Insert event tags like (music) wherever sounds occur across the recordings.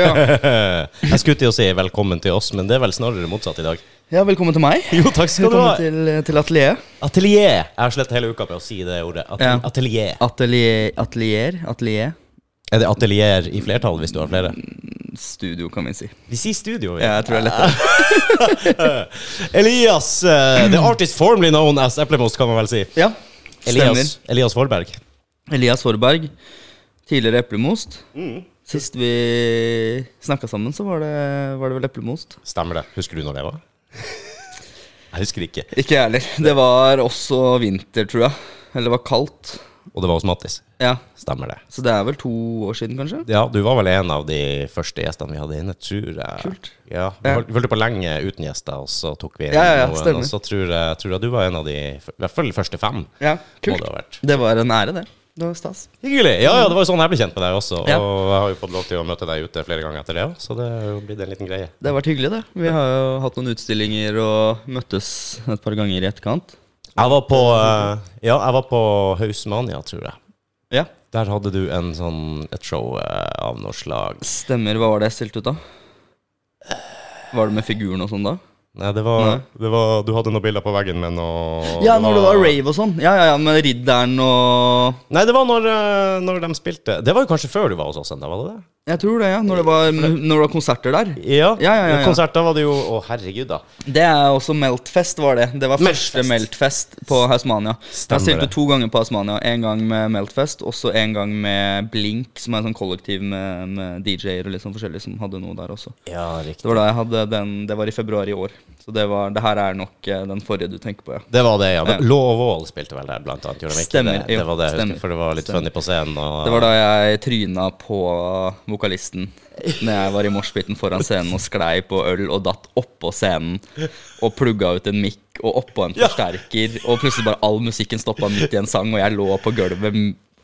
Yeah. (laughs) Jeg skulle til å si velkommen til oss, men det er vel snarere motsatt i dag. Ja, velkommen til meg. Jo, takk skal du ha. Velkommen til, til atelier. Atelier. Jeg har slett hele uka på å si det ordet. At Ja. Atelier. Atelier, atelier, atelier. Er det atelier i flertall hvis du har flere? Studio, kan vi si. Vi sier studio. Ja, Ja, jeg tror det er lettere. (laughs) Elias, uh, the artist formerly known as Eplemost, kan man vel si. Ja, stemmer. Elias, Elias Forberg. Elias Forberg. Tidligere eplemost. Mm. Sist vi snakka sammen, så var det, var det vel eplemost. Stemmer det. Husker du når det var? (laughs) Jeg husker ikke. Ikke jeg heller. Det var også vinter, tror jeg. Eller det var kaldt. Og det var hos Mattis. Ja, Stemmer det. Så det er vel to år siden, kanskje? Ja, du var vel en av de første gjestene vi hadde inne, tror jeg. Kult. Ja, Vi holdt- holdt på lenge uten gjester, og så tok vi inn Ja, ja, noen. stemmer. Og så tror jeg, tror jeg du var en av de I hvert fall første fem. Ja, kult. det. Det var en ære, det. Det var stas. Hyggelig. Ja, ja, det var jo sånn jeg ble kjent med deg også. Og jeg har jo fått lov til å møte deg ute flere ganger etter det òg, så det har jo blitt en liten greie. Det har vært hyggelig, det. Vi har jo hatt noen utstillinger og møttes et par ganger i etterkant. Jeg var på eh, Ja, jeg var på Hausmania, tror jeg. Ja, Der hadde du en sånn, et show eh, av noe slag. Stemmer. Hva var det jeg stilte ut, da? Var det med figuren og sånn, da? Nei, det var, Nei. det var Du hadde noen bilder på veggen med noe Ja, når det var rave og sånn. Ja, ja, ja, med ridderen og Nei, det var når, eh, når de spilte Det var jo kanskje før du var hos oss ennå, var det det? Jeg tror det, ja. Når det var, når det var konserter der. Ja, Ja, ja, ja, ja. Konsert, var det jo Å, herregud, da. Det er også Meltfest, var det. Det var Meltfest. første Meltfest på Hausmania. Stemmer Jeg stilte to ganger på Hausmania. En gang med Meltfest, og så en gang med Blink, som er en sånn kollektiv med, med DJ-er og litt sånn forskjellig, som hadde noe der også. Ja, riktig. Det var da jeg hadde den Det var i februar i år. Så det, var, det her er nok eh, den forrige du tenker på, ja. Det var det, ja. Men Law of All spilte vel der, blant annet. Gjorde de ikke Stemmer, det? Det var det, jeg husker, for det var litt Stemmer. funny på scenen. Og, Det var da jeg tryna på vokalisten Når jeg var i moshpiten foran scenen og sklei på øl og datt oppå scenen og plugga ut en mikk og oppå en Ja. forsterker, og plutselig bare all musikken stoppa midt i en sang, og jeg lå på gulvet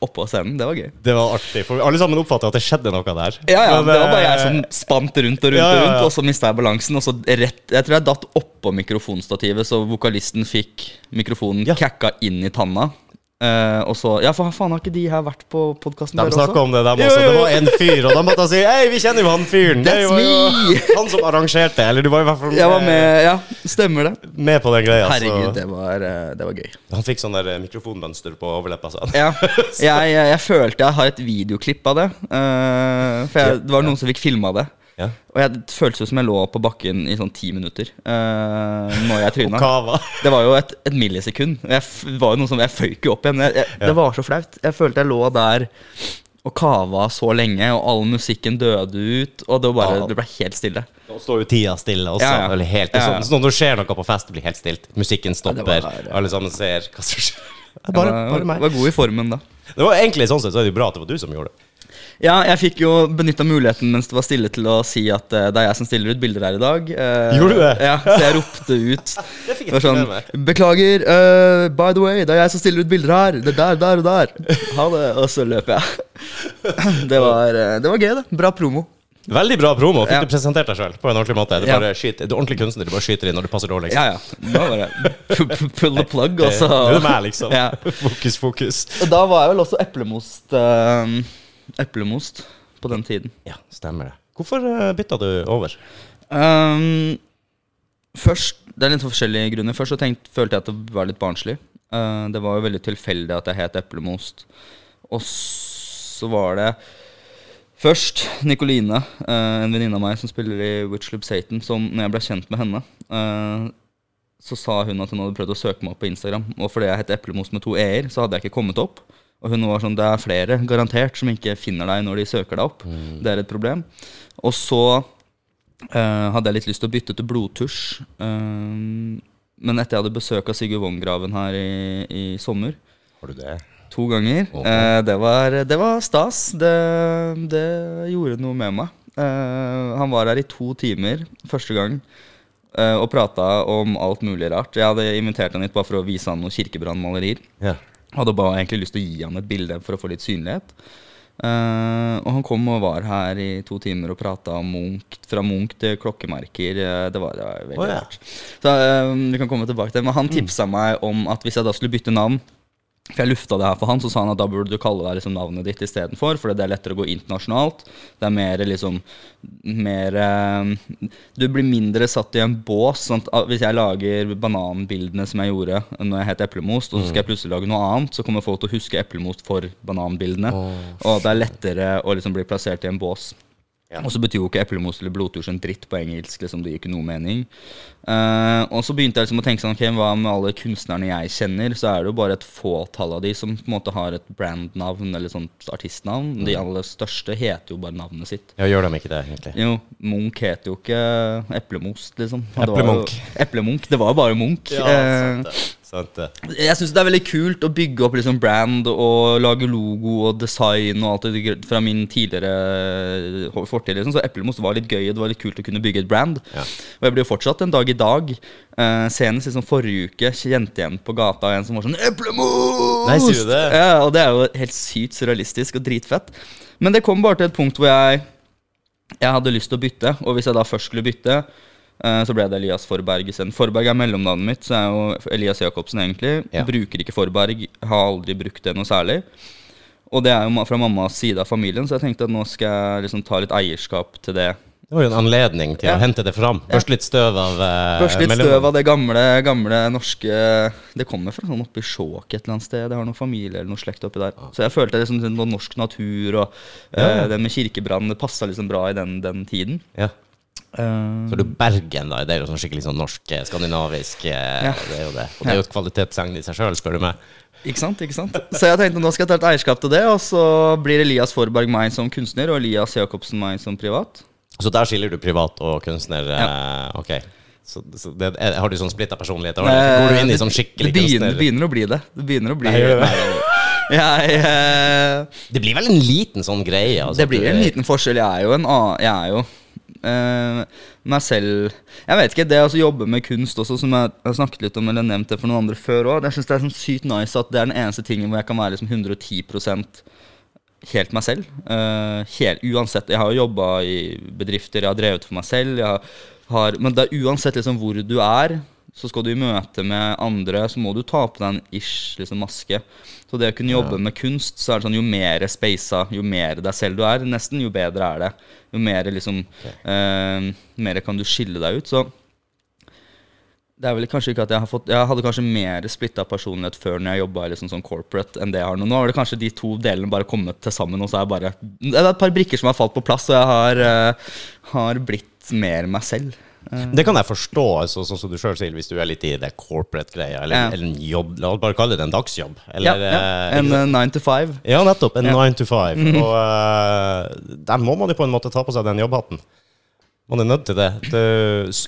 oppå scenen. Det var gøy. Det var artig, for alle sammen oppfatter at det skjedde noe der. Ja, ja, Men, Det var bare jeg eh, som spant rundt og rundt, Ja, ja, og rundt, og så mista jeg balansen. Og så rett Jeg tror jeg datt oppå mikrofonstativet, så vokalisten fikk mikrofonen Ja. kakka inn i tanna. Eh, og så Ja, for faen, har ikke de her vært på podkasten De snakka om det, dem også. Det var en fyr, og de måtte si Hei, vi kjenner jo han fyren. Det var jo (laughs) han som arrangerte, eller du var i hvert fall Jeg var med, ja. Stemmer det. med på den greia. Herregud, det var, eh, det var gøy. han fikk sånn der eh, mikrofonmønster på overleppa. han. Ja, (laughs) jeg, jeg, jeg følte jeg har et videoklipp av det. Uh, for jeg, det var noen som fikk filma det. Ja. Og jeg føltes jo som jeg lå på bakken i sånn ti minutter uh, når jeg tryna. (laughs) Det var jo et, et millisekund. Jeg, var jo noe som, jeg føyk jo opp igjen. Jeg, jeg, Ja. Det var så flaut. Jeg følte jeg lå der og kava så lenge, og all musikken døde ut. Og det, var bare, Ja. det ble helt stille. Da står jo tida stille også. Ja, ja. Eller helt, sånn, sånn når det skjer noe på fest, det blir helt stilt. Musikken stopper, var- alle sammen ser hva som skjer. Bare, bare meg. var god i formen da. Det var egentlig sånn sett så er det bra at det var du som gjorde det. Ja, jeg fikk jo benytta muligheten mens det var stille til å si at uh, det er jeg som stiller ut bilder her i dag. Uh, Gjorde du det? Ja, så jeg ropte ut. (laughs) Det fikk jeg sånn. Beklager, uh, by the way, det er jeg som stiller ut bilder her. Det er der, der og der. (laughs) Ha det. Og så løp jeg. (laughs) Det var, det var gøy, det. Bra promo. Veldig bra promo. Fikk Ja. du presentert deg sjøl på en ordentlig måte? Du, Ja. bare skyter, du er ordentlig kunstner, du bare skyter inn når det passer dårligst. Ja, ja. Bare pull the plug, og så Det er meg, liksom. Ja. Fokus, fokus. Og Da var jeg vel også eplemost eh, Eplemost på den tiden. Ja, stemmer det. Hvorfor uh, bytta du over? Um, først, Det er litt forskjellige grunner. Først så tenkt, følte jeg at det var litt barnslig. Uh, det var jo veldig tilfeldig at jeg het Eplemost. Og så var det først Nikoline, uh, en venninne av meg som spiller i Witchloop Satan, som når jeg ble kjent med henne, uh, så sa hun at hun hadde prøvd å søke meg opp på Instagram. Og fordi jeg het Eplemos med to e-er, så hadde jeg ikke kommet opp. Og hun var sånn Det er flere, garantert, som ikke finner deg når de søker deg opp. Det er et problem. Og så uh, hadde jeg litt lyst til å bytte til blodtusj. Uh, men etter jeg hadde besøk av Sigurd Vongraven her i, i sommer, Har du det? to ganger Ok. Uh, det, var, det var stas. Det, det gjorde noe med meg. Han var her i to timer første gang og prata om alt mulig rart. Jeg hadde invitert han hit bare for å vise han noen kirkebrannmalerier. Ja. Hadde bare egentlig lyst til å gi han et bilde for å få litt synlighet. Uh, og han kom og var her i to timer og prata om Munch, fra Munch til klokkemerker. Eh, det, var, det var veldig oh, ja. rart. Så uh, vi kan komme tilbake til det. Men han tipsa meg om at hvis jeg da skulle bytte navn, For jeg lufta det her for han, så sa han at da burde du kalle deg liksom navnet ditt istedenfor. For det er lettere å gå internasjonalt. Det er mer liksom Mer eh, Du blir mindre satt i en bås. Sånn at, ah, hvis jeg lager bananbildene som jeg gjorde når jeg het Eplemost, og så skal jeg plutselig lage noe annet, så kommer folk til å huske Eplemost for bananbildene. og det er lettere å liksom bli plassert i en bås. Ja. Og så betyr jo ikke eplemos eller blodtusj en dritt på engelsk. liksom Det gir ikke noe mening. Uh, og så begynte jeg liksom å tenke sånn, ok, hva med alle kunstnerne jeg kjenner? Så er det jo bare et fåtall av de som på en måte har et brandnavn eller sånt artistnavn. De aller største heter jo bare navnet sitt. Ja, gjør de ikke det, egentlig? Jo, Munch heter jo ikke Eplemost, liksom. Eplemunk. Eplemunch. Det var jo bare Munch. Ja, Sant det. Jeg syns det er veldig kult å bygge opp liksom brand og lage logo og design og alt det fra min tidligere eh, fortid. Liksom. Så Eplemos var litt gøy, og det var litt kult å kunne bygge et brand. Ja. Og jeg blir jo fortsatt en dag i dag. Uh, senest liksom forrige uke kjente igjen på gata en som var sånn 'Eplemost!' Nei, sier du det? Ja, og det er jo helt sykt surrealistisk og dritfett. Men det kom bare til et punkt hvor jeg jeg hadde lyst til å bytte, og hvis jeg da først skulle bytte, så ble det Elias Forberg isteden. Forberg er mellomnavnet mitt, så er jo Elias Jacobsen egentlig. Ja. Bruker ikke Forberg, har aldri brukt det noe særlig. Og det er jo fra mammas side av familien, så jeg tenkte at nå skal jeg liksom ta litt eierskap til det. Det var jo en anledning til Ja. å hente det fram. Børste litt støv av eh, Børste litt støv av det gamle, gamle norske Det kommer fra sånn oppe i Skjåk et eller annet sted. Det har noen familie eller noe slekt oppi der. Så jeg følte liksom sånn norsk natur og eh, Ja, ja. det med kirkebrann, det passa liksom bra i den, den tiden. Ja. Eh, Så jo Bergen, da. Det er jo sånn skikkelig sånn norsk, eh, skandinavisk eh, Ja. Det er jo det. Og det er jo et kvalitetssegn i seg sjøl, spør du meg. Ikke sant, ikke sant? Så jeg tenkte nå skal jeg ta et eierskap til det, og så blir Elias Forberg meg som kunstner og Elias Jacobsen meg som privat. Så der skiller du privat og kunstner. Ja. ok. Så, så det, er, har du sånn splitta personlighet? Eller Går du inn i sånn skikkelig det begynner, kunstner... det begynner å bli det. Det begynner å bli Nei, nei, det? (laughs) Jeg, uh, Det blir vel en liten sånn greie? Altså, det blir en liten forskjell. Jeg er jo en annen Jeg er jo eh, meg selv Jeg vet ikke, det å jobbe med kunst også, som jeg har snakket litt om eller nevnt det for noen andre før òg, jeg syns det er sånn sykt nice at det er den eneste tingen hvor jeg kan være liksom 110% helt meg selv. Eh, helt, uansett. Jeg har jo jobba i bedrifter, jeg har drevet for meg selv. Har, men det er uansett liksom hvor du er, så skal du i møte med andre, så må du ta på deg en ish liksom maske. Så det å kunne jobbe med kunst, så er det sånn jo mer spasa, jo mer deg selv du er, nesten, jo bedre er det. Jo mer liksom eh, Mer kan du skille deg ut. Så det er vel kanskje ikke at jeg har fått Jeg hadde kanskje mer splitta personlighet før når jeg jobba liksom sånn corporate enn det jeg har nå. Nå har det kanskje de to delene bare kommet til sammen, og så er jeg bare Det er et par brikker som har falt på plass, og jeg har, eh, har blitt mer meg selv. Eh, Det kan jeg forstå, altså, sånn som du sjøl sier, hvis du er litt i det corporate-greia, eller, Ja. eller en jobb La oss bare kalle det en dagsjobb. Eller, ja. ja. En eh, nine to five. Ja, nettopp. En nine to five. Og uh, der må man jo på en måte ta på seg den jobbhatten. Man er nødt til det. det.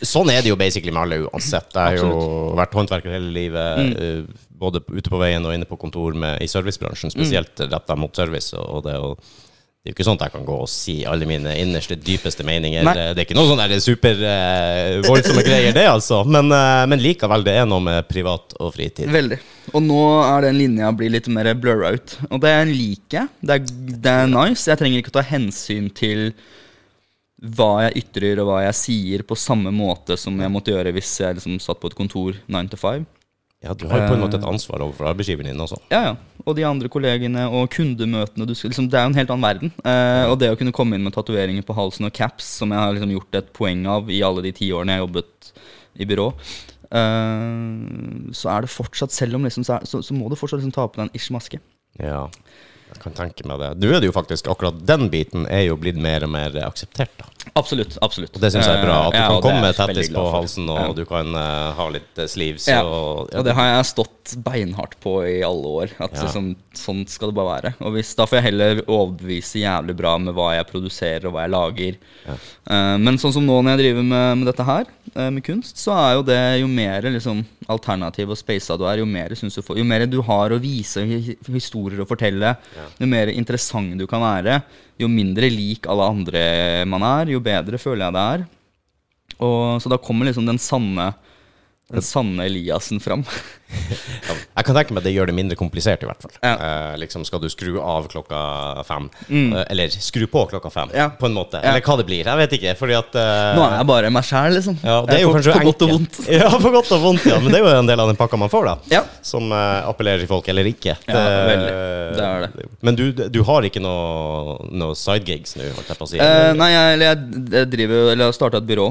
Sånn er det jo basically med alle uansett. Jeg har jo vært håndverker hele livet, eh, både ute på veien og inne på kontor med, i servicebransjen, spesielt retta mot service. Og det, og det er jo ikke sånn at jeg kan gå og si alle mine innerste, dypeste meninger. Nei. Det er ikke noe sånn supervoldsomme super eh, greier, det, altså. Men, eh, men likevel, det er noe med privat og fritid. Veldig. Og nå er den linja blir litt mer blurra ut. Og det liker jeg. Det er, det er nice. Jeg trenger ikke å ta hensyn til hva jeg ytrer og hva jeg sier, på samme måte som jeg måtte gjøre hvis jeg liksom satt på et kontor 9 to 5. Ja, du har jo på en måte Eh. et ansvar overfor arbeidsgiveren din også. Ja, ja. Og de andre kollegene og kundemøtene. Du skal, liksom, det er jo en helt annen verden. Eh, og det å kunne komme inn med tatoveringer på halsen og caps, som jeg har liksom gjort et poeng av i alle de ti årene jeg har jobbet i byrå, eh, så er det fortsatt, selv om liksom, så, er, så, så må du fortsatt liksom ta på deg en ish-maske. Ja, jeg kan tenke meg det. Nå er det jo faktisk akkurat den biten er jo blitt mer og mer akseptert, da. Absolutt. absolutt. Og det syns jeg er bra. At du Eh, ja, kan komme med jeg tettis på halsen, og Ja. du kan uh, ha litt uh, sleeves Ja. og Og det har jeg stått beinhardt på i alle år. At liksom, sånn skal det bare være. Og hvis, Da får jeg heller overbevise jævlig bra med hva jeg produserer og hva jeg lager. Uh, men sånn som nå når jeg driver med, med dette her, uh, med kunst, så er jo det jo mer liksom, alternativ og spasa du er, jo mer, synes du, får, jo mer du har å vise, historier å fortelle, jo mer interessant du kan være, jo mindre lik alle andre man er, jo bedre føler jeg det er. Og, så da kommer liksom den sanne den sanne Eliassen fram. Jeg kan tenke meg at det gjør det mindre komplisert, i hvert fall. Ja. Eh, liksom Skal du skru av klokka fem, Mm. eller skru på klokka fem. Ja. på en måte. Ja. Eller hva det blir. Jeg vet ikke, fordi at eh, Nå er jeg bare meg sjæl, liksom. ja, det er jo på, kanskje på godt og vondt. Ja, på godt og vondt, ja. Men det er jo en del av den pakka man får, da. Ja. Som eh, appellerer til folk, eller ikke. Ja, veldig. Det er det. Men du, du har ikke noe, noe sidegigs nå, holdt jeg på å si? Eh, nei, jeg, jeg, driver Eller har starta et byrå.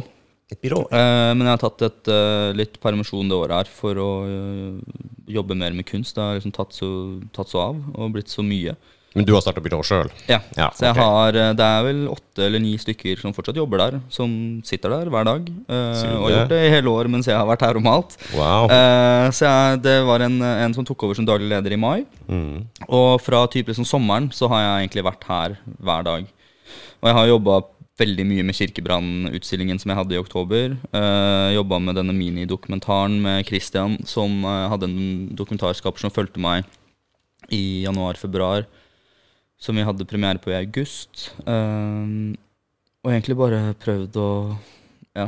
Et byrå? Eh, men jeg har tatt et, eh, litt permisjon det året her for å eh, jobbe mer med kunst. Det har liksom tatt så, tatt så av og blitt så mye. Men du har starta byrå sjøl? Ja, Ja, Så jeg okay. har, eh, det er vel åtte eller ni stykker som fortsatt jobber der. Som sitter der hver dag. eh, og har gjort det i hele år mens jeg har vært her og malt. Wow. Eh, så jeg, det var en, en som tok over som daglig leder i mai. Mm. Og fra typisk liksom sommeren så har jeg egentlig vært her hver dag. Og jeg har jobba veldig mye med Kirkebrannutstillingen som jeg hadde i oktober. Uh, jobba med denne minidokumentaren med Christian, som uh, hadde en dokumentarskaper som fulgte meg i januar-februar. Som vi hadde premiere på i august. Uh, og egentlig bare prøvd å ja,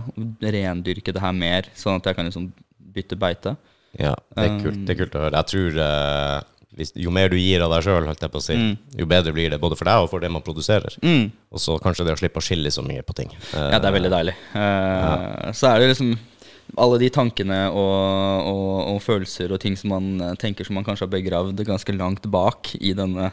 rendyrke det her mer, sånn at jeg kan liksom bytte beite. Ja, det er kult, det er kult å høre. Jeg tror eh, hvis, jo mer du gir av deg sjøl, si, Mm. jo bedre blir det både for deg og for det man produserer. Mm. Og så kanskje det å slippe å skille så mye på ting. Ja, det er veldig deilig. Eh, Så er det liksom alle de tankene og, og, og følelser og ting som man tenker som man kanskje har begravd ganske langt bak i denne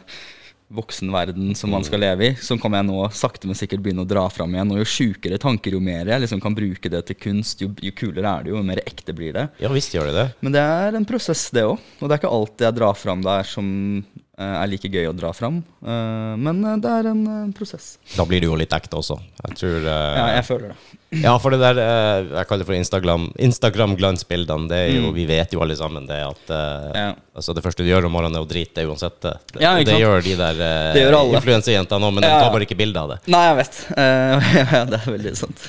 voksenverden som man skal leve i, så kan jeg nå sakte, men sikkert begynne å dra fram igjen. Og jo sjukere tanker, jo mer jeg liksom kan bruke det til kunst, jo, jo kulere er det jo, jo mer ekte blir det. Ja visst gjør det det. Men det er en prosess, det òg. Og det er ikke alt jeg drar fram der som eh, er like gøy å dra fram. Eh, men eh, det er en prosess. Da blir det jo litt ekte også. Jeg tror Ja, jeg føler det. Ja, for det der eh, jeg kaller det for Instagram Instagram-glansbildene, det er jo Mm. Vi vet jo alle sammen det at eh, Ja. Altså Det første du gjør om morgenen, er å drite deg uansett. Det, det, Ja, det gjør de der uh, influensejentene òg, men de Ja, de tar bare ikke bilde av det. Nei, jeg vet. Uh, (laughs) ja, det er veldig sant.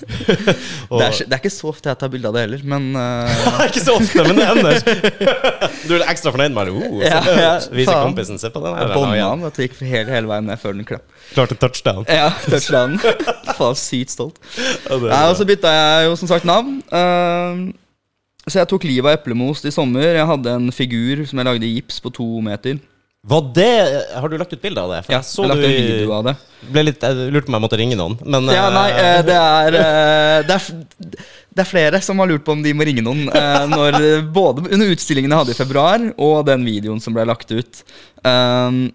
Og- (laughs) Det er, det er ikke så ofte jeg tar bilde av det heller, men (laughs) uh, ikke så ofte, men det hender. du er ekstra fornøyd med det? Uh, Ja, ja, Viser faen. kompisen se på den her. bånda han. Vet du, gikk hele, hele veien ned før den klapp. Klarte touchdown. Ja, touchdown. Faen, sykt stolt. Ja, det. Og så bytta jeg jo som sagt navn. Uh, så jeg tok livet av eplemost i sommer. Jeg hadde en figur som jeg lagde i gips på to meter. Var det Har du lagt ut bilde av det? For Ja, jeg lagde du en video av det. ble litt, Jeg lurte på om jeg måtte ringe noen, men Ja, eh, nei, eh, det er, eh, det er Det er flere som har lurt på om de må ringe noen. eh, Når, både under utstillingen jeg hadde i februar, og den videoen som ble lagt ut. Um,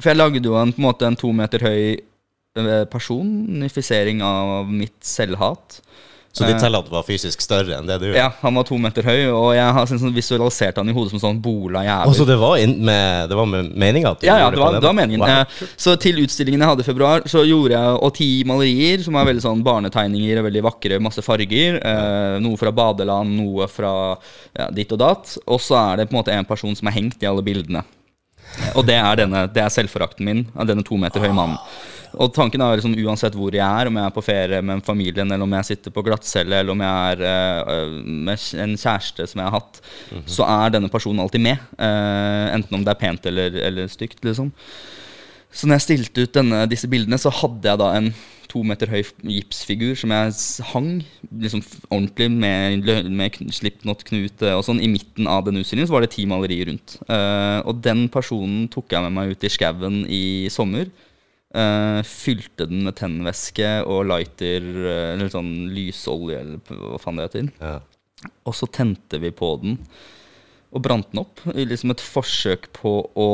For jeg lagde jo en, på en måte en to meter høy eh, personifisering av mitt selvhat. Så ditt selvhat var fysisk større enn det du Ja, Han var to meter høy, og jeg har sånn visualisert han i hodet som sånn bola jævel. så det var, med, det var med meninga? Ja, ja, det var, det var meningen. Wow. Eh, Så til utstillingen jeg hadde i februar, så gjorde jeg og ti malerier som er veldig sånn barnetegninger og veldig vakre, masse farger. Eh, noe fra badeland, noe fra ja, ditt og datt. Og så er det på en måte en person som er hengt i alle bildene. Og det er, denne, det er selvforakten min av denne to meter høye mannen. Og tanken er liksom uansett hvor jeg er, om jeg er på ferie med familien, eller om jeg sitter på glattcelle, eller om jeg er eh, med en kjæreste som jeg har hatt, så er denne personen alltid med. Eh, enten om det er pent eller, eller stygt, liksom. Så når jeg stilte ut denne, disse bildene, så hadde jeg da en to meter høy gipsfigur som jeg hang liksom ordentlig med, med slipknot-knute og sånn i midten av den utstillingen. Så var det ti malerier rundt. Eh, og den personen tok jeg med meg ut i skauen i sommer. Eh, fylte den med tennvæske og lighter, eh, eller sånn lysolje, eller hva faen det heter. Ja. Og så tente vi på den og brant den opp. I liksom et forsøk på å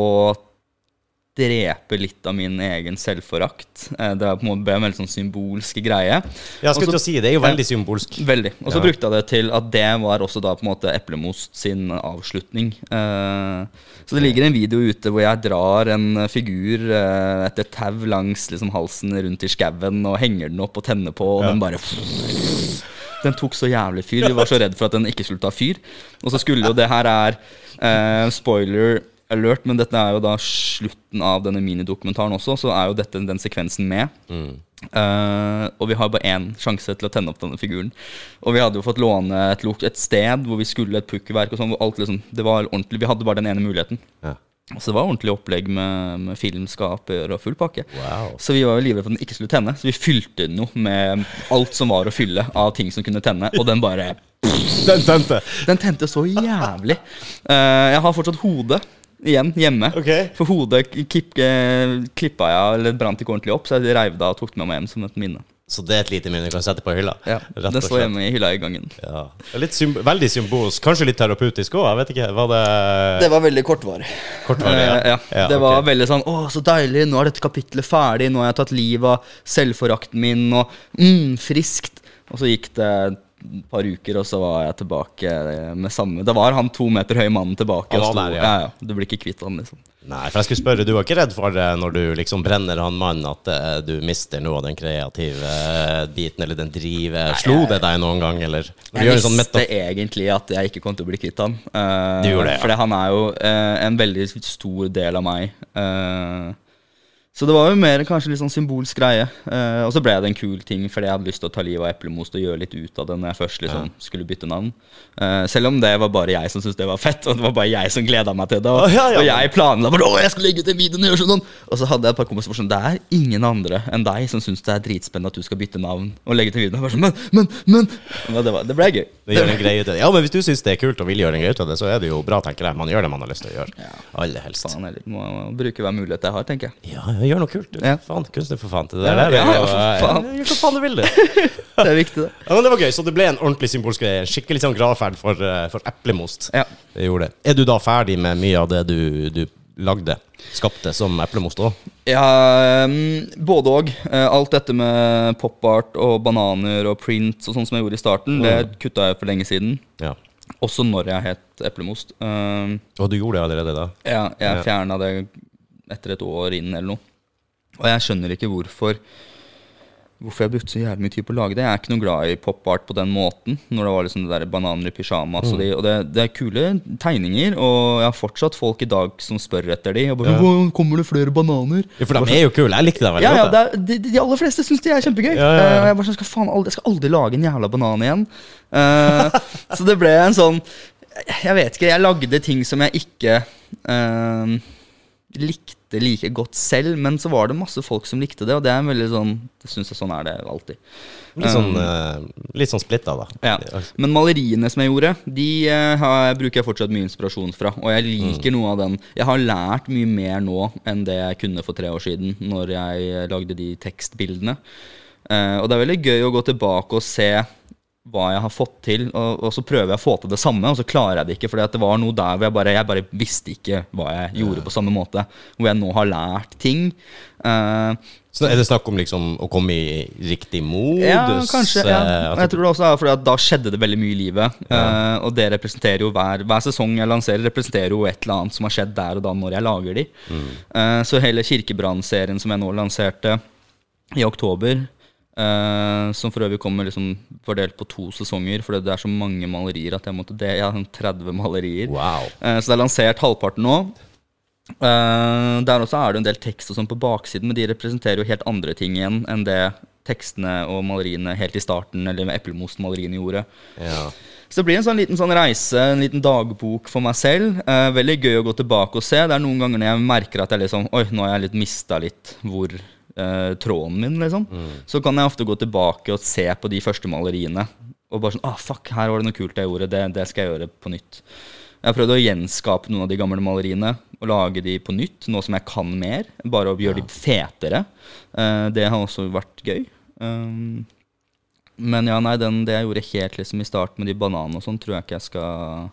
drepe litt av min egen selvforakt. Eh, Det er på en måte en veldig sånn symbolsk greie. Jeg skulle til å si, det er jo veldig symbolsk. Veldig. Og så Ja. brukte jeg det til at det var også da på en måte Eplemost sin avslutning. Eh, så det ligger en video ute hvor jeg drar en figur eh, etter tau langs liksom, halsen rundt i skauen og henger den opp og tenner på, og Ja. den bare Den tok så jævlig fyr. Vi var så redd for at den ikke skulle ta fyr. Og så skulle jo det her er eh, spoiler alert, men dette er jo da slutten av denne minidokumentaren også, så er jo dette den sekvensen med. Mm. Uh, og vi har bare én sjanse til å tenne opp denne figuren. Og vi hadde jo fått låne et, et sted hvor vi skulle et pukkelverk og sånn. hvor alt liksom, Det var ordentlig, Vi hadde bare den ene muligheten. Ja. Så det var ordentlig opplegg med, med filmskaper og full pakke. Wow. Så vi var jo livredde for at den ikke skulle tenne, så vi fylte den jo med alt som var å fylle av ting som kunne tenne, og den bare Den tente. Den tente så jævlig. Uh, jeg har fortsatt hodet igjen hjemme. Okay. For hodet kipp, eh, klippa jeg eller brant ikke ordentlig opp, så jeg reiv det av og tok det med meg hjem som et minne. Så det er et lite minne du kan sette på hylla? Ja, Rett Det står hjemme i hylla i gangen. Ja. Litt symb veldig symbolsk. Kanskje litt terapeutisk òg, jeg vet ikke. Var det, Det var veldig kortvarig. kortvarig? Eh, ja. Ja, det var veldig sånn Å, så deilig, nå er dette kapitlet ferdig. Nå har jeg tatt livet av selvforakten min, og mm, friskt. Og så gikk det et par uker, og så var jeg tilbake med samme Det var han to meter høye mannen tilbake. Og der, ja. ja, ja. Du blir ikke kvitt han, liksom. Nei, for jeg skulle spørre, du var ikke redd for det når du liksom brenner han mannen, at eh, du mister noe av den kreative eh, biten, eller den drive Slo det deg noen gang, eller? Du Jeg visste sånn egentlig at jeg ikke kom til å bli kvitt han. Uh, Du gjorde det, ja. For han er jo uh, en veldig stor del av meg. Eh, så det var jo mer kanskje litt sånn symbolsk greie. Eh, og så ble det en kul ting fordi jeg hadde lyst til å ta livet av Eplemost og gjøre litt ut av det når jeg først liksom skulle bytte navn. Eh, selv om det var bare jeg som syntes det var fett, og det var bare jeg som gleda meg til det. Og, ja, ja. og jeg planla bare å, jeg skal legge ut en video og gjøre sånn. Og så hadde jeg et par kompiser som var sånn Det er ingen andre enn deg som syns det er dritspennende at du skal bytte navn og legge ut en video. Jeg var sånn, men, men, men, men det, var, det ble gøy. Det gjør en greie ut av det. Ja, men hvis du syns det er kult og vil gjøre en greie ut av det, så er det jo bra, tenker jeg. Man gjør det man har lyst til å gjøre. Aller helst. Faen jeg Må bruke hver mulighet jeg har, tenker jeg. Ja, ja, gjør noe kult, du. Ja. Faen, kunstner for faen det Ja, der. ja, eh, faen. Gjør hva faen du vil, du. (laughs) Det er viktig, det. Ja, men det var gøy, så det ble en ordentlig symbolsk greie. En Skikkelig sånn gravferd for, eh, for eplemost. Ja. Det gjorde det. Er du da ferdig med mye av det du, du lagde, skapte, som eplemost òg? Ja, um, både og. Eh, alt dette med pop-art og bananer og prints og sånn som jeg gjorde i starten, det kutta jeg for lenge siden. Ja. Også når jeg het Eplemost. Um, Og du gjorde det allerede da? ja, jeg fjerna det etter et år inn eller noe. Og jeg skjønner ikke hvorfor Hvorfor jeg brukte så jævlig mye tid på å lage det. Jeg er ikke noe glad i pop-art på den måten. Når det var liksom det der bananer i pyjamas og, de, og det, det er kule tegninger. Og jeg har fortsatt folk i dag som spør etter de. Og bare, Ja. «Hvor Kommer det flere bananer? Ja, for de er jo kule. Jeg likte dem veldig Ja, ja, godt. det er, de, de aller fleste syns de er kjempegøy. Ja, ja, ja. Eh, jeg bare sånn, skal faen jeg skal aldri lage en jævla banan igjen. Uh, (laughs) så det ble en sånn Jeg vet ikke, jeg lagde ting som jeg ikke uh, likte like godt selv, men så var det masse folk som likte det, og det er veldig sånn Det syns jeg sånn er det alltid. Litt sånn, um, litt sånn splitta, da. Ja. Men maleriene som jeg gjorde, de eh, har, bruker jeg fortsatt mye inspirasjon fra. Og jeg liker noe av den. Jeg har lært mye mer nå enn det jeg kunne for tre år siden, når jeg eh, lagde de tekstbildene. Uh, og det er veldig gøy å gå tilbake og se hva jeg har fått til, og, og så prøver jeg å få til det samme, og så klarer jeg det ikke. For det var noe der hvor jeg bare, jeg bare visste ikke hva jeg gjorde på samme måte. Hvor jeg nå har lært ting. Uh, Så er det snakk om liksom å komme i riktig modus? ja, kanskje. Ja. eh, jeg tror det også er fordi at da skjedde det veldig mye i livet. eh, og det representerer jo hver, hver sesong jeg lanserer, representerer jo et eller annet som har skjedd der og da når jeg lager de. Eh, så hele Kirkebrannserien som jeg nå lanserte i oktober, eh, som for øvrig kommer liksom fordelt på to sesonger, fordi det er så mange malerier at jeg måtte det. Jeg har sånn 30 malerier. Wow. Uh, Så det er lansert halvparten nå. Uh, der også er det en del tekst og sånn på baksiden, men de representerer jo helt andre ting igjen enn det tekstene og maleriene helt i starten, eller med Eplemost-maleriene gjorde. Ja. Så det blir en sånn liten sånn reise, en liten dagbok for meg selv. Veldig gøy å gå tilbake og se. Det er noen ganger når jeg merker at jeg liksom Oi, nå har jeg litt mista litt hvor eh, tråden min, liksom. Så kan jeg ofte gå tilbake og se på de første maleriene. Og bare sånn ah, fuck, her var det noe kult jeg gjorde. Det, det skal jeg gjøre på nytt. Jeg har prøvd å gjenskape noen av de gamle maleriene og lage de på nytt, nå som jeg kan mer. Bare å gjøre de fetere. Uh, det har også vært gøy. Um, men ja, nei, den, det jeg gjorde helt liksom i starten med de bananene og sånn, tror jeg ikke jeg skal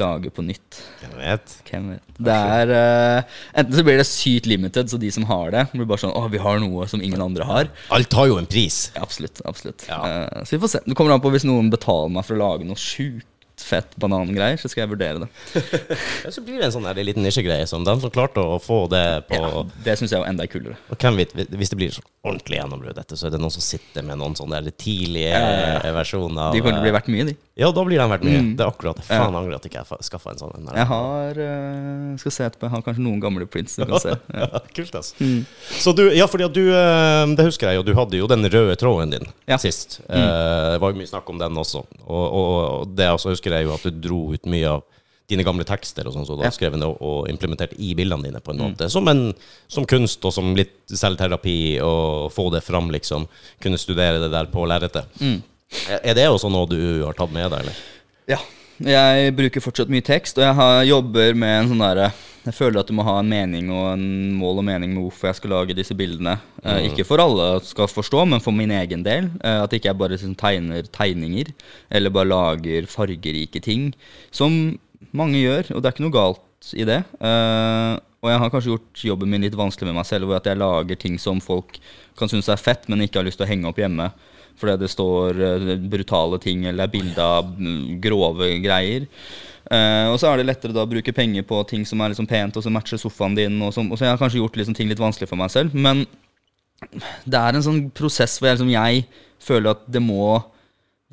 lage på nytt. Jeg vet. Hvem vet. Det er uh, Enten så blir det sykt limited, så de som har det, blir bare sånn Å, vi har noe som ingen andre har. Alt har jo en pris. Ja, absolutt. absolutt. Ja. Uh, så vi får se. Det kommer an på hvis noen betaler meg for å lage noe sjukt fett banangreier, så skal jeg vurdere det. (laughs) Ja, så blir det en sånn der liten nisjegreie som den som klarte å få det på Ja, det syns jeg er enda kulere. Og hvem vet, hvis det blir sånn ordentlig gjennombrudd, dette, så er det noen som sitter med noen sånne der tidlige Ja, versjoner De kommer til å bli verdt mye, de. Ja, da blir de verdt mye. Mm. Det er akkurat det. Faen angrer at ikke jeg skaffa en sånn. en. Jeg har eh, Skal se etterpå. Jeg har kanskje noen gamle prints du kan se. (laughs) Kult, altså. Mm. Så du, ja, fordi at du, eh, det husker jeg jo, du hadde jo den røde tråden din sist. Mm. Eh, Det var jo mye snakk om den også. Og, og, og det også husker jeg jo at du dro ut mye av dine gamle tekster og sånn, så du har skrevet og, og implementert i bildene dine på en Mm. måte. Som, en, som kunst og som litt selvterapi og få det fram, liksom. Kunne studere det der på lerretet. Mm. Er det også noe du har tatt med deg, eller? Ja. Jeg bruker fortsatt mye tekst, og jeg har, jobber med en sånn derre Jeg føler at du må ha en mening og en mål og mening med hvorfor jeg skal lage disse bildene. Eh, ikke for alle skal forstå, men for min egen del. Uh, at ikke jeg bare liksom tegner tegninger, eller bare lager fargerike ting. Som mange gjør, og det er ikke noe galt i det. Uh, og jeg har kanskje gjort jobben min litt vanskelig med meg selv, hvor at jeg lager ting som folk kan synes er fett, men ikke har lyst til å henge opp hjemme. Fordi det står brutale ting eller er bilde av mm, grove greier. Eh, og så er det lettere da å bruke penger på ting som er liksom pent, og som matcher sofaen din. Og, som, og så jeg har kanskje gjort liksom ting litt vanskelig for meg selv. Men det er en sånn prosess hvor jeg, liksom, jeg føler at det må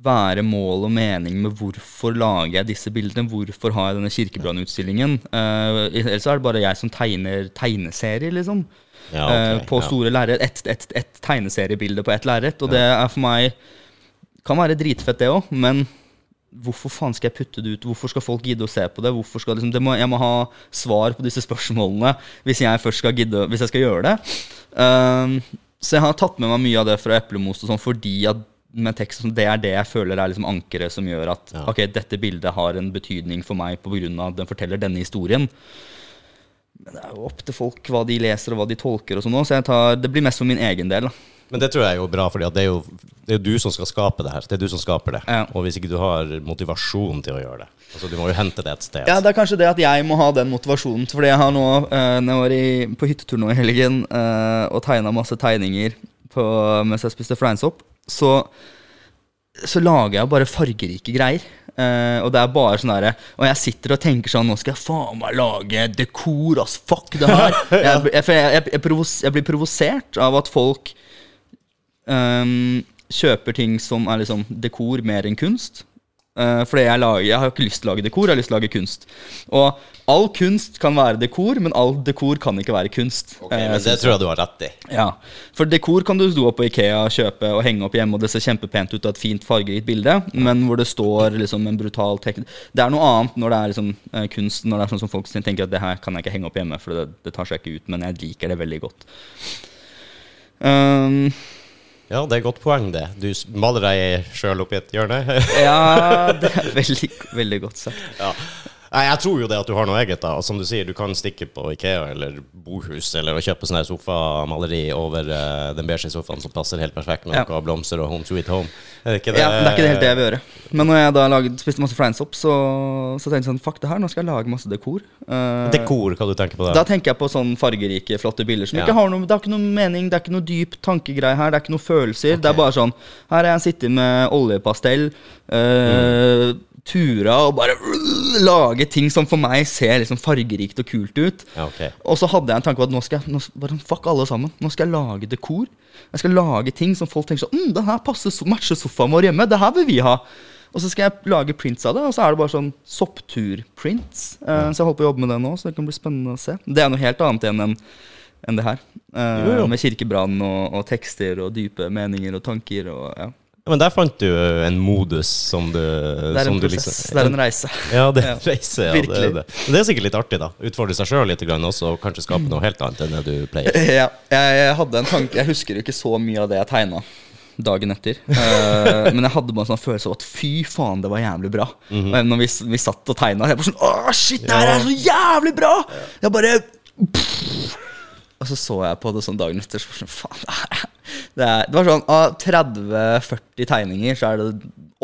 være mål og mening med hvorfor lager jeg disse bildene. Hvorfor har jeg denne kirkebrannutstillingen? Uh, ellers er det bare jeg som tegner tegneserier, liksom. Ja, okay, uh, på ja. store lerret. Et, et, et tegneseriebilde på ett lerret. Og det er for meg Kan være dritfett, det òg, men hvorfor faen skal jeg putte det ut? Hvorfor skal folk gidde å se på det? Hvorfor skal liksom, det må, jeg må ha svar på disse spørsmålene hvis jeg først skal gidde Hvis jeg skal gjøre det. Um, så jeg har tatt med meg mye av det fra Eplemost og sånn fordi at med tekst, sånn, det er det jeg føler er liksom ankeret som gjør at Ja. ok, dette bildet har en betydning for meg pga. at den forteller denne historien. Men det er jo opp til folk hva de leser og hva de tolker. og sånn Så jeg tar, det blir mest for min egen del. da. Men det tror jeg er jo bra, for det, er jo- det er jo du som skal skape det her. Det er du som skaper det. Ja. Og hvis ikke du har motivasjon til å gjøre det Altså Du må jo hente det et sted. Ja, Det er kanskje det at jeg må ha den motivasjonen. Fordi jeg har nå, eh, når jeg var i, på hyttetur nå i helgen eh, og tegna masse tegninger på, mens jeg spiste fleinsopp, så, så lager jeg bare fargerike greier. Eh, og det er bare sånn derre Og jeg sitter og tenker sånn Nå skal jeg faen meg lage dekor, ass. Fuck det her. (laughs) jeg, jeg, jeg, jeg, jeg, provos, jeg blir provosert av at folk ehm, kjøper ting som er liksom dekor mer enn kunst. Uh, fordi jeg, lager, jeg har ikke lyst til å lage dekor, jeg har lyst til å lage kunst. Og all kunst kan være dekor, men all dekor kan ikke være kunst. Ok, uh, men det tror jeg du har rett i. ja, For dekor kan du stå på Ikea, kjøpe og henge opp hjemme, og det ser kjempepent ut av et fint fargerikt bilde, men hvor det står liksom en brutal tek... Det er noe annet når det er liksom uh, kunst, når det er sånn som folk tenker at det her kan jeg ikke henge opp hjemme, for det, det tar seg ikke ut, men jeg liker det veldig godt. Um, Ja, det er et godt poeng, det. Du maler deg sjøl opp i et hjørne. (laughs) ja, det er veldig, veldig godt sagt. ja. Nei, Jeg tror jo det at du har noe eget. da Som du sier, du kan stikke på Ikea eller Bohus eller kjøpe sånn sofamaleri over uh, den beige sofaen som passer helt perfekt med Ja. noe blomster og Home Sweet Home. Er det ikke det? Ja, Det er ikke det helt det jeg vil gjøre. Men når jeg da laget, spiste masse fleinsopp, så, så tenkte jeg sånn Fuck det her, nå skal jeg lage masse dekor. Uh, Dekor, hva du tenker på Da Da tenker jeg på sånn fargerike, flotte bilder som Ja. ikke har noe Det har ikke noe mening, det er ikke noe dyp tankegreie her, det er ikke noe følelser. Det er bare sånn Her har jeg sittet med oljepastell, eh, tura og bare øh, lage ting som for meg ser liksom fargerikt og kult ut. Ja, okay. Og så hadde jeg en tanke på at nå skal jeg nå, bare Fuck alle sammen. Nå skal jeg lage dekor. Jeg skal lage ting som folk tenker sånn mm, Det her passer matcher sofaen vår hjemme. Det her vil vi ha. Og så skal jeg lage prints av det, og så er det bare sånn sopptur-prints. ja. Så jeg holder på å jobbe med det nå, så det kan bli spennende å se. Det er noe helt annet enn enn det her. Uh, Jo, jo. Med kirkebrann og, og tekster og dype meninger og tanker og ja. Ja, men der fant du en modus som du Det er en prosess. liksom- Det er en reise. Ja, det er (laughs) en reise. Ja, det, er det. Det er sikkert litt artig, da. Utfordre seg sjøl litt også, og kanskje skape noe helt annet enn det du pleier. (laughs) Ja, jeg, hadde en tanke Jeg husker jo ikke så mye av det jeg tegna dagen etter. Uh, (laughs) men jeg hadde bare en sånn følelse av at fy faen, det var jævlig bra. Mm Og når vi, vi satt og tegna, jeg bare sånn Å, shit, det her er så jævlig bra! Jeg bare Og så så jeg på det sånn dagen etter, så bare sånn faen, det her det, er, det var sånn Av 30-40 tegninger, så er det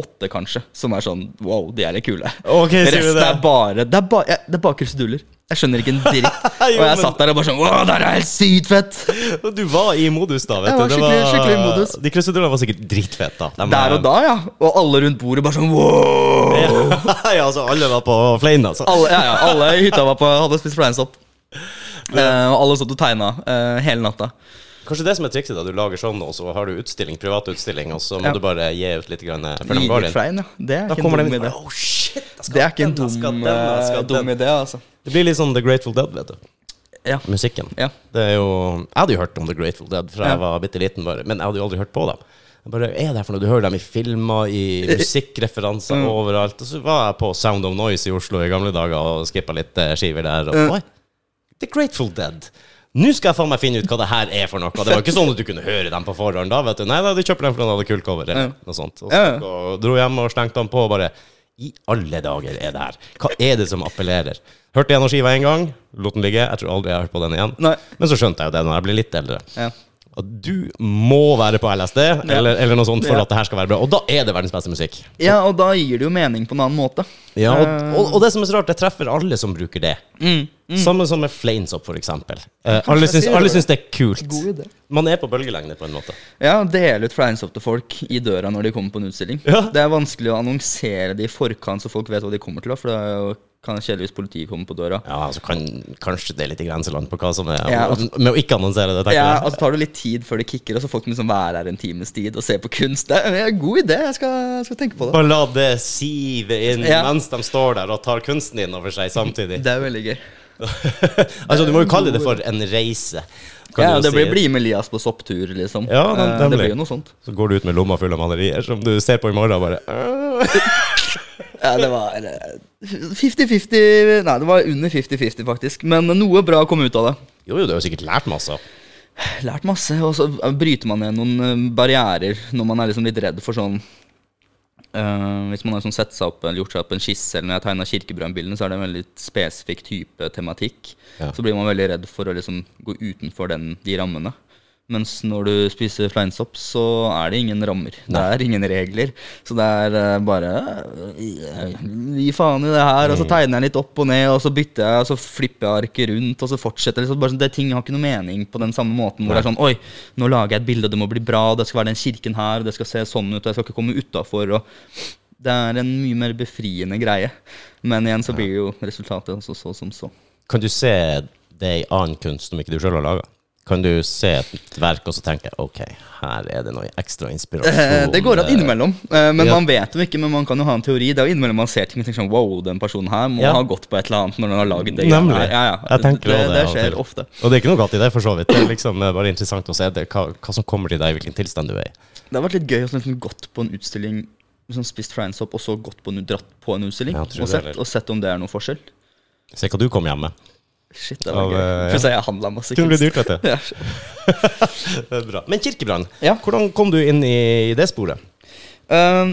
åtte, kanskje, som er sånn wow, de er litt kule. Ok, sier du Resten det? er bare Det er bare, ja, det er bare kruseduller. Jeg skjønner ikke en dritt. (laughs) Og jeg men- satt der og bare sånn Wow, det er helt sykt fett! Du var i modus da, vet Jeg var du. Skikkelig- skikkelig i modus. De krusedullene var sikkert dritfete, da. De Der og da, ja. Og alle rundt bordet bare sånn wow! Ja, (laughs) altså, alle var på flein, altså. Alle, ja, ja, alle i hytta var på, hadde spist fleinsopp. Og og alle satt og tegna uh, hele natta. Kanskje det som er trikset, da. Du lager sånn, og så har du utstilling, privatutstilling, og så må Ja. du bare gi ut litt grann, eh, før de går inn. flein, ja. Det er Da ikke kommer en de dum idé. Oh, shit! Det er ikke en dum, skal den, eh, dum idé, altså. Det blir litt sånn The Grateful Dead, vet du. Ja. Musikken. Ja. Det er jo Jeg hadde jo hørt om The Grateful Dead fra jeg var bitte liten, bare, men jeg hadde jo aldri hørt på dem. Jeg bare, er det for noe? Du hører dem i filmer, i musikkreferanser Mm. overalt. Og så var jeg på Sound of Noise i Oslo i gamle dager og skippa litt eh, skiver der. Og, Mm. The Grateful Dead. Nå skal jeg faen meg finne ut hva det her er for noe. Det var ikke sånn at du kunne høre dem på forhånd. da, vet du. Nei, nei de kjøper den for den hadde kullcover eller noe sånt. Og så og dro hjem og slengte den på og bare I alle dager er det her? Hva er det som appellerer? Hørte gjennom skiva en gang, lot den ligge. Jeg tror aldri jeg har hørt på den igjen. Nei. Men så skjønte jeg jo det når jeg ble litt eldre. Ja. At du må være på LSD eller, eller noe sånt for Ja. at det her skal være bra. Og da er det verdens beste musikk. ja, og da gir det jo mening på en annen måte. Ja, og, Eh. og, og det som er så rart, det treffer alle som bruker det. Mm. Samme som med Flamesopp, for eksempel. Eh, alle syns, alle det. syns det er kult. Man er på bølgelengde, på en måte. Ja, dele ut fleinsopp til folk i døra når de kommer på en utstilling. Ja. Det er vanskelig å annonsere det i forkant, så folk vet hva de kommer til. For det er jo kan kjedeligvis politiet komme på døra. Ja, altså kan, Kanskje det er litt i grenseland på hva som er Ja, altså- Med å ikke annonsere det, Ja, Ja, så altså tar det litt tid før det kicker, og så folk liksom være her en times tid og se på kunst. Det er en god idé, jeg skal, skal tenke på det. Bare la det sive inn Ja. mens de står der og tar kunsten inn over seg samtidig. Det er veldig gøy. (laughs) altså, du må jo kalle det for en reise. Ja, det si. blir Bli med Elias på sopptur, liksom. Ja, nemlig Eh, det blir jo noe sånt. Så går du ut med lomma full av malerier som du ser på i morgen og bare. (laughs) Ja, det var eh, 50-50 Nei, det var under 50-50, faktisk. Men noe bra kom ut av det. Jo, jo, du har jo sikkert lært masse. Lært masse, og så bryter man ned noen eh, barrierer når man er liksom litt redd for sånn Uh, Hvis man har sånn sett seg opp eller gjort seg opp en skisse, eller når jeg tegna kirkebrannbildene, så er det en veldig spesifikk type tematikk. Ja. Så blir man veldig redd for å liksom gå utenfor den, de rammene. Mens når du spiser fleinsopp, så er det ingen rammer. Det er ingen regler. Så det er eh, bare eh, Gi faen i det her. Og så tegner jeg litt opp og ned, og så bytter jeg, og så flipper jeg arket rundt, og så fortsetter liksom. Bare sånn, det Ting har ikke noe mening på den samme måten. Hvor det er sånn Oi, nå lager jeg et bilde, og det må bli bra, og det skal være den kirken her, og det skal se sånn ut, og jeg skal ikke komme utafor. Det er en mye mer befriende greie. Men igjen så blir jo resultatet også så som så. Kan du se det i annen kunst som ikke du sjøl har laga? Kan du se et verk og så tenke ok, her er det noe ekstra Eh, inspirasjon? Det går an innimellom, eh, men Ja. man vet jo ikke. Men man kan jo ha en teori. Det er jo innimellom man ser ting og tenker sånn Wow, den personen her må Ja. ha gått på et eller annet når den har laget det. Nemlig. Ja, ja. Jeg tenker det, det det skjer ofte. Og det er ikke noe galt i det, for så vidt. Det er liksom eh, bare interessant å se det, hva, hva som kommer til deg, hvilken tilstand du er i. Det har vært litt gøy å liksom gått på en utstilling sånn spist friendsopp, og så gått på en, dratt på en utstilling og, sett, og sett om det er noen forskjell. Se hva du kom hjem med. Shit, det var Av, gøy. eh, ja. Pluss at jeg handla masse Kunne bli kunst. dyrt, vet du. (laughs) Ja. (laughs) Det er bra. Men kirkebrann, Ja. hvordan kom du inn i det sporet? Eh,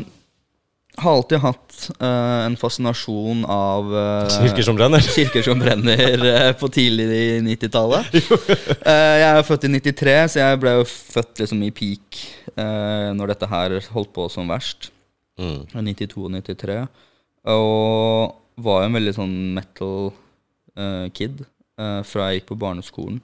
har alltid hatt eh, en fascinasjon av eh, Kirker som brenner? (laughs) Kirker som brenner eh, på tidlig 90-tallet. Eh, jeg er født i 93, så jeg ble jo født liksom i peak eh, når dette her holdt på som verst. Mm. 92 og 93. Og var jo en veldig sånn metal eh, kid uh, fra jeg gikk på barneskolen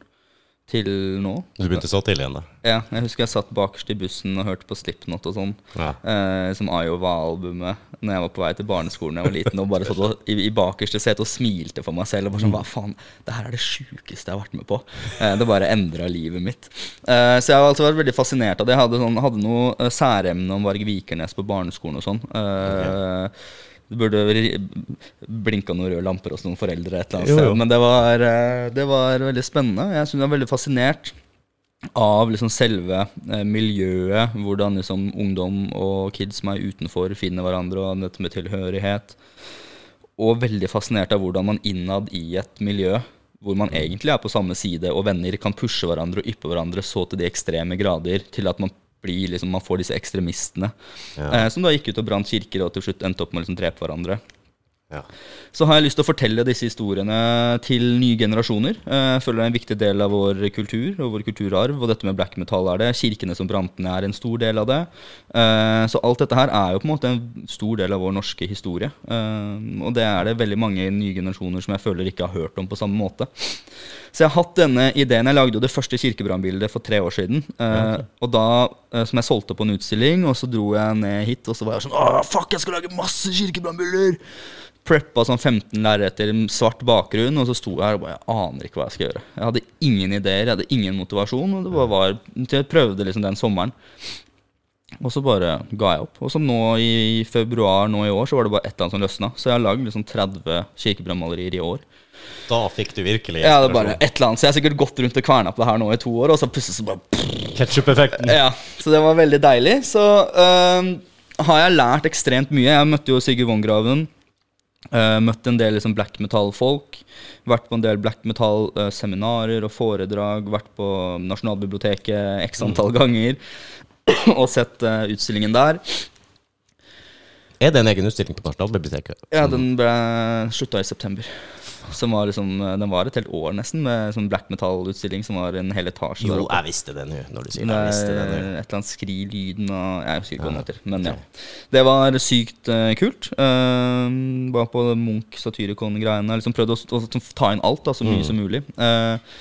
til nå. Du begynte så tidlig igjen, da? Ja, jeg husker jeg satt bakerst i bussen og hørte på Slipknot og sånn. Ja. Eh, som Iowa-albumet Når jeg var på vei til barneskolen da jeg var liten og bare satt i, i bakerste sete og smilte for meg selv. Og bare sånn, hva faen, Det her er det sjukeste jeg har vært med på. Eh, det bare endra livet mitt. Eh, så jeg har altså vært veldig fascinert av det. Jeg hadde, sånn, hadde noe eh, særemne om Varg Vikernes på barneskolen og sånn. Eh, Det burde blinka noen røde lamper hos noen foreldre et eller annet Jo, jo. sted. Men det var, eh, det var veldig spennende. Jeg synes jeg var veldig fascinert av liksom selve eh, miljøet, hvordan liksom ungdom og kids som er utenfor, finner hverandre, og dette med tilhørighet. Og veldig fascinert av hvordan man innad i et miljø, hvor man egentlig er på samme side, og venner kan pushe hverandre og yppe hverandre så til de ekstreme grader, til at man blir liksom, man får disse ekstremistene. Ja. Eh, som da gikk ut og brant kirker og til slutt endte opp med å liksom drepe hverandre Ja. så har jeg lyst til å fortelle disse historiene til nye generasjoner. Eh, Jeg føler det er en viktig del av vår kultur og vår kulturarv, og dette med black metal er det. Kirkene som brant ned er en stor del av det. Eh, Så alt dette her er jo på en måte en stor del av vår norske historie. Eh, Og det er det veldig mange nye generasjoner som jeg føler ikke har hørt om på samme måte. Så jeg har hatt denne ideen. Jeg lagde jo det første kirkebrannbildet for tre år siden. Eh, og da, eh, Som jeg solgte på en utstilling, og så dro jeg ned hit, og så var jeg sånn Åh, fuck, jeg skal lage masse kirkebrannbilder! Preppa sånn 15 lerreter, svart bakgrunn, og så sto jeg her og bare Jeg aner ikke hva jeg skal gjøre. Jeg hadde ingen ideer, jeg hadde ingen motivasjon, og det bare var Jeg prøvde liksom den sommeren. Og så bare ga jeg opp. Og så nå i februar nå i år så var det bare ett eller annet som løsna. Så jeg har lagd liksom 30 kirkebrannmalerier i år. Da fikk du virkelig Ja, det er bare et eller annet. Så jeg har sikkert gått rundt og kverna på det her nå i to år, og så plutselig så bare Ketchup-effekten. Ja, så det var veldig deilig. Så øhm, har jeg lært ekstremt mye. Jeg møtte jo Sigurd Vongraven Uh, møtt en del liksom, black metal-folk. Vært på en del black metal-seminarer og foredrag. Vært på Nasjonalbiblioteket x antall ganger (coughs) og sett uh, utstillingen der. Er det en egen utstilling på Nasjonalbiblioteket? Ja, den ble slutta i september. Som var liksom, eh, den var et helt år nesten, med sånn black metal-utstilling som var en hel etasje. Jo, jeg visste det nå, når du sier det. Jeg visste det nu nå. et eller annet skri lyden av Jeg husker ikke hva den heter. Men ja. Det var sykt uh, kult. Uh, var på Munch Satyricon-greiene. Liksom prøvde å, å, ta inn alt, da, så mye som mulig. Eh,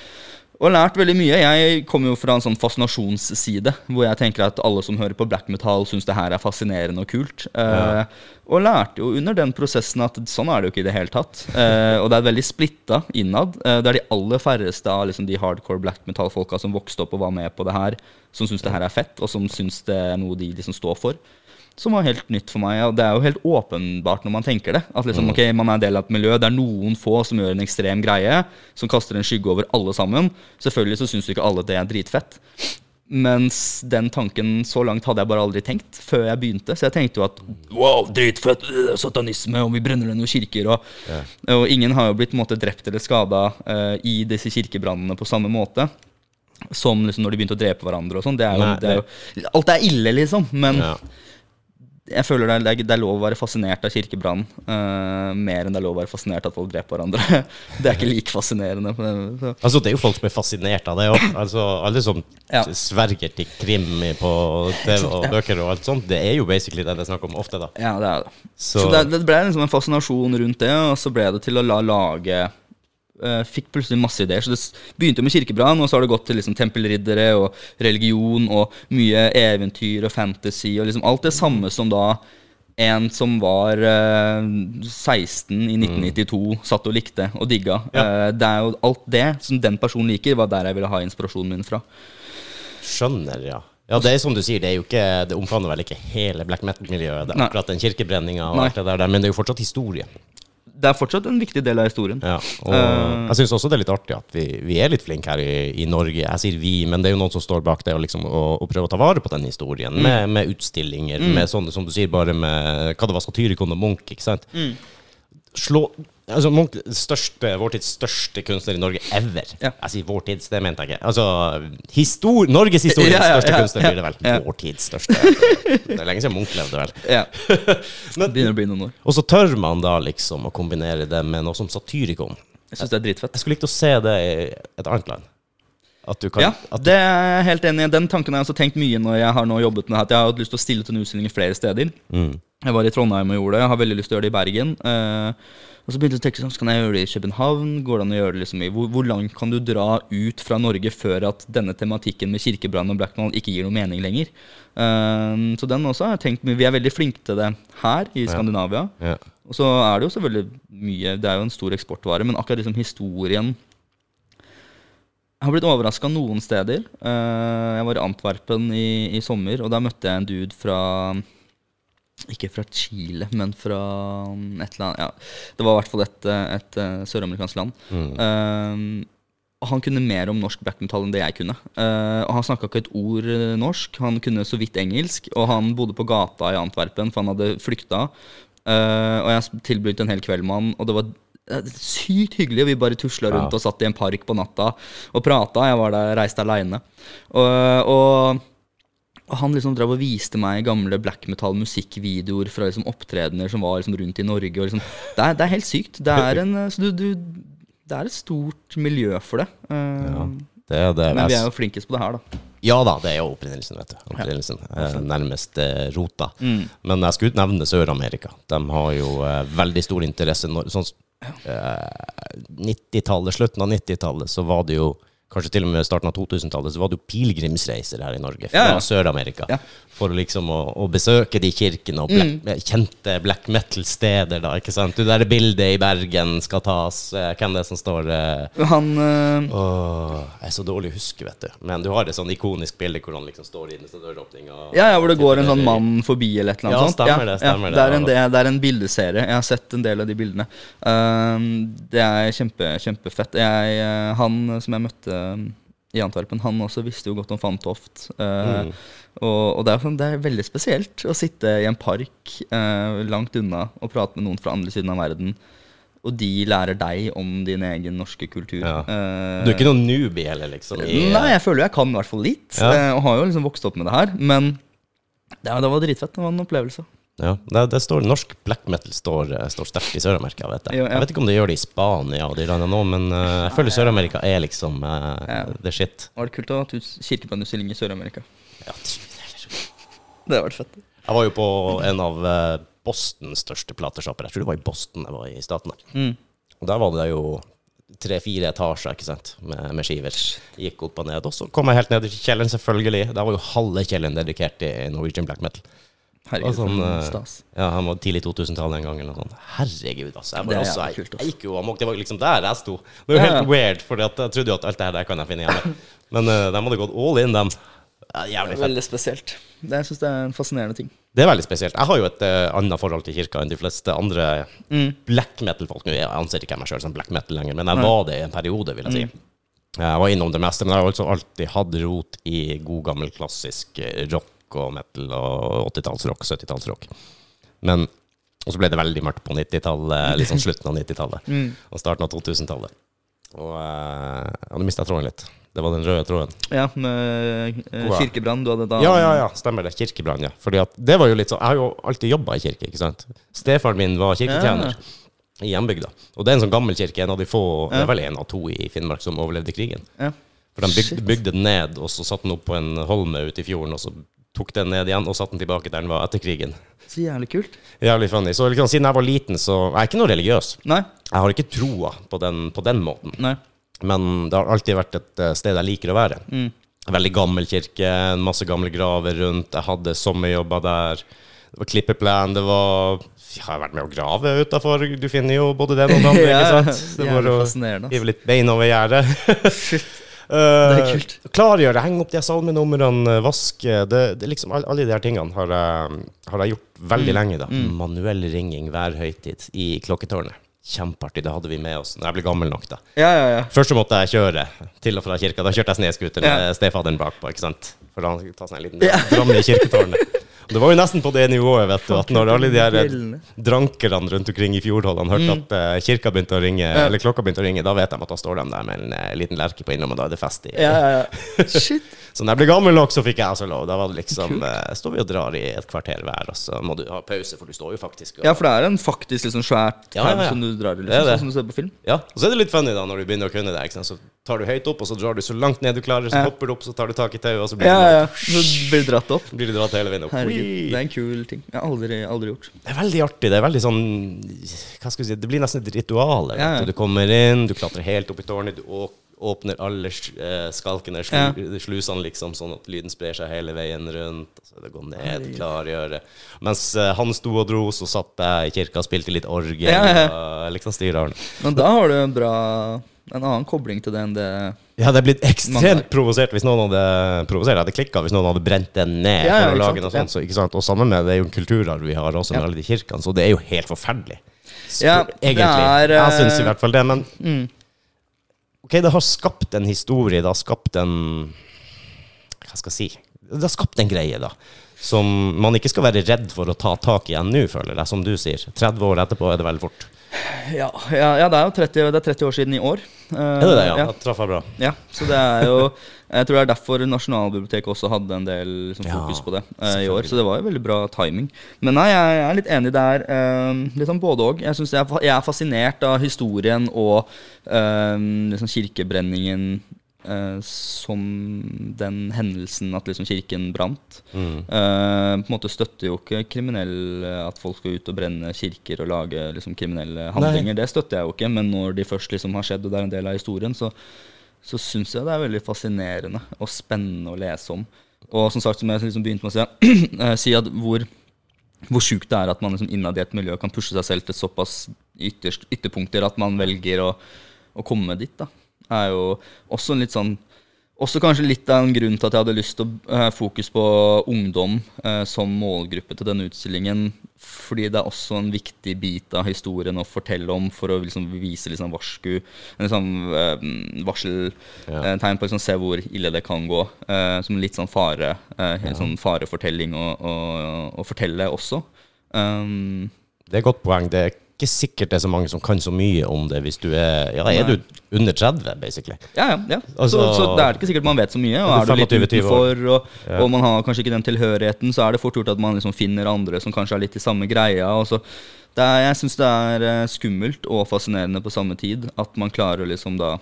og lært veldig mye. Jeg kommer jo fra en sånn fascinasjonsside, hvor jeg tenker at alle som hører på black metal, syns det her er fascinerende og kult. Eh, Og lærte jo under den prosessen at sånn er det jo ikke i det hele tatt. Eh, og det er veldig splitta innad. Eh, det er de aller færreste av liksom, de hardcore black metal-folka som vokste opp og var med på det her, som syns det her er fett, og som syns det er noe de liksom står for. Som var helt nytt for meg. Og det er jo helt åpenbart når man tenker det. At liksom, ok, man er del av et miljø. Det er noen få som gjør en ekstrem greie, som kaster en skygge over alle sammen. Selvfølgelig så syns jo ikke alle det er dritfett. Mens den tanken så langt hadde jeg bare aldri tenkt før jeg begynte. Så jeg tenkte jo at wow, dritfett, øh, satanisme, og vi brenner ned noen kirker. Og, og ingen har jo blitt måte, drept eller skada i disse kirkebrannene på samme måte. Som liksom når de begynte å drepe hverandre og sånn. Alt er ille, liksom. Men Ja. Jeg føler det er, det er lov å være fascinert av kirkebrann uh, mer enn det er lov å være fascinert av at folk dreper hverandre. (laughs) det er ikke like fascinerende. Altså, det er jo folk som er fascinert av det òg. Altså, alle som Ja. sverger til krim på TV (laughs) og bøker og alt sånt, det er jo basically det det er snakk om ofte, da. Ja, det er det. Så, Så, det, det ble liksom en fascinasjon rundt det, og så ble det til å la lage Fikk plutselig masse ideer. Så det begynte jo med kirkebrann, og så har det gått til liksom tempelriddere og religion og mye eventyr og fantasy og liksom alt det samme som da en som var eh, 16 i 1992, satt og likte og digga. Ja. Eh, det er jo alt det som den personen liker, var der jeg ville ha inspirasjonen min fra. skjønner, ja. Ja, det er som du sier, det ikke Det omfavner vel ikke hele black metal-miljøet, det er akkurat den kirkebrenninga og alt det der, men det er jo fortsatt historie. Det er fortsatt en viktig del av historien. Ja, og uh, jeg syns også det er litt artig at vi, vi er litt flinke her i, i Norge. Jeg sier vi, men det er jo noen som står bak det og, liksom, og, og prøver å ta vare på den historien. Med, med utstillinger, med sånne som du sier, bare med hva det var, Satyricon og Munch. ikke sant? Slå Altså, Munch, største, vår tids største kunstner i Norge ever. Ja. Jeg sier vår tids, det mente jeg ikke. Altså, histor Norges historiens Ja, ja, største kunstner blir det vel. Vår tids største. Det er lenge siden Munch levde, vel. Ja. (laughs) Men- Begynner å bli noen år. Og så tør man da liksom å kombinere det med noe som Satyricon. Jeg syns det er dritfett. Jeg skulle likt å se det i et annet land. Kan Ja, det er jeg helt enig i. Den tanken har jeg også tenkt mye når jeg har nå jobbet med at jeg har hatt lyst til å stille til en utstilling flere steder. mm, Jeg var i Trondheim og gjorde det. Jeg har veldig lyst til å gjøre det i Bergen. Eh, og så begynte jeg å tenke sånn, Skal jeg gjøre det i København? Går det an å gjøre det liksom i hvor, hvor langt kan du dra ut fra Norge før at denne tematikken med kirkebrann og blackmail ikke gir noe mening lenger? Um, så den også har jeg tenkt. Vi er veldig flinke til det her i Skandinavia. ja. Og så er det jo selvfølgelig mye Det er jo en stor eksportvare, men akkurat liksom historien Jeg har blitt overraska noen steder. Eh, jeg var i Antwerpen i, i sommer, og da møtte jeg en dude fra Ikke fra Chile, men fra um, et eller annet ja, Det var i hvert fall et, et, et eh, søramerikansk land. Mm. Uh, han kunne mer om norsk black metal enn det jeg kunne. Uh, Han snakka ikke et ord eh, norsk, han kunne så vidt engelsk. Og han bodde på gata i Antwerpen, for han hadde flykta. Uh, og jeg tilbød en hel kveld med han, og det var eh, sykt hyggelig. Vi bare tusla rundt Ja. og satt i en park på natta og prata. Jeg var der, reiste aleine. Og, og, og han liksom drev og viste meg gamle black metal musikkvideoer fra liksom opptredener som var liksom rundt i Norge. Og liksom, det, er, det er helt sykt. Det er, en, eh, så du, du, det er et stort miljø for det. Eh, ja. Det det. Men vi er jo flinkest på det her, da. Ja da, det er jo opprinnelsen, vet du. Opprinnelsen. Eh, nærmest eh, rota. Mm. Men jeg skulle nevne Sør-Amerika. De har jo eh, veldig stor interesse. Når, sånn, eh, 90-tallet, Slutten av 90-tallet så var det jo Kanskje til og med starten av 2000-tallet så var det jo pilegrimsreiser her i Norge fra Ja, ja. Sør-Amerika. Ja. For liksom å, å besøke de kirkene og black, kjente black metal-steder, da. ikke sant? Det der bildet i Bergen skal tas. eh, Hvem det er som står eh, Han eh, Åh, jeg er så dårlig å huske, vet du. Men du har et sånn ikonisk bilde hvor han liksom står i den døråpninga. Ja, ja, hvor det går en sånn mann forbi eller et eller annet Ja, stemmer det, stemmer det. det. Er en, det, det er en bildeserie. Jeg har sett en del av de bildene. Uh, det er kjempe, kjempefett. Jeg, eh, han som jeg møtte i Antwerpen, han også visste jo godt om Fantoft. Eh, Mm. og, og det, er, sånn- det er veldig spesielt å sitte i en park eh, langt unna og prate med noen fra andre siden av verden, og de lærer deg om din egen norske kultur. Ja. Eh, Du er ikke noen newbie heller, liksom? i- Nei, jeg føler jeg kan i hvert fall litt, Ja. eh, og har jo liksom vokst opp med det her. Men det, det var dritfett. Det var en opplevelse. Ja, det, står Norsk black metal står, eh, står sterkt i Sør-Amerika, vet jeg. Jo, ja. Jeg vet ikke om det gjør det i Spania og de landene nå, men uh, jeg føler Sør-Amerika er liksom uh, Ja. the shit. Var det kult å ha hatt kirkebrannutstilling i Sør-Amerika? Ja, Det har vært fett. jeg var jo på en av Bostons største plateshopper. Jeg tror det var i Boston jeg var i Statene. Mm. Og der var det jo tre-fire etasjer ikke sant? Med, med skiver. Gikk opp og ned. Og så kom jeg helt ned i kjelleren, selvfølgelig. Der var jo halve kjelleren dedikert til Norwegian black metal. Herregud, Og sånn, eh, stas. Ja, han var tidlig 2000-tallet en gang eller noe sånt. Herregud, altså. Jeg, Det er også, jeg, kult, jeg gikk jo amok. Det var liksom der jeg sto. Det var jo helt ja. weird, for jeg trodde jo at alt det her der kan jeg finne hjemme. Men uh, de hadde gått all in, dem. Ja, jævlig fett. Veldig spesielt. Det, jeg syns det er en fascinerende ting. Det er veldig spesielt. Jeg har jo et uh, annet forhold til kirka enn de fleste andre Mm. black metal-folk. Jeg anser ikke meg sjøl som black metal lenger, men jeg var det i en periode, vil jeg si. Jeg var innom det meste, men jeg har altså alltid hatt rot i god, gammel, klassisk eh, rock og metal og 80-tallsrock, 70-tallsrock. Men Og så ble det veldig mørkt på 90-tallet, liksom slutten av 90-tallet (laughs) Mm. og starten av 2000-tallet. Og uh, ja, nå mista jeg tråden litt. Det var den røde tråden. Ja, med uh, er- kirkebrann. Du hadde da Ja, ja, ja, stemmer det. Kirkebrann, ja. Fordi at det var jo litt sånn Jeg har jo alltid jobba i kirke, ikke sant. Stefaren min var kirketjener i hjembygda. Og det er en sånn gammel kirke, en av de få Det er vel en av to i Finnmark som overlevde krigen. Ja. For de bygde, bygde den ned, og så satte den opp på en holme ute i fjorden, og så tok den ned igjen og satte den tilbake der den var etter krigen. Så jævlig kult. Jævlig funny. Så liksom, siden jeg var liten, så Jeg er ikke noe religiøs. Nei. Jeg har ikke troa på den, på den måten. Nei. Men det har alltid vært et eh, sted jeg liker å være. Mm. Veldig gammel kirke, masse gamle graver rundt. Jeg hadde sommerjobber der. Det var klippeplan, det var Jeg har vært med å grave utafor. Du finner jo både (laughs) det og det andre, ikke sant? Det var å hive litt bein over gjerdet. Uh, er kult. Klargjøre, henge opp de salmenumrene, vaske det, det liksom, Alle de her tingene har jeg, har jeg gjort veldig Mm. lenge. da Manuell ringing hver høytid i klokketårnet. Kjempeartig. Det hadde vi med oss når jeg ble gammel nok. da Ja, ja, ja. Først så måtte jeg kjøre til og fra kirka. Da kjørte jeg snøscooter med Ja. stefaderen bakpå. ikke sant? For da skulle ta seg en liten Ja. i kirketårnet. (laughs) Det var jo nesten på det nivået, vet du, at når alle de her drankerne rundt omkring i fjordholdene hørte Mm. at eh, kirka begynte å ringe, eller klokka begynte å ringe, da vet de at da står de der med en eh, liten lerke på innom, og da er det fest i. Ja, ja, ja. (laughs) Shit. Så når jeg ble gammel nok, så fikk jeg også lov. Da var det liksom eh, Står vi og drar i et kvarter hver, og så må du ha pause, for du står jo faktisk og Ja, for det er en faktisk liksom svært ja. som du drar i, Det liksom, det. sånn som du ser på film. Ja, og så er det litt funny da når du begynner å kunne det. Ikke sant? Så tar du høyt opp, og så drar du så langt ned du klarer, så Ja. hopper du opp, så tar du tak i tauet, og så blir, Ja, du, ja. Så blir du dratt opp. blir du dratt hele veien opp. Herregud, det er en kul ting. Jeg har aldri, aldri gjort. Det er veldig artig. Det er veldig sånn Hva skal vi si Det blir nesten et ritual. Du. kommer inn, du klatrer helt opp i tårnet, du åpner alle eh, skalkene, slu, slusene, liksom, sånn at lyden sprer seg hele veien rundt. Så det går ned, klargjør klargjøre. Mens eh, han sto og dro, så satt jeg i kirka og spilte litt orgel. Ja, ja. Og liksom styrer han. Men da har du en bra En annen kobling til det enn det Jeg hadde blitt ekstremt provosert hvis noen hadde provosert. Jeg hadde klikka hvis noen hadde brent den ned Ja, ja, for å lage noe sånt. Så, ikke sant? Og sammen med det er jo en kulturarv vi har også med alle de kirkene, så det er jo helt forferdelig. Spør, Ja, egentlig. er, jeg eh, syns i hvert fall det, men mm. Ok, det har skapt en historie, det har skapt en Hva skal jeg si? Det har skapt en greie, da. Som man ikke skal være redd for å ta tak i igjen nå, føler jeg, som du sier. 30 år etterpå er det veldig fort. Ja, ja, ja, det er jo 30, det er 30 år siden i år. Uh, Er det det, ja? ja. Da traff jeg bra. Ja, så det er jo Jeg tror det er derfor Nasjonalbiblioteket også hadde en del liksom, fokus på det uh, i år. Så det var jo veldig bra timing. Men nei, jeg, jeg er litt enig der. Uh, litt sånn både òg. Jeg, jeg, jeg er fascinert av historien og eh, liksom kirkebrenningen eh, som den hendelsen at liksom kirken brant. Mm. Uh, på en måte støtter jo ikke kriminell at folk skal ut og brenne kirker og lage liksom, kriminelle handlinger. Det støtter jeg jo ikke, men når de først liksom har skjedd, og det er en del av historien, så, så syns jeg det er veldig fascinerende og spennende å lese om. Og som sagt, som jeg liksom begynte med å si, (clears throat) eh, si at hvor, hvor sjukt det er at man liksom innad i et miljø kan pushe seg selv til såpass ytterst, ytterpunkter at man velger å, å komme dit. da er jo også en litt sånn Også kanskje litt av en grunn til at jeg hadde lyst til å ha fokus på ungdom eh, som målgruppe til denne utstillingen. Fordi det er også en viktig bit av historien å fortelle om for å liksom vise liksom varsku liksom, eh, Varseltegn på på liksom, se hvor ille det kan gå. Eh, som litt sånn fare eh, en sånn farefortelling å, å, å fortelle også. Um, Det er et godt poeng. Det er ikke sikkert det er så mange som kan så mye om det hvis du er Ja, er du under 30, basically? Ja, ja. ja. Altså- så, så det er ikke sikkert man vet så mye. Og Er du litt utenfor, og, Ja. og man har kanskje ikke den tilhørigheten, så er det fort gjort at man liksom finner andre som kanskje er litt i samme greia. Og så er, jeg syns det er eh, skummelt og fascinerende på samme tid at man klarer liksom da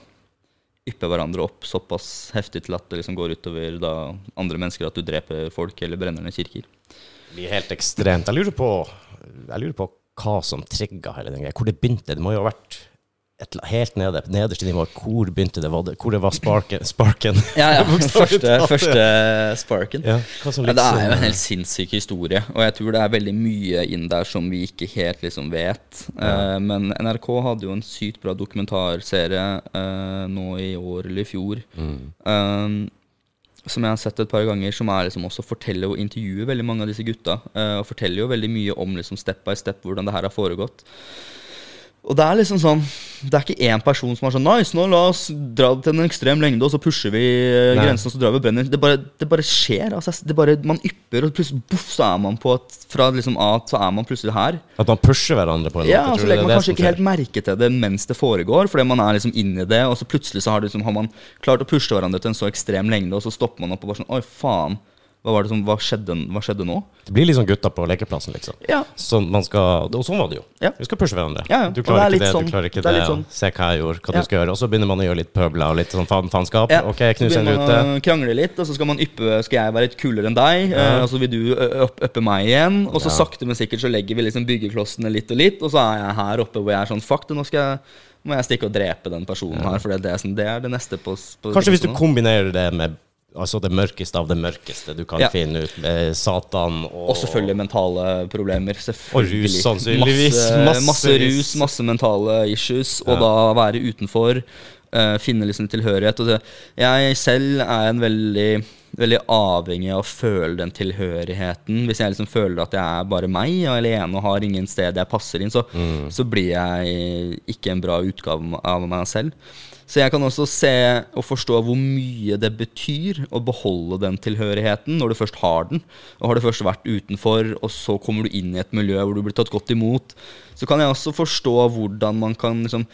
yppe hverandre opp såpass heftig til at det liksom går utover da andre mennesker, at du dreper folk eller brenner ned kirker. Det blir helt ekstremt. Jeg lurer på, jeg lurer på hva som trigga hele den greia. Hvor det begynte. Det må jo ha vært et, helt nede, nederste nivå. Hvor begynte det? Var det hvor det var sparken? sparken. (laughs) Ja, ja. (laughs) Første, første sparken. Ja, hva som Ja, det er jo liksom- en helt sinnssyk historie, og jeg tror det er veldig mye inn der som vi ikke helt liksom vet. Eh, men NRK hadde jo en sykt bra dokumentarserie eh, nå i år eller i fjor. eh, som jeg har sett et par ganger, som er liksom også forteller og intervjuer veldig mange av disse gutta. eh, og forteller jo veldig mye om liksom step by step hvordan det her har foregått. Og det er liksom sånn Det er ikke én person som er sånn Nice, nå la oss dra det til en ekstrem lengde, og så pusher vi eh, Nei. grensen, og så drar vi brenner. Det bare, det bare skjer. Altså, det bare, man ypper, og plutselig boff, så er man på at Fra liksom A så er man plutselig her. At man pusher hverandre på en måte. Ja, så legger er man det kanskje ikke helt merke til det mens det foregår, fordi man er liksom inne i det, og så plutselig så har, liksom, har man klart å pushe hverandre til en så ekstrem lengde, og så stopper man opp og bare sånn Oi, faen. Hva, var det som, hva, skjedde, hva skjedde nå? Det blir liksom gutta på lekeplassen, liksom. Ja. Så man skal, og sånn var det jo. Ja. Vi skal pushe hverandre. Ja, ja. Du det klarer er ikke det, sånn- du klarer ikke det er det. sånn- Se hva jeg gjorde, hva du skal gjøre. Og så begynner man å gjøre litt pøbler og litt sånn faen, faenskap. Ja, Ok, knuse en rute. Krangle litt, og så skal man yppe Skal jeg være litt kulere enn deg, eh, og så vil du uppe meg igjen. Og så sakte, men sikkert så legger vi liksom byggeklossene litt og litt, og så er jeg her oppe hvor jeg er sånn Fuck det, nå skal jeg må jeg stikke og drepe den personen her, for det, er sånn, det er det neste på, på Kanskje hvis du kombinerer det med altså det mørkeste av det mørkeste du kan Ja. finne ut, med Satan og Og selvfølgelig mentale problemer. Selvfølgelig. rus, sannsynligvis. Masse, masse rus, masse mentale issues. Og Ja. da være utenfor, Uh, finne liksom tilhørighet. Og det, jeg selv er en veldig, veldig avhengig av å føle den tilhørigheten. Hvis jeg liksom føler at jeg er bare meg og alene og har ingen sted jeg passer inn, så, så blir jeg ikke en bra utgave av meg selv. Så jeg kan også se og forstå hvor mye det betyr å beholde den tilhørigheten når du først har den. Og har du først vært utenfor, og så kommer du inn i et miljø hvor du blir tatt godt imot. Så kan jeg også forstå hvordan man kan liksom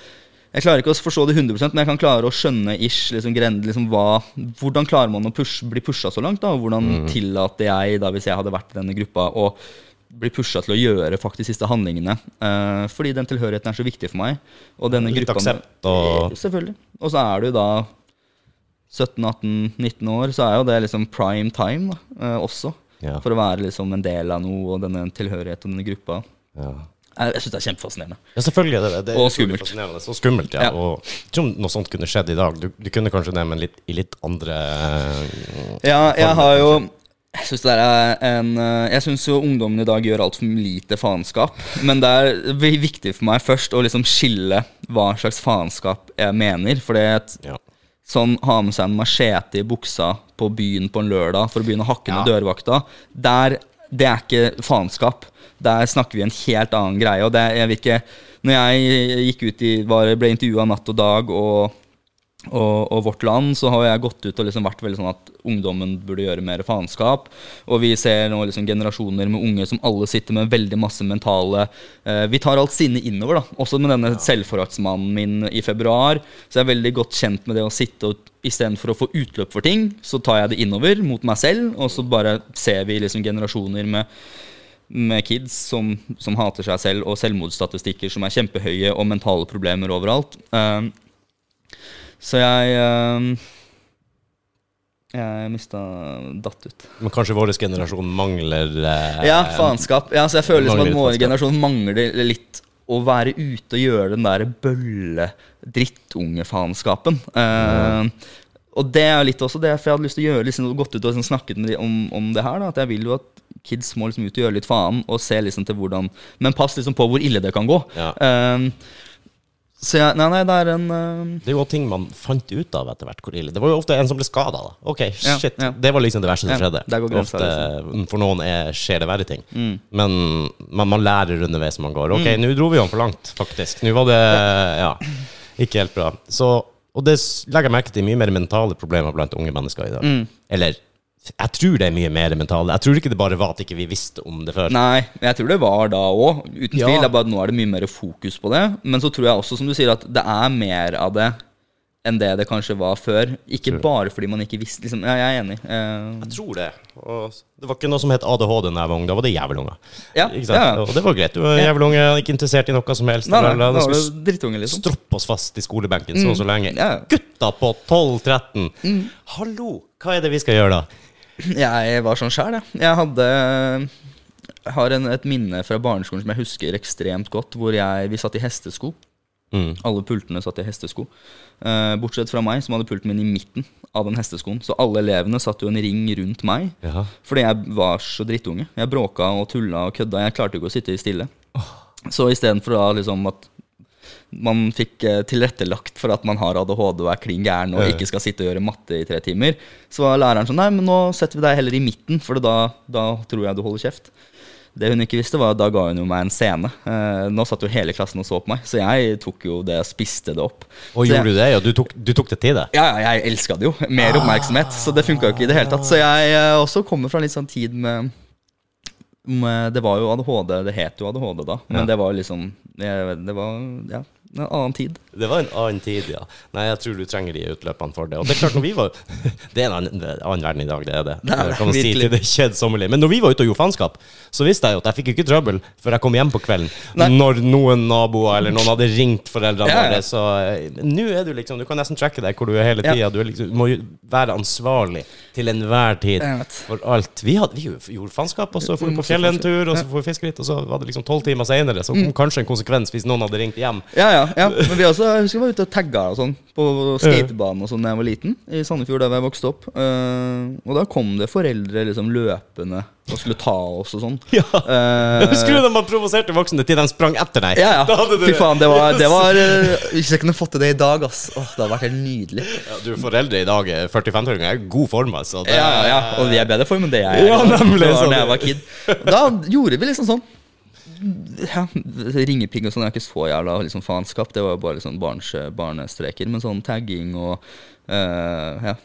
Jeg klarer ikke å forstå det 100% men jeg kan klare å skjønne ish liksom, gren- liksom, hva, Hvordan klarer man å push, bli pusha så langt? da? Hvordan tillater jeg, da, hvis jeg hadde vært i denne gruppa, å bli pusha til å gjøre faktisk siste handlingene? Eh, fordi den tilhørigheten er så viktig for meg. Og denne Litt gruppa aksept og- Eh, Selvfølgelig. Og så er du da 17-18-19 år, så er jo det liksom prime time da, eh, også. Ja. For å være liksom en del av noe og denne tilhørigheten og denne gruppa. Ja. Jeg, jeg syns det er kjempefascinerende. Ja, selvfølgelig er det det. det. er Og skummelt. Så skummelt, ja. Ja. Og jeg tror noe sånt kunne skjedd i dag. Du, du kunne kanskje det, men litt, i litt andre Ja, jeg har jo jeg syns er en eh, Jeg syns jo ungdommen i dag gjør altfor lite faenskap. Men det er viktig for meg først å liksom skille hva slags faenskap jeg mener. For det Ja. sånn ha med seg en machete i buksa på byen på en lørdag for å begynne å hakke ned Ja. dørvakta, der, det er ikke faenskap. Der snakker vi en helt annen greie. Og det, jeg vil ikke Når jeg gikk ut i, var, ble intervjua Natt og Dag og, og, og Vårt Land, så har jeg gått ut og liksom vært veldig sånn at ungdommen burde gjøre mer faenskap. Og vi ser nå liksom generasjoner med unge som alle sitter med veldig masse mentale eh, Vi tar alt sinnet innover, da. Også med denne selvforaktsmannen min i februar. Så jeg er veldig godt kjent med det å sitte og istedenfor å få utløp for ting, så tar jeg det innover mot meg selv, og så bare ser vi liksom generasjoner med med kids som, som hater seg selv, og selvmordsstatistikker som er kjempehøye, og mentale problemer overalt. Um, så jeg um, Jeg mista datt ut. Men kanskje vår generasjon mangler eh, Ja, faenskap. Ja, så jeg føler liksom at vår generasjon mangler litt å være ute og gjøre den der bølle-drittungefaenskapen. Uh, og det er litt også det, for jeg hadde lyst til å gjøre liksom, gått ut og liksom, snakket med de om, om det her. Da, at jeg vil jo at kids må liksom ut og gjøre litt faen, og se liksom til hvordan Men pass liksom på hvor ille det kan gå. Ja. Um, Så jeg, nei, nei, det er en uh... Det er jo ting man fant ut av etter hvert hvor ille Det var jo ofte en som ble skada, da. Ok, Ja, shit. ja. Det var liksom det verste som Ja, skjedde. der går grensa, ofte, For noen er, skjer det verre ting. Mm. Men man, man lærer underveis man går. Ok, nå dro vi han for langt, faktisk. Nå var det ja, ikke helt bra. Så, og det legger jeg merke til mye mer mentale problemer blant unge mennesker i dag. Mm. Eller jeg tror det er mye mer mentale. Jeg tror ikke det bare var at ikke vi visste om det før. Nei, jeg tror det var da òg, uten Ja. tvil. Det er bare at nå er det mye mer fokus på det. Men så tror jeg også, som du sier, at det er mer av det enn det det kanskje var før. Ikke bare fordi man ikke visste. Liksom. Ja, jeg er enig. Uh... Jeg tror det. Og det var ikke noe som het ADHD da jeg var ung. Da var det jævelunger. Ja, ja, ja. Og det var greit. Du var jævelunge, ikke interessert i noe som helst. nei, nei, skulle drittunge, liksom. stroppe oss fast i skolebenken så og så lenge. Ja. Gutta på 12-13! Mm. Hallo, hva er det vi skal gjøre da? Jeg var sånn sjæl, jeg. Jeg hadde har en, et minne fra barneskolen som jeg husker ekstremt godt, hvor jeg, vi satt i hestesko. Mm. Alle pultene satt i hestesko. Eh, bortsett fra meg, som hadde pulten min i midten av den hesteskoen. Så alle elevene satt jo en ring rundt meg. Ja. Fordi jeg var så drittunge. Jeg bråka og tulla og kødda. Jeg klarte ikke å sitte stille. Så istedenfor liksom at man fikk eh, tilrettelagt for at man har ADHD og er klin gæren og ikke skal sitte og gjøre matte i tre timer, så var læreren sånn Nei, men nå setter vi deg heller i midten, for da, da tror jeg du holder kjeft. Det hun ikke visste, var at da ga hun jo meg en scene. Eh, nå satt jo hele klassen og så på meg, så jeg tok jo det spiste det opp. Og Så jeg- gjorde du det? Ja, du tok, du tok det til deg? ja, ja, jeg elska det jo. Mer oppmerksomhet. Så det funka jo ikke i det hele tatt. Så jeg eh, også kommer fra litt sånn tid med, med Det var jo ADHD, det het jo ADHD da, men Ja. det var liksom jeg, Det var ja, en annen tid. Det var en annen tid, ja. Nei, jeg tror du trenger de utløpene for det. Og det er klart, når vi var (laughs) Det er en annen, annen verden i dag, det er det. Det er det, si til det kjedsommelige. Men når vi var ute og gjorde faenskap, så visste jeg jo at jeg fikk ikke trøbbel før jeg kom hjem på kvelden. Nei. Når noen naboer eller noen hadde ringt foreldrene Ja, ja. våre. Så eh, nå er du liksom Du kan nesten tracke deg hvor du er hele Ja. Du, liksom, må være ansvarlig til enhver tid for alt. Vi, hadde, vi gjorde faenskap, og så dro vi på fjellet en tur, og så dro vi fiske litt, og så var det liksom tolv timer seinere, så kom kanskje en konsekvens hvis noen hadde ringt hjem. Ja, ja, ja. Men vi også, jeg husker vi var ute og tagga og sånn på skatebanen og sånn da jeg var liten. I Sandefjord, der jeg vokste opp. Uh, og da kom det foreldre liksom løpende og skulle ta oss og sånn. (laughs) Ja. Uh, Husker du da man provoserte voksne til de sprang etter deg? Ja, Da ja. Fy faen, det var, det var uh, (laughs) Hvis jeg kunne fått til det i dag, ass. Åh, det hadde vært helt nydelig. Ja, du foreldre i dag, 45-åringer, er i god form, altså. Det- Ja, ja, ja. Og vi er bedre form enn det jeg er. Ja, nemlig, da, sånn. da jeg var kid. Da gjorde vi liksom sånn ja, Ringepigg og sånn er ikke så jævla liksom faenskap. Det var jo bare sånn barns, barnestreker. Men sånn tagging og uh, ja.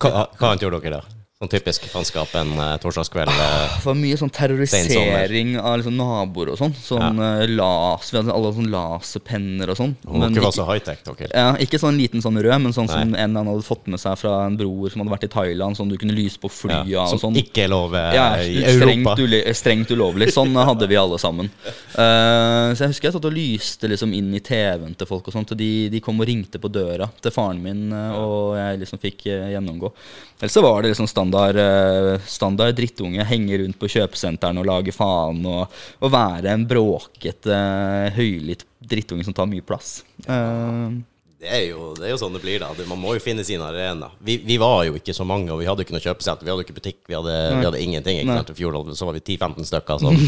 Hva, hva annet gjorde dere da? Sånn typisk faenskap en uh, torsdagskveld. eh, Det var mye sånn terrorisering av liksom naboer og sånn. Sånn eh, las, Vi hadde alle sånn laserpenner og sånn. Men ikke, var så high-tech, dere. ja, ikke sånn liten sånn rød, men sånn som en eller annen hadde fått med seg fra en bror som hadde vært i Thailand. Sånn du kunne lyse på flya Ja, og som sånn. ikke er lov Ja, i Europa. uli strengt ulovlig. Sånn hadde vi alle sammen. Uh, så jeg husker jeg satt og lyste liksom inn i TV-en til folk, og sånt, og de, de kom og ringte på døra til faren min, og jeg liksom fikk uh, gjennomgå. Ellers så var det liksom standard, eh, standard drittunge. Henge rundt på kjøpesenteren og lage faen, og, og være en bråkete, høylytt drittunge som tar mye plass. Ja. Det er, jo, det er jo sånn det blir, da. Man må jo finne sin arena. Vi, vi var jo ikke så mange, og vi hadde ikke noe kjøpesenter. Vi hadde ikke butikk, vi hadde, vi hadde ingenting. Ikke sant? I fjor så var vi 10-15 stykker. Sånn.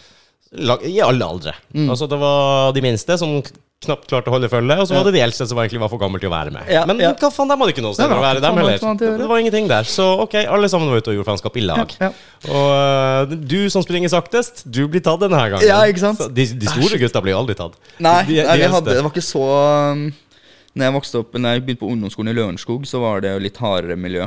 (laughs) I alle aldre. Mm. Altså, det var de minste som knapt klarte å holde følge, og så var det de eldste som egentlig var for gamle til å være med. Ja, Men ja. hva faen, dem hadde ikke noe sted å være, dem heller. Det var ingenting der. Så ok, alle sammen var ute og gjorde faenskap i lag. Ja, Og øh, du som springer saktest, du blir tatt denne gangen. Ja, ikke sant? Så de, de store gutta blir jo aldri tatt. Nei, De- de nei vi hadde, det var ikke så um, Når jeg vokste opp, når jeg begynte på ungdomsskolen i Lørenskog, så var det jo litt hardere miljø.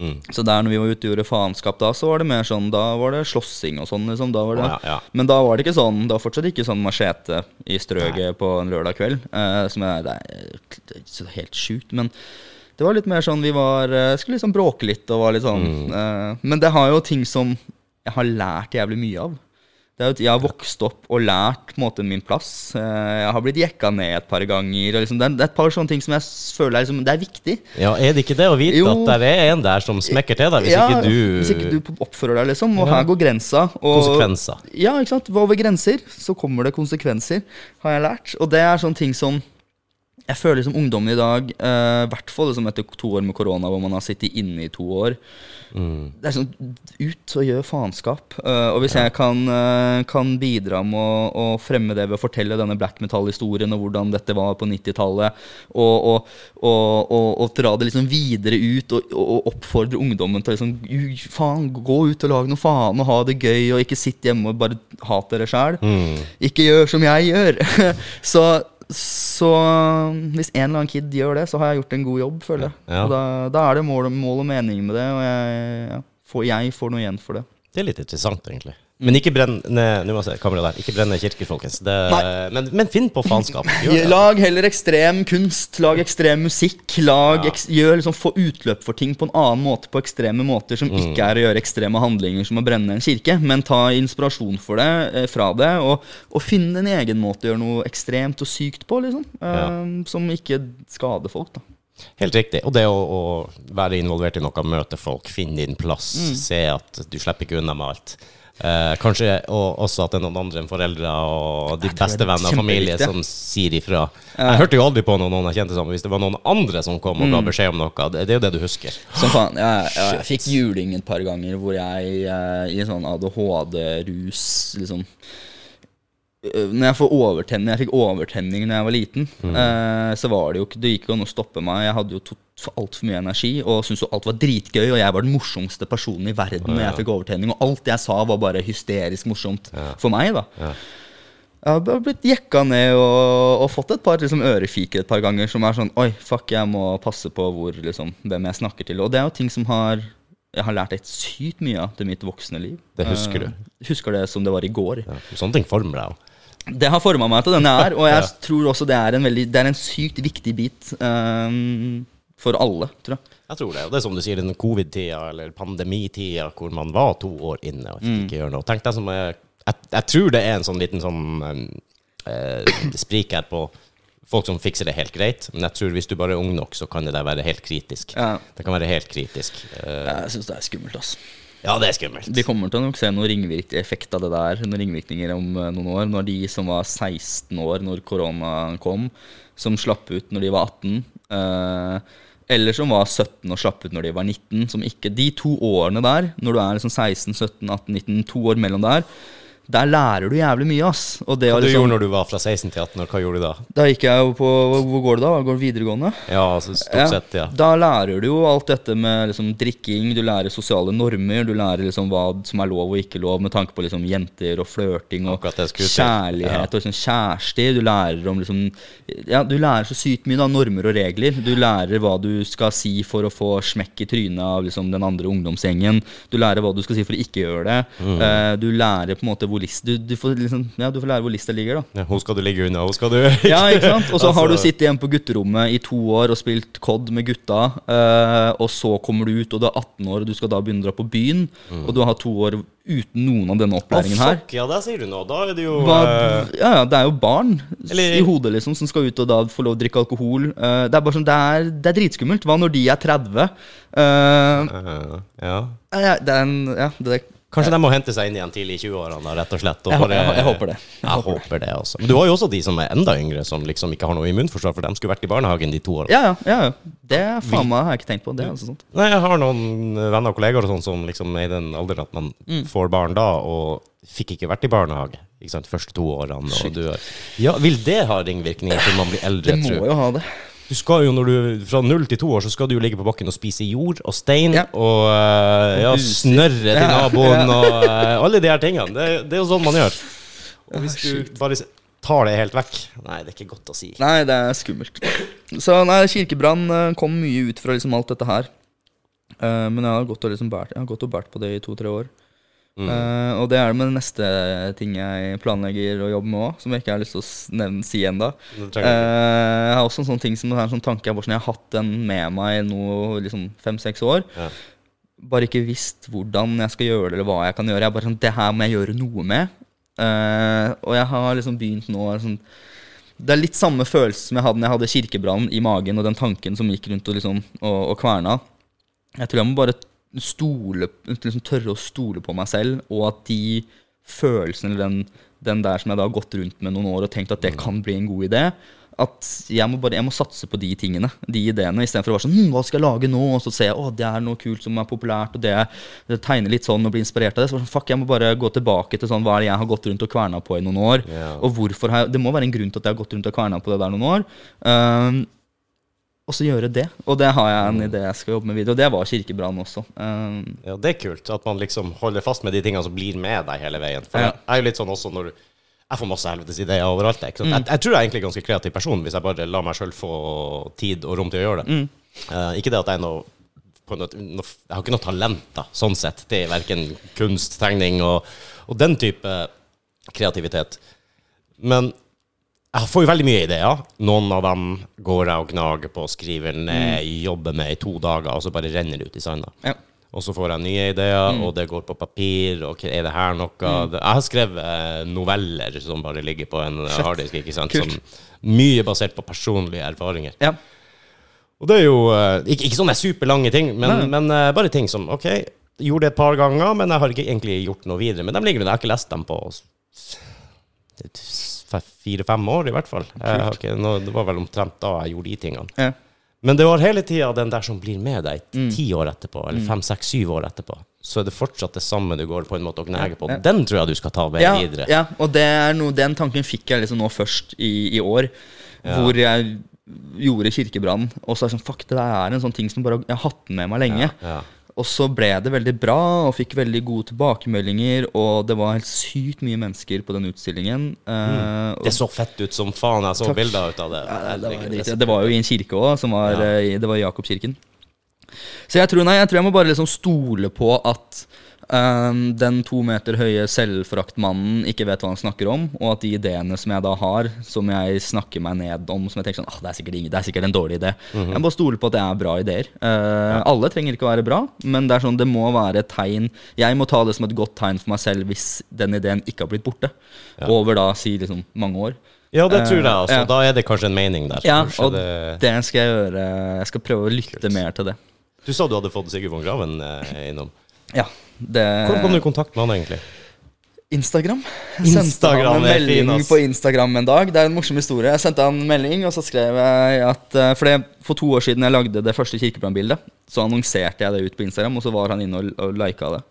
Mm. Så der når vi var ute og gjorde faenskap da, så var det mer sånn Da var det slåssing og sånn. liksom da var det, ja, ja. Men da var det ikke sånn Det var fortsatt ikke sånn machete i strøget på en lørdag kveld. Eh, som er, det er det er helt sjukt. Men det var litt mer sånn vi var eh, Skulle liksom bråke litt og var litt sånn Mm. eh, Men det har jo ting som jeg har lært jævlig mye av. jeg har vokst opp og lært måte, min plass. Eh, Jeg har blitt jekka ned et par ganger. Liksom, det, er, det er et par sånne ting som jeg føler er, liksom, det er viktig. Ja, er det ikke det å vite Jo. at det er en der som smekker til deg, hvis Ja, ikke du hvis ikke du oppfører deg, liksom. Og Ja. her går grensa. Og, Konsekvenser. Ja, ikke sant. Over grenser så kommer det konsekvenser, har jeg lært. Og det er sånne ting som jeg føler som ungdommen i dag, i uh, hvert fall liksom etter to år med korona, hvor man har sittet inne i to år Det er sånn ut og gjør faenskap. Uh, og hvis jeg kan, uh, kan bidra med å, å fremme det ved å fortelle denne black metal-historien og hvordan dette var på 90-tallet, og, og, og, og, dra det liksom videre ut og, oppfordre ungdommen til liksom faen, gå ut og lag noe faen og ha det gøy, og ikke sitt hjemme og bare hat dere sjæl. Ikke gjør som jeg gjør. (laughs) så så hvis en eller annen kid gjør det, så har jeg gjort en god jobb, føler jeg. Ja. Da, da er det mål, mål og mening med det, og jeg, ja, får, jeg får noe igjen for det. Det er litt interessant, egentlig. Men ikke brenn ned Nå må jeg se kameraet der. Ikke brenne kirker, folkens. Det, men, men finn på faenskap. (laughs) Lag heller ekstrem kunst, lag ekstrem musikk. Lag, Ja. gjør liksom, Få utløp for ting på en annen måte, på ekstreme måter, som Mm. ikke er å gjøre ekstreme handlinger som å brenne en kirke, men ta inspirasjon for det, eh, fra det, og, og finne en egen måte å gjøre noe ekstremt og sykt på, liksom. eh, Som ikke skader folk, da. Helt riktig. Og det å, å være involvert i noe, møte folk, finne din plass, Mm. se at du slipper ikke unna med alt. Eh, kanskje og også at det er noen andre enn foreldre og de beste venner og familie som sier ifra. Jeg hørte jo aldri på noen, noen jeg kjente sammen. Hvis det var noen andre som kom og Mm. ga beskjed om noe, det, det er jo det du husker. Som faen. Jeg, jeg, fikk juling et par ganger hvor jeg eh, i sånn ADHD-rus liksom Når jeg får overtenning Jeg fikk overtenning når jeg var liten. eh, så var det jo ikke Det gikk jo an å stoppe meg. Jeg hadde jo altfor mye energi og syntes jo alt var dritgøy. Og jeg var den morsomste personen i verden når jeg fikk overtenning. Og alt jeg sa, var bare hysterisk morsomt for meg. da Ja. jeg har blitt jekka ned og, og fått et par liksom, ørefiker et par ganger som er sånn Oi, fuck, jeg må passe på hvor, liksom, hvem jeg snakker til. Og det er jo ting som har jeg har lært et sykt mye av til mitt voksne liv. Det husker du. Eh, husker det som det var i går. Ja. Sånne ting former deg jo. Det har forma meg til den jeg er, og jeg (laughs) Ja. tror også det er en, veldig, det er en sykt viktig bit um, for alle, tror jeg. Jeg tror det. Og det er som du sier, den covid-tida eller pandemitida hvor man var to år inne og Mm. ikke gjøre noe. Tenk deg som jeg, jeg, jeg tror det er en sånn liten sånn eh, sprik her på folk som fikser det helt greit, men jeg tror hvis du bare er ung nok, så kan det der være helt kritisk. Ja. Det kan være helt kritisk. Uh, Jeg syns det er skummelt. ass. Ja, det er skummelt. Vi kommer til å se noen ringvirk- effekt av det der, noen ringvirkninger om eh, noen år. Når de som var 16 år når korona kom, som slapp ut når de var 18, eh, eller som var 17 og slapp ut når de var 19, som ikke De to årene der, når du er liksom 16, 17, 18, 19, to år mellom der, der lærer du jævlig mye, ass. Og det Hva du liksom, gjorde når du var fra 16 til 18 år, hva gjorde du da? Da gikk jeg jo på Hvor går det da? Går det videregående? Ja, altså stort Ja, sett, ja. Da lærer du jo alt dette med liksom, drikking, du lærer sosiale normer, du lærer liksom hva som er lov og ikke lov med tanke på liksom, jenter og flørting og kjærlighet Ja. og liksom, kjærester. Du lærer om liksom Ja, du lærer så sykt mye, da. Normer og regler. Du lærer hva du skal si for å få smekk i trynet av liksom, den andre ungdomsgjengen. Du lærer hva du skal si for å ikke gjøre det. Mm. Uh, du lærer på en måte hvor list, du, du, får, liksom, ja, du får lære hvor lista ligger, da. ja. Hun skal du ligge unna, hun skal du (laughs) Ja, ikke sant? Og så har du Altså- sittet hjemme på gutterommet i to år og spilt COD med gutta, eh, og så kommer du ut, og du er 18 år, og du skal da begynne å dra på byen, og du har to år uten noen av denne opplæringen her. fuck, ja, det sier du nå. Da er det jo Hva, eh, ja, ja, det er jo barn Eller- i hodet liksom som skal ut og da få lov å drikke alkohol. Uh, det er bare sånn, det er, det er dritskummelt. Hva når de er 30? Uh, uh, Ja. ja, det er en, ja, det, Kanskje de må hente seg inn igjen tidlig i 20-årene, rett og slett. Og Jeg- bare- jeg- jeg håper det. Jeg Jeg håper håper det også. Men du har jo også de som er enda yngre, som liksom ikke har noe immunforsvar, for de skulle vært i barnehagen de to årene. ja, ja, ja. Det faen meg har jeg ikke tenkt på. Det altså. Nei, jeg har noen venner og kollegaer og sånn som liksom er i den alderen at man Mm. får barn da, og fikk ikke vært i barnehage. Ikke sant, første to årene. Og du, ja, vil det ha ringvirkninger til man blir eldre, Det må tror jo ha det. Du skal jo, når du, fra null til to år, så skal du jo ligge på bakken og spise jord og stein Ja. og eh, ja, snørre til naboen og eh, alle de her tingene. Det, det er jo sånn man gjør. Og hvis du bare tar det helt vekk Nei, det er ikke godt å si. Nei, det er skummelt. Så nei, kirkebrann eh, kom mye ut fra liksom alt dette her. Uh, men jeg har gått og liksom bært, jeg har gått og bært på det i to-tre år. Mm. Uh, og det er det med det neste ting jeg planlegger å jobbe med òg, som jeg ikke har lyst til å nevne, si ennå. Uh, jeg har også en sånn ting som er en sånn tanke jeg, bare sånn, jeg har hatt den med meg nå liksom fem-seks år. Ja. Bare ikke visst hvordan jeg skal gjøre det, eller hva jeg kan gjøre. Jeg er bare sånn, Det her må jeg gjøre noe med. Uh, og jeg har liksom begynt nå sånn, Det er litt samme følelse som jeg hadde når jeg hadde kirkebrannen i magen, og den tanken som gikk rundt og, liksom, og, og kverna. Jeg tror jeg må bare stole, liksom tørre å stole på meg selv, og at de følelsene, eller den, den der som jeg da har gått rundt med noen år og tenkt at det kan bli en god idé, at jeg må, bare, jeg må satse på de tingene, de ideene, istedenfor å være sånn hm, Hva skal jeg lage nå? Og så ser jeg å, det er noe kult som er populært, og det, det tegner litt sånn og blir inspirert av det. Så sånn, fuck, jeg må bare gå tilbake til sånn Hva er det jeg har gått rundt og kverna på i noen år? Yeah. Og hvorfor har jeg Det må være en grunn til at jeg har gått rundt og kverna på det der noen år. Um, og så gjøre det. Og det har jeg en idé jeg skal jobbe med videre. Og det var kirkebrann også. Um, Ja, det er kult at man liksom holder fast med de tingene som blir med deg hele veien. For Ja. jeg er jo litt sånn også når du Jeg får masse helvetes ideer overalt. jeg, Mm. Jeg, jeg tror jeg er egentlig ganske kreativ person hvis jeg bare lar meg sjøl få tid og rom til å gjøre det. Mm. Uh, ikke det at jeg er noe, på noe, noe Jeg har ikke noe talent, da, sånn sett, til verken kunst, tegning og, og den type kreativitet. Men jeg får jo veldig mye ideer. Noen av dem går jeg og gnager på, skriver ned, jobber med i to dager, og så bare renner det ut i sanda. ja. Og så får jeg nye ideer, Mm. og det går på papir. Og er det her noe mm. Jeg har skrevet eh, noveller som bare ligger på en harddisk. ikke sant? Kult. Som, mye basert på personlige erfaringer. ja. Og det er jo eh, ikke, ikke sånne superlange ting, men, men eh, bare ting som OK, gjorde det et par ganger, men jeg har ikke egentlig gjort noe videre. Men de ligger der. Jeg har ikke lest dem på fire-fem år, i hvert fall. Jeg okay, nå, det var vel omtrent da jeg gjorde de tingene. ja. Men det var hele tida den der som blir med deg Mm. ti år etterpå, eller fem, seks, syv år etterpå. Så er det fortsatt det samme du går på en måte og gnager på. Ja. Den tror jeg du skal ta med ja, videre. Ja, og det noe, den tanken fikk jeg liksom nå først i, i år. Ja. Hvor jeg gjorde kirkebrannen. Og så er det sånn, fuck, det der er en sånn ting som bare, jeg har hatt med meg lenge. Ja. Og så ble det veldig bra, og fikk veldig gode tilbakemeldinger. Og det var helt sykt mye mennesker på den utstillingen. Mm. Uh, Det så fett ut som faen. Jeg så Takk. bilder ut av det. Ja, det, var, det- det var jo i en kirke òg, som var, Ja. eh, det var i Jakobkirken. Så jeg tror, nei, jeg tror jeg må bare liksom stole på at ehm, den to meter høye selvforaktmannen ikke vet hva han snakker om, og at de ideene som jeg da har, som jeg snakker meg ned om, som jeg tenker sånn, ah, det, er sikkert ingen, det er sikkert en dårlig idé. Mhm. Jeg må bare stole på at det er bra ideer. Eh, Alle trenger ikke å være bra, men det er sånn, det må være et tegn. Jeg må ta det som et godt tegn for meg selv hvis den ideen ikke har blitt borte. Over da, si liksom mange år. Ja, det tror jeg. Altså. Ja. Da er det kanskje en mening der. Ja, Kanskje og det... det skal jeg gjøre. Jeg skal prøve å lytte mer til det. Du sa du hadde fått Sigurd von Graven eh, innom. Ja, det Hvordan kom du i kontakt med han egentlig? Instagram. Jeg sendte Instagram han en melding fin, på Instagram en dag. Det er en morsom historie. Jeg sendte han en melding, og så skrev jeg at eh, For, det, for to år siden jeg lagde det første kirkebrannbildet, så annonserte jeg det ut på Instagram, og så var han inne og, og lika det.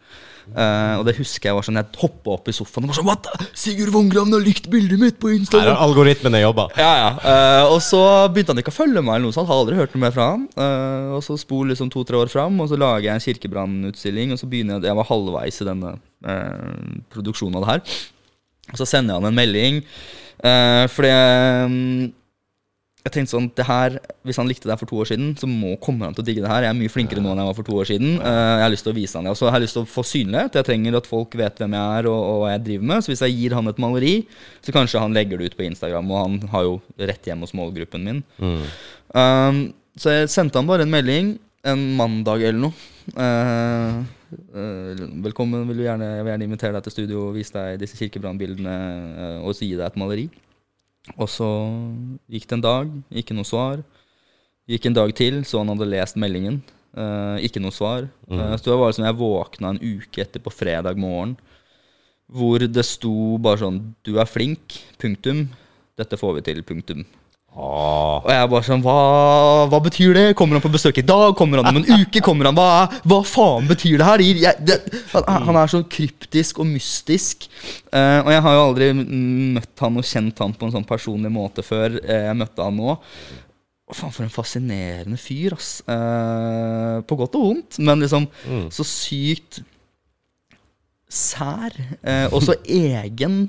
Eh, og det husker jeg var sånn Jeg hoppa opp i sofaen og var sånn What? Sigurd Vongraven har likt bildet mitt på Her Instagram! har algoritmene jobba. Ja, ja. Uh, og så begynte han ikke å følge meg, eller noe sånt. Har aldri hørt noe mer fra han. Uh, og så spol liksom to-tre år fram, og så lager jeg en kirkebrannutstilling. Og så begynner jeg Jeg var halvveis i denne produksjonen av det her. Og så sender jeg han en melding. Uh, fordi mm, jeg tenkte sånn det her, Hvis han likte det her for to år siden, så må, kommer han til å digge det her. Jeg er mye flinkere nå enn jeg var for to år siden. Eh, jeg har lyst til å vise han det. Og så har jeg lyst til å få synlighet. Jeg trenger at folk vet hvem jeg er og, og hva jeg driver med. Så hvis jeg gir han et maleri, så kanskje han legger det ut på Instagram. Og han har jo rett hjem hos målgruppen min. Mm. Um, så jeg sendte han bare en melding en mandag eller noe. Uh, uh, velkommen, vil du gjerne, jeg vil gjerne invitere deg til studio og vise deg disse kirkebrannbildene uh, og gi deg et maleri. Og så gikk det en dag, ikke noe svar. Gikk en dag til, så han hadde lest meldingen. Eh, ikke noe svar. Eh, så det var liksom jeg våkna en uke etter på fredag morgen, hvor det sto bare sånn Du er flink. Punktum. Dette får vi til. Punktum. Åh. Og jeg bare sånn hva, hva betyr det? Kommer han på besøk i dag? Kommer han om en (laughs) uke? Kommer han, Hva, hva faen betyr det her? Jeg, det, han, han er så kryptisk og mystisk. Eh, og jeg har jo aldri mm, møtt han og kjent han på en sånn personlig måte før eh, jeg møtte han nå. Faen, for en fascinerende fyr, ass. Eh, på godt og vondt, men liksom så sykt sær. Eh, og så (laughs) egen.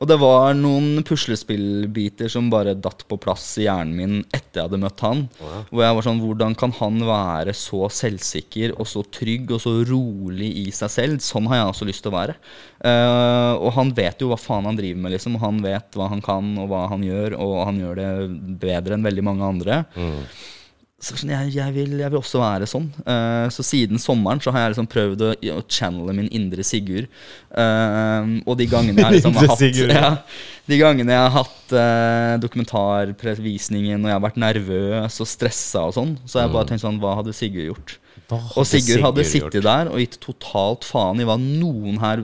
Og det var noen puslespillbiter som bare datt på plass i hjernen min etter jeg hadde møtt han. Hvor jeg var sånn Hvordan kan han være så selvsikker og så trygg og så rolig i seg selv? Sånn har jeg også lyst til å være. Uh, og han vet jo hva faen han driver med, liksom. Han vet hva han kan og hva han gjør, og han gjør det bedre enn veldig mange andre. Så sånn, jeg, jeg, vil, jeg vil også være sånn. Uh, så siden sommeren så har jeg liksom prøvd å, å channele min indre Sigurd. Uh, og de gangene jeg liksom har (laughs) hatt (laughs) ja. De gangene jeg har hatt uh, dokumentarvisningen og jeg har vært nervøs og stressa og sånn, så har jeg bare tenkt sånn Hva hadde Sigurd gjort? Og Sigurd hadde gjort? sittet der og gitt totalt faen i hva noen her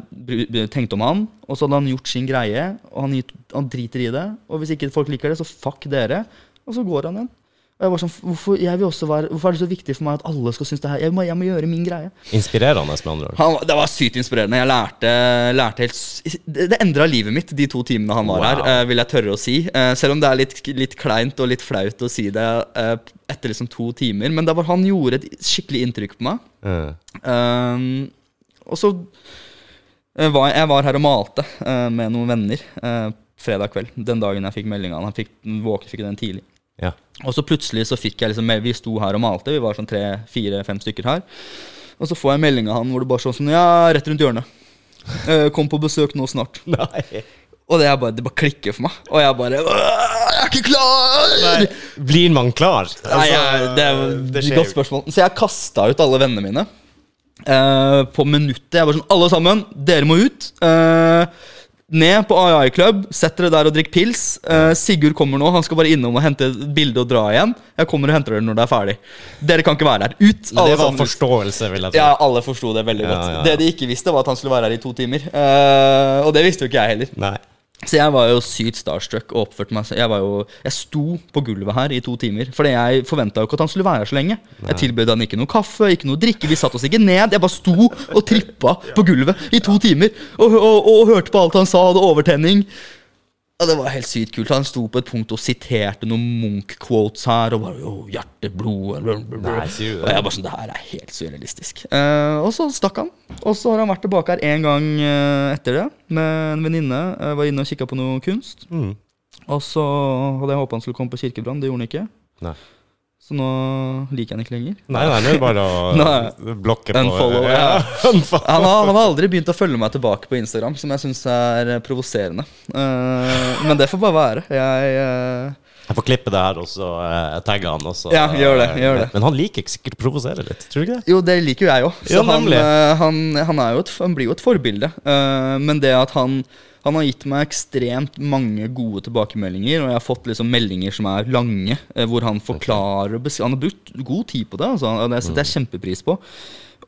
tenkte om han. Og så hadde han gjort sin greie, og han, han driter i det. Og hvis ikke folk liker det, så fuck dere. Og så går han igjen. Og jeg var sånn, hvorfor, jeg vil også være, hvorfor er det så viktig for meg at alle skal synes det her? Jeg må, jeg må gjøre min greie. Inspirerende, med andre ord. Han, det var sykt inspirerende. Jeg lærte, lærte helt Det, det endra livet mitt de to timene han var Wow. her, eh, vil jeg tørre å si. Eh, selv om det er litt, litt kleint og litt flaut å si det eh, etter liksom to timer. Men det var, han gjorde et skikkelig inntrykk på meg. Mm. Um, og så var jeg var her og malte med noen venner fredag kveld. Den dagen jeg fikk meldinga. Han fikk, våken fikk den tidlig. Ja. Og så plutselig så fikk jeg liksom Vi sto her og malte, vi var sånn tre, fire, fem stykker her. Og så får jeg melding av han hvor det bare står sånn Ja, rett rundt hjørnet. (laughs) Eh, kom på besøk nå snart. Nei. Og det, bare, det bare klikker for meg. Og jeg bare Jeg er ikke klar! Nei, Blir man klar? Nei, jeg, det er det et godt spørsmål. Så jeg kasta ut alle vennene mine. Uh, på minuttet. Jeg var sånn Alle sammen, dere må ut. Eh, ned på AI Club. Sett dere der og drikk pils. Uh, Sigurd kommer nå. Han skal bare innom og hente et bilde og dra igjen. Jeg kommer og henter dere når det er ferdig. Dere kan ikke være her. Ut! Men det var sammen forståelse, vil jeg tro. Ja, alle forsto det veldig Ja, godt. ja, ja. Det de ikke visste, var at han skulle være her i to timer. Uh, og det visste jo ikke jeg heller. Nei. Så jeg var jo sykt starstruck og oppførte meg Jeg, var jo, jeg sto på gulvet her i to timer. Fordi jeg forventa jo ikke at han skulle være her så lenge. Jeg tilbød han ikke noe kaffe, ikke noe drikke. Vi satt oss ikke ned. Jeg bare sto og trippa på gulvet i to timer. Og, og, og hørte på alt han sa, hadde overtenning. Og det var helt sykt kult. Han sto på et punkt og siterte noen Munch-quotes her. Og bare jo, hjerteblod Nei, sier du det? Og jeg bare sånn, det her er helt surrealistisk. Uh, og så stakk han. Og så har han vært tilbake her en gang uh, etter det med en venninne. Uh, var inne og kikka på noe kunst. Mm. Og så hadde jeg håpa han skulle komme på kirkebrann. Det gjorde han ikke. Nei. Så nå liker jeg han ikke lenger. Nei, nei, det er bare å (laughs) blokke på Unfollow, ja. Unfollow. Han har, han har aldri begynt å følge meg tilbake på Instagram, som jeg syns er eh, provoserende. Uh, men det får bare være. Jeg uh... Jeg får klippe det her, og så uh, tagge han. Og så, Ja, gjør det, gjør det. Men han liker sikkert å provosere litt, tror du ikke det? Jo, det liker jo jeg òg. Ja, han, han, han, blir jo et forbilde. Men det at han han har gitt meg ekstremt mange gode tilbakemeldinger, og jeg har fått liksom meldinger som er lange, eh, hvor han forklarer beskriver Han har brukt god tid på det, altså, det setter jeg kjempepris på.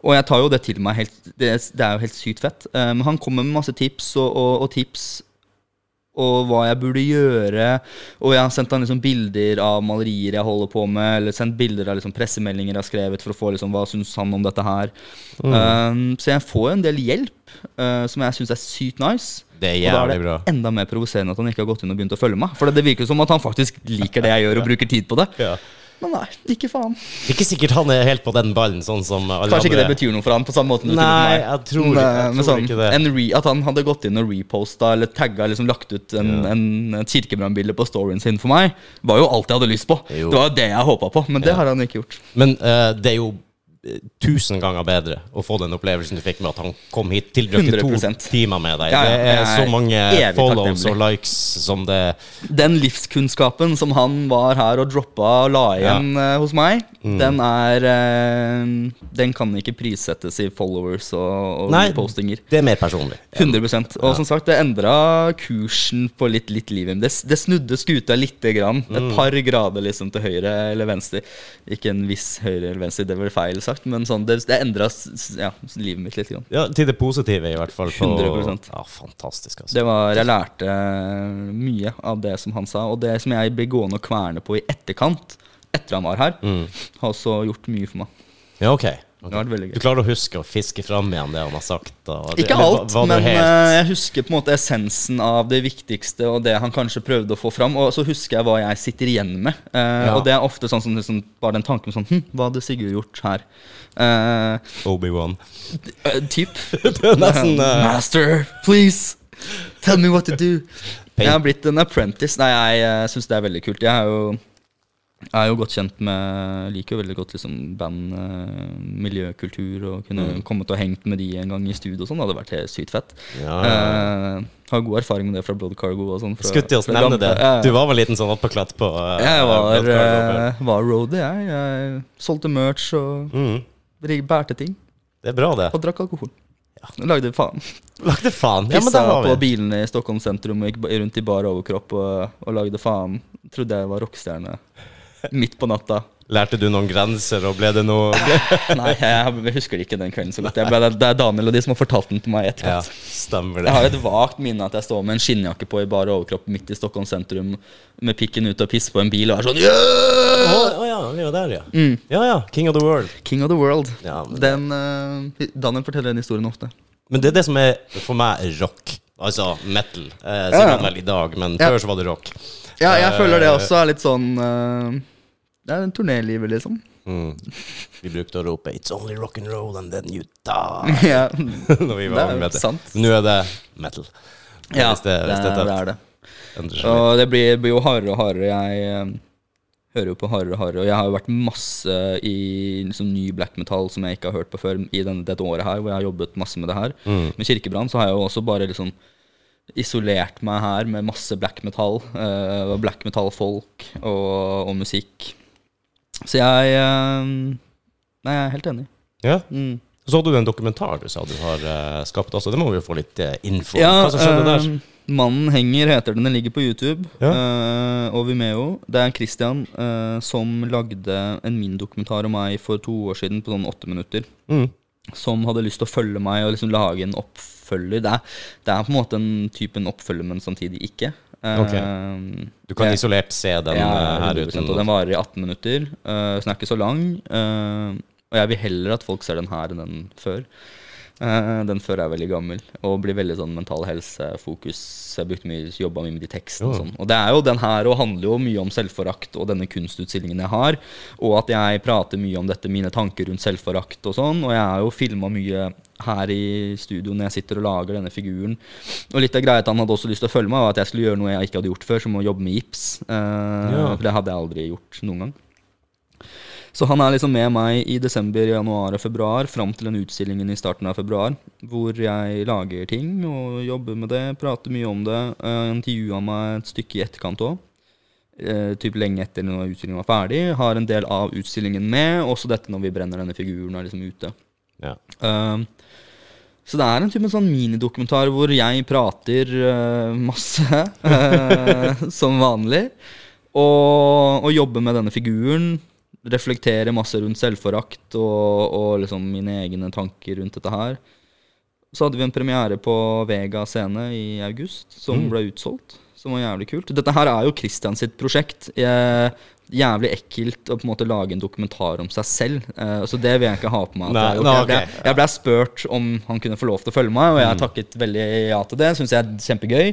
Og jeg tar jo det til meg helt Det, er jo helt sykt fett. Men han kommer med masse tips og, og, og tips og hva jeg burde gjøre. Og jeg har sendt han liksom bilder av malerier jeg holder på med, eller sendt bilder av liksom pressemeldinger jeg har skrevet for å få liksom hva syns han om dette her. Um, så jeg får en del hjelp uh, som jeg syns er sykt nice. Det er jævlig bra. Og da er det bra. enda mer provoserende at han ikke har gått inn og begynt å følge meg. For det virker som at han faktisk liker det jeg gjør, og bruker tid på det. Ja. Men nei, ikke faen. Ikke sikkert han er helt på den ballen, sånn som alle Kanskje ikke det betyr noe for han på samme måte. som det betyr Nei, jeg tror, Men, jeg tror sånn, ikke det. En re, at han hadde gått inn og reposta eller tagga, liksom lagt ut en, en, et kirkebrannbilde på storyen sin for meg, var jo alt jeg hadde lyst på. Jo. Det var jo det jeg håpa på, men det Ja. har han ikke gjort. Men uh, det er jo tusen ganger bedre å få den opplevelsen du fikk med at han kom hit, tilbrakte to timer med deg. Ja, ja, det er så mange follows og likes som det Den livskunnskapen som han var her og droppa og la igjen eh, hos meg, Mm. den er eh, Den kan ikke prissettes i followers og, og Nei. postinger. Det er mer personlig. 100 Og som sagt, det endra kursen på litt, litt livet. Det, det snudde skuta lite grann. Mm. Et par grader liksom til høyre eller venstre. Ikke en viss høyre eller venstre, det var feil sagt, men sånn, det, det endra ja, livet mitt litt. Grann. Ja, Til det positive, i hvert fall. På, 100%. Ja, fantastisk, altså. Det var, Jeg lærte mye av det som han sa, og det som jeg ble gående og kverne på i etterkant, etter han var her, Mm. har også gjort mye for meg. Ja, ok. Det vært Du klarer å huske å fiske fram igjen det han har sagt? Og, Ikke alt, var- var men helt- eh, jeg husker på en måte essensen av det viktigste og det han kanskje prøvde å få fram. Og så husker jeg hva jeg sitter igjen med. Uh, Ja. Og det er ofte sånn som liksom, bare den tanken sånn hm, Hva hadde Sigurd gjort her? Uh, Obi-Wan. Uh, typ. (laughs) Nesten Master, please! Tell me what to do. Pain. Jeg har blitt en apprentice. Nei, jeg uh, syns det er veldig kult. Jeg har jo Jeg er jo godt kjent med Liker jo veldig godt liksom band, eh, miljøkultur, og kunne Mm. kommet og hengt med de en gang i studio og sånn. Det hadde vært helt sykt fett. Ja, ja. Eh, har god erfaring med det fra Blood Cargo og sånn. Skulle til å nevne det. Ja, ja. Du var vel liten sånn oppåklatt på eh, Jeg var, eh, var roadie, jeg. Jeg solgte merch og mm. bærte ting. Det er bra, det. Og drakk alkohol. Lagde faen. Lagde faen. Ja, men Pissa på bilene i Stockholm sentrum og gikk rundt i bar overkropp og, og lagde faen. Trodde jeg var rockestjerne. Midt på natta. Lærte du noen grenser, og ble det noe (laughs) Nei, jeg husker ikke den kvelden så godt. Jeg ble, det er Daniel og de som har fortalt den til meg Ja, stemmer det. Jeg har et vagt minne at jeg står med en skinnjakke på i bar overkropp midt i Stockholm sentrum med pikken ut og pisser på en bil og er sånn Å yeah! oh, ja, vi var der, ja. Mm. Ja ja. King of the world. King of the world. Ja, men, Den, uh, Daniel forteller den historien ofte. men det er det som er for meg rock. Altså metal. Eh, Ja, sikkert ja. vel i dag, men Ja. før så var det rock. Ja, jeg Eh, føler det også er litt sånn uh, Det er en turnélivet, liksom. Mm. Vi brukte å rope 'It's only rock and roll and then you die' (laughs) ja, (laughs) når vi det var med det. sant. Nå er det metal. Ja, hvis det, det, hvis det, er, det er det. Og det blir, blir jo hardere og hardere. Jeg eh, hører jo på hardere og hardere. Og jeg har jo vært masse i liksom, ny black metal som jeg ikke har hørt på før i den, dette året her, hvor jeg har jobbet masse med det her. Mm. Med Kirkebrann så har jeg jo også bare liksom isolert meg her med masse black metal. Uh, black metal-folk og, og musikk. Så jeg uh, Nei, jeg er helt enig. Ja. Mm. Så hadde du en dokumentar du sa du har uh, skapt også. Det må vi jo få litt info om. Hva som skjedde der? Mannen henger heter den. Den ligger på YouTube Ja. og Vimeo. Det er Christian som lagde en min-dokumentar om meg for to år siden på sånn åtte minutter. Mm. Som hadde lyst til å følge meg og liksom lage en oppfølger. Det er, det er på en måte en type oppfølger, men samtidig ikke. Okay. Uh, Du kan jeg- isolert se den ja, eh, her uten Og den varer i 18 minutter, uh, så den er ikke så lang. Uh, og jeg vil heller at folk ser den her enn den før. Eh, den før er veldig gammel og blir veldig sånn mental helse-fokus. Jeg brukte mye, jobba mye med de tekstene og sånn. Og det er jo den her og handler jo mye om selvforakt og denne kunstutstillingen jeg har. Og at jeg prater mye om dette, mine tanker rundt selvforakt og sånn. Og jeg har jo filma mye her i studio når jeg sitter og lager denne figuren. Og litt av greia at han hadde også lyst til å følge meg, var at jeg skulle gjøre noe jeg ikke hadde gjort før, som å jobbe med gips. Uh, Ja. For det hadde jeg aldri gjort noen gang. Så han er liksom med meg i desember, januar og februar fram til den utstillingen i starten av februar, hvor jeg lager ting og jobber med det, prater mye om det. Uh, Intervjua meg et stykke i etterkant òg. Uh, typ lenge etter når utstillingen var ferdig. Har en del av utstillingen med, også dette når vi brenner denne figuren er liksom ute. ja. Uh, så det er en type sånn minidokumentar hvor jeg prater uh, masse, (laughs) som vanlig. Og, og jobber med denne figuren. Reflekterer masse rundt selvforakt og, og liksom mine egne tanker rundt dette her. Så hadde vi en premiere på Vega scene i august, som Mm. ble utsolgt. Som var jævlig kult. Dette her er jo Christian sitt prosjekt. Jeg, jævlig ekkelt å på en måte lage en dokumentar om seg selv. Uh, så det vil jeg ikke ha på meg. Nei, jeg har okay. jeg, ble, jeg ble spurt om han kunne få lov til å følge meg, og jeg Mm. takket veldig ja til det. Syns jeg er kjempegøy.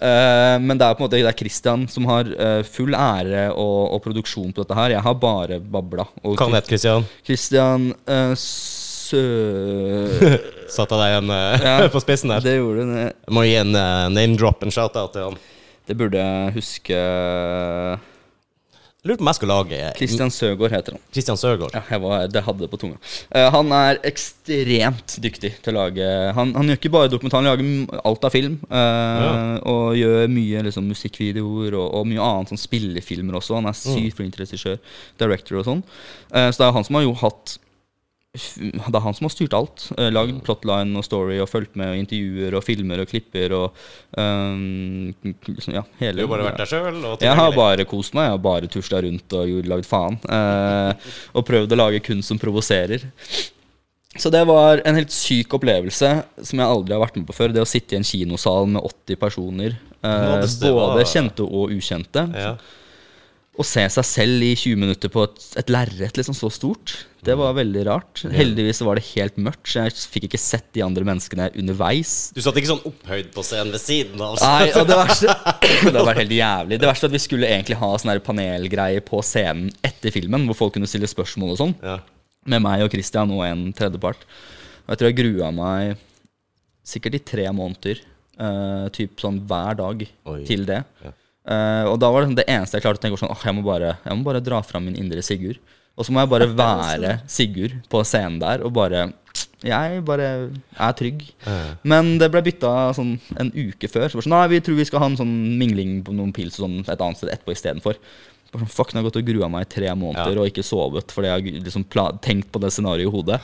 Uh, men det er på en måte det er Christian som har uh, full ære og, og produksjon på dette her. Jeg har bare babla. Og Hva han het Christian? Christian Sø... (laughs) Satte deg eh, Ja. (laughs) på spissen der. Det gjorde det. Må gi en name drop, en shout-out til han. Det burde jeg huske lurer på om jeg skal lage Christian Søgaard heter han. Christian Søgaard. Ja, jeg var, det hadde det på tunga. Uh, han er ekstremt dyktig til å lage Han, han gjør ikke bare dokumentar, han lager alt av film. Uh, Ja. Og gjør mye liksom, musikkvideoer og, og mye annet, sånn spillefilmer også. Han er Mm. sykt flink regissør, director og sånn. Uh, så det er han som har jo hatt det er han som har styrt alt. Eh, lagd plotline og story og fulgt med og intervjuer og filmer og klipper og um, ja, hele, Du har bare vært der sjøl? jeg har bare kost meg. Jeg har bare tusla rundt og lagd faen. Uh, og prøvd å lage kunst som provoserer. Så det var en helt syk opplevelse som jeg aldri har vært med på før. Det å sitte i en kinosal med 80 personer. uh, var- både kjente og ukjente. Ja. Å se seg selv i 20 minutter på et, et lerret liksom så stort, det var veldig rart. Heldigvis var det helt mørkt, så jeg fikk ikke sett de andre menneskene underveis. Du satt ikke sånn opphøyd på scenen ved siden av? Nei, og det verste (laughs) (clears throat) Det var helt jævlig. Det verste er at vi skulle egentlig ha sånn panelgreie på scenen etter filmen, hvor folk kunne stille spørsmål og sånn, Ja. med meg og Christian og en tredjepart. Og jeg tror jeg grua meg sikkert i tre måneder, uh, typ sånn hver dag, Oi. til det. Ja. Eh, og da var det, sånn, det eneste jeg klarte å tenke var sånn, åh, jeg må bare, jeg må bare dra fram min indre Sigurd. Og så må jeg bare (laughs) være Sigurd på scenen der og bare Jeg bare er trygg. Men det ble bytta sånn en uke før. Så var det sånn, nei, vi tror vi skal ha en sånn mingling på noen pils og sånn et annet sted etterpå istedenfor. Sånn, fuck, nå har jeg gått og grua meg i tre måneder Ja. og ikke sovet fordi jeg har liksom pla tenkt på det scenarioet i hodet.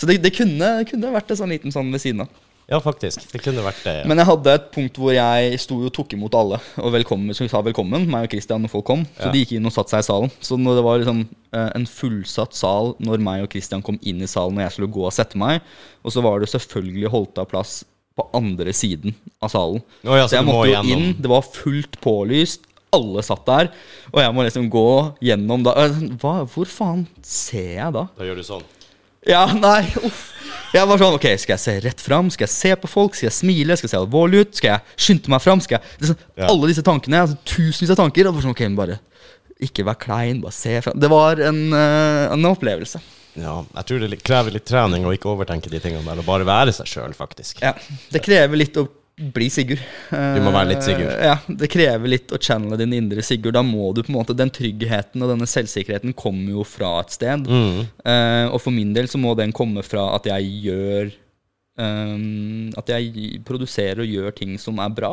Så det, det kunne, kunne vært en sånn liten sånn ved siden av. Ja, faktisk. Det kunne vært det. Ja. Men jeg hadde et punkt hvor jeg sto og tok imot alle. Og velkommen, som sa velkommen, meg og Christian, når folk kom. Så Ja. de gikk inn og satte seg i salen. Så når det var liksom eh, en fullsatt sal når meg og Christian kom inn i salen og jeg skulle gå og sette meg, og så var det selvfølgelig holdt av plass på andre siden av salen. Oh, ja, så så jeg måtte må jo inn, det var fullt pålyst. Alle satt der, og jeg må liksom gå gjennom da eh, hva, Hvor faen ser jeg da? Da gjør du sånn. Ja, nei, uff. Jeg var sånn, ok, Skal jeg se rett fram? Skal jeg se på folk? Skal jeg smile? Skal jeg se alvorlig ut? Skal jeg skynde meg fram? Skal jeg, liksom, Ja. Alle disse tankene, altså tusenvis av tanker. Og bare sånn, ok, men bare Ikke vær klein, bare se fram. Det var en, uh, en opplevelse. Ja, jeg tror det krever litt trening å ikke overtenke de tingene der, og bare være seg sjøl, faktisk. Ja, Det krever litt å bli Sigurd. Du må være litt Sigurd. Eh, Ja, Det krever litt å channele din indre Sigurd. Da må du på en måte Den tryggheten og denne selvsikkerheten kommer jo fra et sted. Mm. Eh, og for min del så må den komme fra at jeg gjør ehm, At jeg produserer og gjør ting som er bra.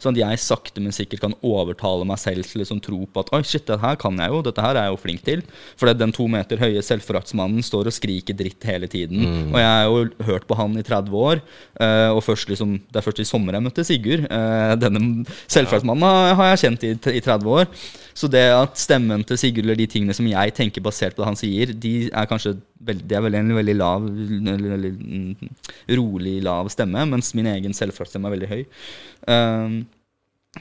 Sånn at jeg sakte, men sikkert kan overtale meg selv til liksom tro på at Oi, shit, dette her kan jeg jo. Dette her er jeg jo flink til. For den to meter høye selvforaktsmannen står og skriker dritt hele tiden. Og jeg har jo hørt på han i 30 år. eh, og først liksom, det er først i sommer jeg møtte Sigurd. Eh, denne selvforaktsmannen har, har jeg kjent i, i 30 år. Så det at stemmen til Sigurd eller de tingene som jeg tenker basert på det han sier, de er kanskje veldig, de er en veldig lav, mm, rolig lav stemme, mens min egen selvfølelsesstemme er veldig høy. Um,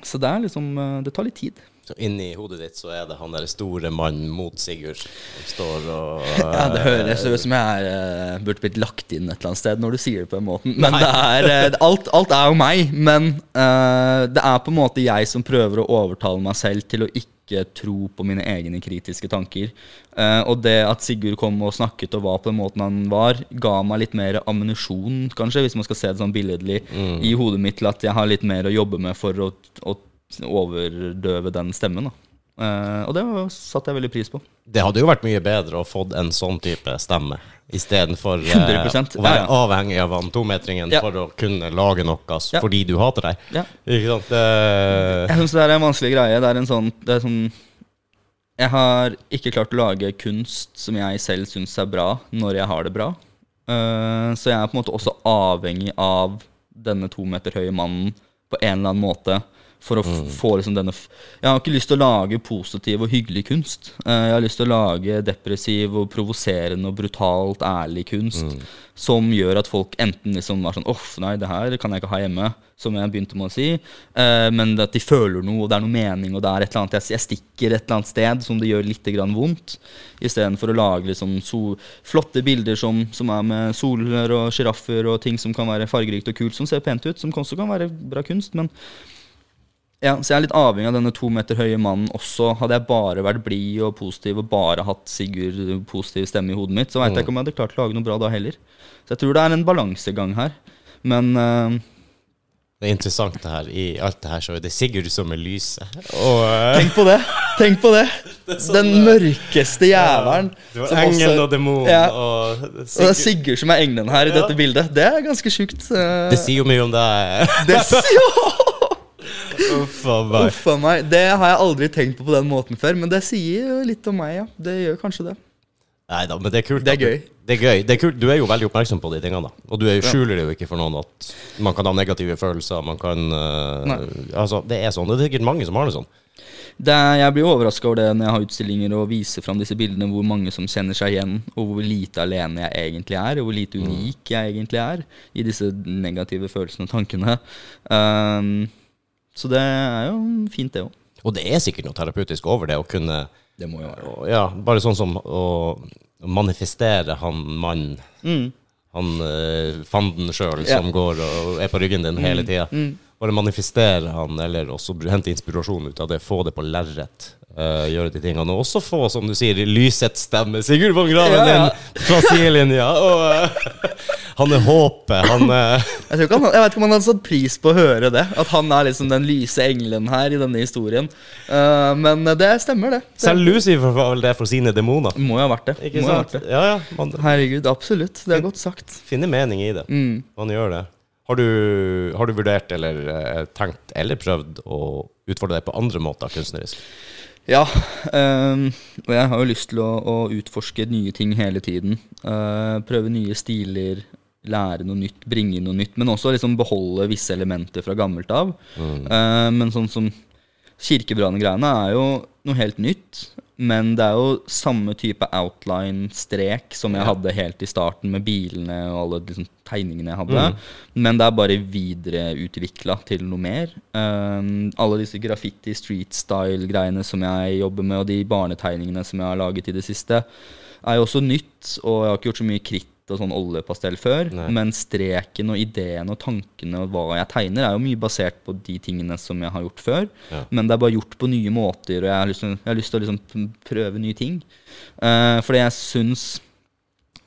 så det er liksom eh, Det tar litt tid. Så inni hodet ditt så er det han der store mannen mot Sigurd som står og (laughs) Ja, Det høres ut som jeg er, eh, burde blitt lagt inn et eller annet sted når du sier det på den måten. Men det er, eh, alt, alt er jo meg. Men uh, det er på en måte jeg som prøver å overtale meg selv til å ikke tro på mine egne kritiske tanker. Eh, og det at Sigurd kom og snakket og var på den måten han var, ga meg litt mer ammunisjon, kanskje, hvis man skal se det sånn billedlig, i hodet mitt til at jeg har litt mer å jobbe med for å, å overdøve den stemmen. da. Eh, og det satte jeg veldig pris på. Det hadde jo vært mye bedre å få en sånn type stemme istedenfor 100%, å være ja, ja. avhengig av han tometringen Ja. for å kunne lage noe Ja. fordi du hater deg. Ikke sant? Uh, Jeg syns det er en vanskelig greie. Det er en sånn, det er sånn Jeg har ikke klart å lage kunst som jeg selv syns er bra, når jeg har det bra. Uh, så jeg er på en måte også avhengig av denne to meter høye mannen på en eller annen måte. For å f få liksom denne Jeg har ikke lyst til å lage positiv og hyggelig kunst. Eh, jeg har lyst til å lage depressiv og provoserende og brutalt ærlig kunst som gjør at folk enten liksom var sånn Uff, nei, det her kan jeg ikke ha hjemme, som jeg begynte med å si. Eh, men at de føler noe, og det er noe mening, og det er et eller annet jeg, jeg stikker et eller annet sted som det gjør litt grann vondt. Istedenfor å lage liksom so flotte bilder som, som er med soler og sjiraffer og ting som kan være fargerikt og kult, som ser pent ut, som også kan være bra kunst. men ja, så jeg er litt avhengig av denne to meter høye mannen også. Hadde jeg bare vært blid og positiv og bare hatt Sigurd positiv stemme i hodet mitt, så veit jeg ikke om jeg hadde klart å lage noe bra da heller. Så jeg tror det er en balansegang her. Men uh, det er interessant det her. I alt det her så er det Sigurd som er lyset. Eh, tenk på det! Tenk på det! (laughs) sånn, Den mørkeste jævelen. Du har som engelen også- og demon Ja. og Og det er Sigurd. Sigurd som er engelen her i Ja. dette bildet. Det er ganske sjukt. Uh, Det sier jo mye om deg. det (laughs) sier Uff a meg. Meg. Det har jeg aldri tenkt på på den måten før, men det sier jo litt om meg, ja. Det gjør kanskje det. Nei da, men det er kult. Det er at du- gøy. Det er gøy. Det er kult. Du er jo veldig oppmerksom på de tingene. da Og du er skjuler det jo ikke for noen at man kan ha negative følelser. Man kan uh, Altså, det er sånn. Det er sikkert mange som har det sånn. Det jeg blir overraska over det når jeg har utstillinger og viser fram disse bildene, hvor mange som kjenner seg igjen, og hvor lite alene jeg egentlig er, og hvor lite unik jeg egentlig er i disse negative følelsene og tankene. Um, så det er jo fint, det òg. Og det er sikkert noe terapeutisk over det å kunne Det må jo være. og, Ja, bare sånn som å manifestere han mannen. Mm. Han uh, fanden sjøl Ja. som går og er på ryggen din hele tida. Mm. Bare manifestere han, eller også hente inspirasjon ut av det. Få det på lerret. Uh, gjøre de tingene. Og også få, som du sier, lysets stemme. Sigurd von Graven Ja, ja. din fra sidelinja. Og eh, (laughs) han er håpet. Han er Jeg, tror ikke han, jeg vet ikke om han hadde satt pris på å høre det. At han er liksom den lyse engelen her i denne historien. Uh, men det stemmer, det. det Selv Lucifer var vel det for sine demoner. må jo ha vært det. Ikke må sant? det. Ja, ja. Man Herregud, absolutt. Det er godt sagt. finner mening i det. Mm. Man gjør det. Har du, har du vurdert eller eh, tenkt eller prøvd å utfordre deg på andre måter kunstnerisk? Ja, Øh, og jeg har jo lyst til å, å utforske nye ting hele tiden. Eh, prøve nye stiler, lære noe nytt, bringe inn noe nytt. Men også liksom beholde visse elementer fra gammelt av. Eh, men sånn som kirkebrannegreiene er jo noe helt nytt. Men det er jo samme type outline-strek som jeg hadde helt i starten med bilene og alle liksom, tegningene jeg hadde. Men det er bare videreutvikla til noe mer. Um, alle disse graffiti, street style-greiene som jeg jobber med, og de barnetegningene som jeg har laget i det siste, er jo også nytt. Og jeg har ikke gjort så mye kritt og sånn oljepastell før. Nei. Men streken og ideen og tankene og hva jeg tegner, er jo mye basert på de tingene som jeg har gjort før. Ja. Men det er bare gjort på nye måter, og jeg har lyst til, har lyst til å liksom prøve nye ting. Uh, fordi jeg syns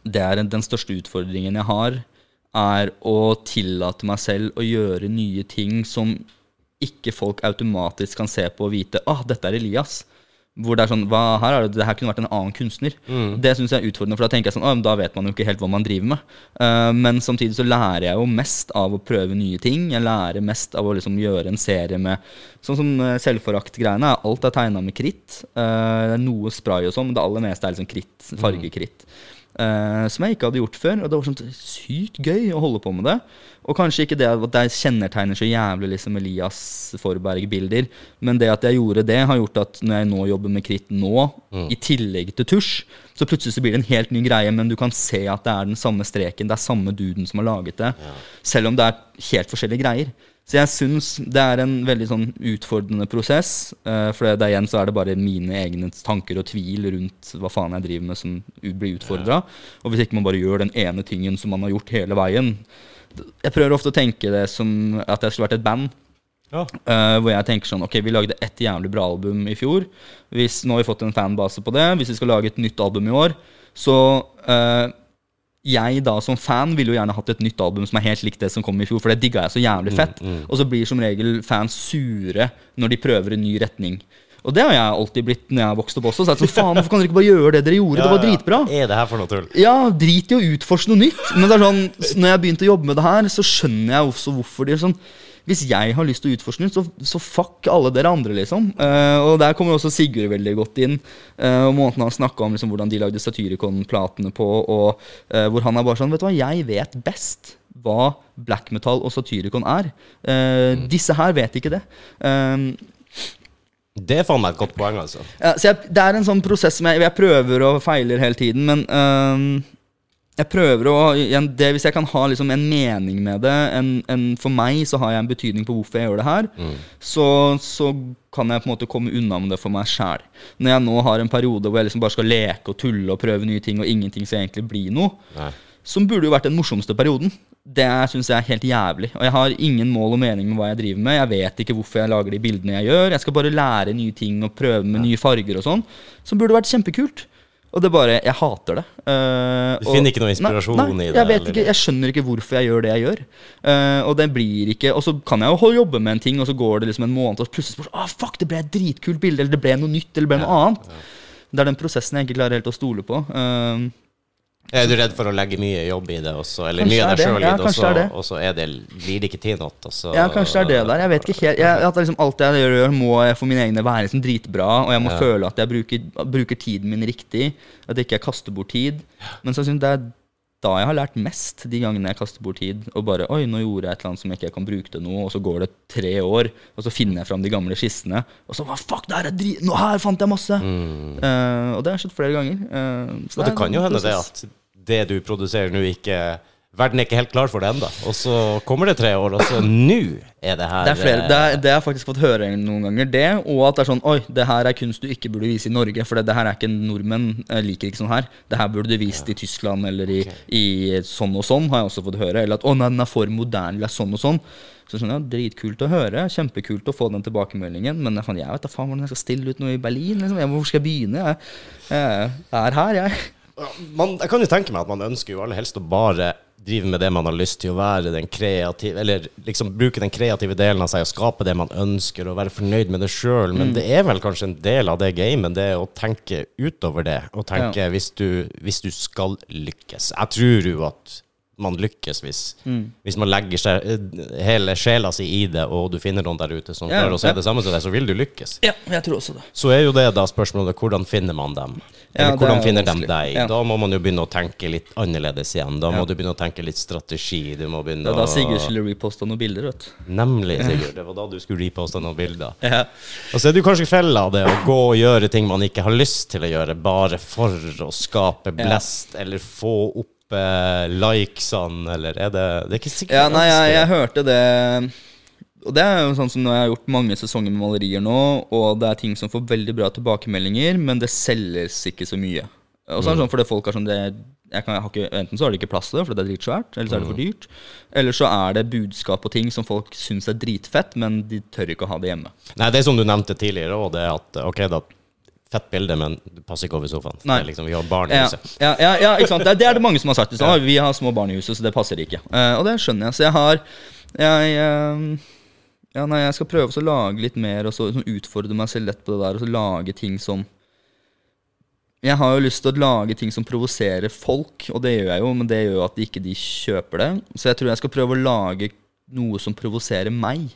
det er den største utfordringen jeg har, er å tillate meg selv å gjøre nye ting som ikke folk automatisk kan se på og vite ah, dette er Elias. Hvor det er sånn, hva her er det, det her kunne vært en annen kunstner. Det syns jeg er utfordrende, for da tenker jeg sånn, Å, da vet man jo ikke helt hva man driver med. Uh, men samtidig så lærer jeg jo mest av å prøve nye ting. Jeg lærer mest av å liksom gjøre en serie med Sånn som uh, selvforakt-greiene. Alt er tegna med kritt. Uh, det er noe spray og sånn, men det aller meste er liksom kritt. Fargekritt. Eh, som jeg ikke hadde gjort før. Og det var sånn sykt gøy å holde på med det. Og kanskje ikke det at jeg kjennetegner så jævlig liksom Elias Forberg-bilder, men det at jeg gjorde det, har gjort at når jeg nå jobber med kritt nå, i tillegg til tusj, så plutselig så blir det en helt ny greie, men du kan se at det er den samme streken, det er samme duden som har laget det, selv om det er helt forskjellige greier. Så jeg syns det er en veldig sånn utfordrende prosess. Uh, for det, igjen så er det bare mine egne tanker og tvil rundt hva faen jeg driver med som blir utfordra. Og hvis ikke man bare gjør den ene tingen som man har gjort hele veien Jeg prøver ofte å tenke det som at jeg skulle vært et band. Ja. Uh, hvor jeg tenker sånn Ok, vi lagde ett jævlig bra album i fjor. Hvis, nå har vi fått en fanbase på det. Hvis vi skal lage et nytt album i år, så eh, jeg da som fan ville jo gjerne hatt et nytt album som er helt likt det som kom i fjor, for det digga jeg så jævlig fett. Og så blir som regel fans sure når de prøver en ny retning. Og det har jeg alltid blitt når jeg har vokst opp også. Så jeg er sånn, faen, Hvorfor kan dere ikke bare gjøre det dere gjorde? Det var (laughs) dritbra. Er det her for noe tull? Ja, drit i å utforske noe nytt. Men det er sånn, når jeg begynte å jobbe med det her, så skjønner jeg også hvorfor de er sånn Hvis jeg har lyst til å utforske nytt, så, så fuck alle dere andre, liksom. Uh, og der kommer også Sigurd veldig godt inn. Uh, og måten han snakka om liksom, hvordan de lagde Satyricon-platene på, og uh, hvor han er bare sånn Vet du hva, jeg vet best hva black metal og Satyricon er. Eh, Disse her vet ikke det. Eh, Det er faen meg et godt poeng, altså. ja, så jeg, det er en sånn prosess som jeg, jeg prøver og feiler hele tiden, men øh, jeg prøver å igjen, det, Hvis jeg kan ha liksom en mening med det en, en, For meg så har jeg en betydning på hvorfor jeg gjør det her. Så, så kan jeg på en måte komme unna med det for meg sjæl. Når jeg nå har en periode hvor jeg liksom bare skal leke og tulle og prøve nye ting, og ingenting skal egentlig bli noe, Nei. som burde jo vært den morsomste perioden. Det syns jeg er helt jævlig. Og jeg har ingen mål og mening med hva jeg driver med. Jeg vet ikke hvorfor jeg lager de bildene jeg gjør. Jeg skal bare lære nye ting og prøve med nye farger og sånn. Som burde vært kjempekult. Og det bare Jeg hater det. Uh, Du og- finner ikke noe inspirasjon nei, i nei, det, Jeg vet ikke, jeg skjønner ikke hvorfor jeg gjør det jeg gjør. Uh, og det blir ikke Og så kan jeg jo jobbe med en ting, og så går det liksom en måned, og plutselig spør ah, fuck, det ble et dritkult bilde, eller det ble noe nytt, eller det ble noe annet. Det er den prosessen jeg ikke klarer helt å stole på. Eh, Er du redd for å legge mye jobb i det også? Eller Kanskje mye av deg sjøl i Ja, det, og kanskje så- er det. og så det, blir det ikke til noe? Altså. Ja, kanskje det er det der. Jeg vet ikke helt. Jeg, at liksom alt jeg gjør, må jeg for mine egne være liksom dritbra. Og jeg må Ja. føle at jeg bruker, bruker tiden min riktig. At ikke jeg kaster bort tid. Men så synes jeg det er da jeg har lært mest, de gangene jeg kaster bort tid. Og bare Oi, nå gjorde jeg et eller annet som jeg ikke kan bruke til noe. Og så går det tre år, og så finner jeg fram de gamle skissene. Og så hva fuck, det her er drit... Nå her fant jeg masse! Eh, og det har skjedd flere ganger. Uh, så Og det det kan jo hende det at det du produserer nå, ikke Verden er ikke helt klar for det ennå. Og så kommer det tre år, og så nå er det her Det er flere, eh, det, er, det har jeg faktisk fått høre noen ganger. Det, og at det er sånn Oi, det her er kunst du ikke burde vise i Norge, for det, det her er ikke nordmenn eh, liker ikke sånn her. Det her burde du vist i Tyskland eller i, i sånn og sånn, har jeg også fått høre. Eller at å nei, den er for moderne, eller sånn og sånn. Så skjønner ja, Dritkult å høre. Kjempekult å få den tilbakemeldingen. Men jeg, jeg vet da faen hvordan jeg skal stille ut noe i Berlin. Liksom. Jeg, hvor skal jeg begynne? Jeg, jeg er her, jeg. man, Jeg kan jo tenke meg at man ønsker jo aller helst å bare drive med det man har lyst til å være, den kreative Eller liksom bruke den kreative delen av seg og skape det man ønsker, og være fornøyd med det sjøl. Men det er vel kanskje en del av det gamet, det å tenke utover det. Og tenke hvis, du, hvis du skal lykkes. Jeg tror jo at man lykkes hvis, hvis man legger seg, hele sjela si i det, og du finner noen der ute som Ja, klarer å se ja. det samme som deg, så vil du lykkes. Ja, jeg tror også det. Så er jo det da spørsmålet hvordan finner man dem? Eller ja, hvordan er finner de deg? Da må man jo begynne å tenke litt annerledes igjen. Da må du begynne å tenke litt strategi. Du må begynne Det var da Sigurd skulle reposta noen bilder, vet du. Nemlig, Sigurd. Det var da du skulle reposte noen bilder. Ja. Og så er det jo kanskje fella det å gå og gjøre ting man ikke har lyst til å gjøre, bare for å skape blest, eller få opp eh, likesene, eller er det Det er ikke sikkert Ja, nei, jeg, jeg hørte det Og det er jo sånn som når jeg har gjort mange sesonger med malerier nå, og det er ting som får veldig bra tilbakemeldinger, men det selges ikke så mye. Og så er det sånn fordi folk er sånn det, jeg kan, jeg har ikke, Enten så har de ikke plass til det, fordi det er dritsvært, eller så er det for dyrt. Eller så er det budskap og ting som folk syns er dritfett, men de tør ikke å ha det hjemme. Nei, det er som du nevnte tidligere òg, det er at ok, da Fett bilde, men det passer ikke over sofaen. Nei. Liksom, vi har barn i huset. ja, ja, ja ikke sant? Det, det er det mange som har sagt. stad. Vi har små barn i huset, så det passer ikke. Uh, og det skjønner jeg. Så jeg har Jeg, eh, ja, nei, jeg skal prøve å lage litt mer og så, sånn utfordre meg selv lett på det der. Og så lage ting som Jeg har jo lyst til å lage ting som provoserer folk, og det gjør jeg jo, men det gjør jo at ikke de kjøper det. Så jeg tror jeg skal prøve å lage noe som provoserer meg.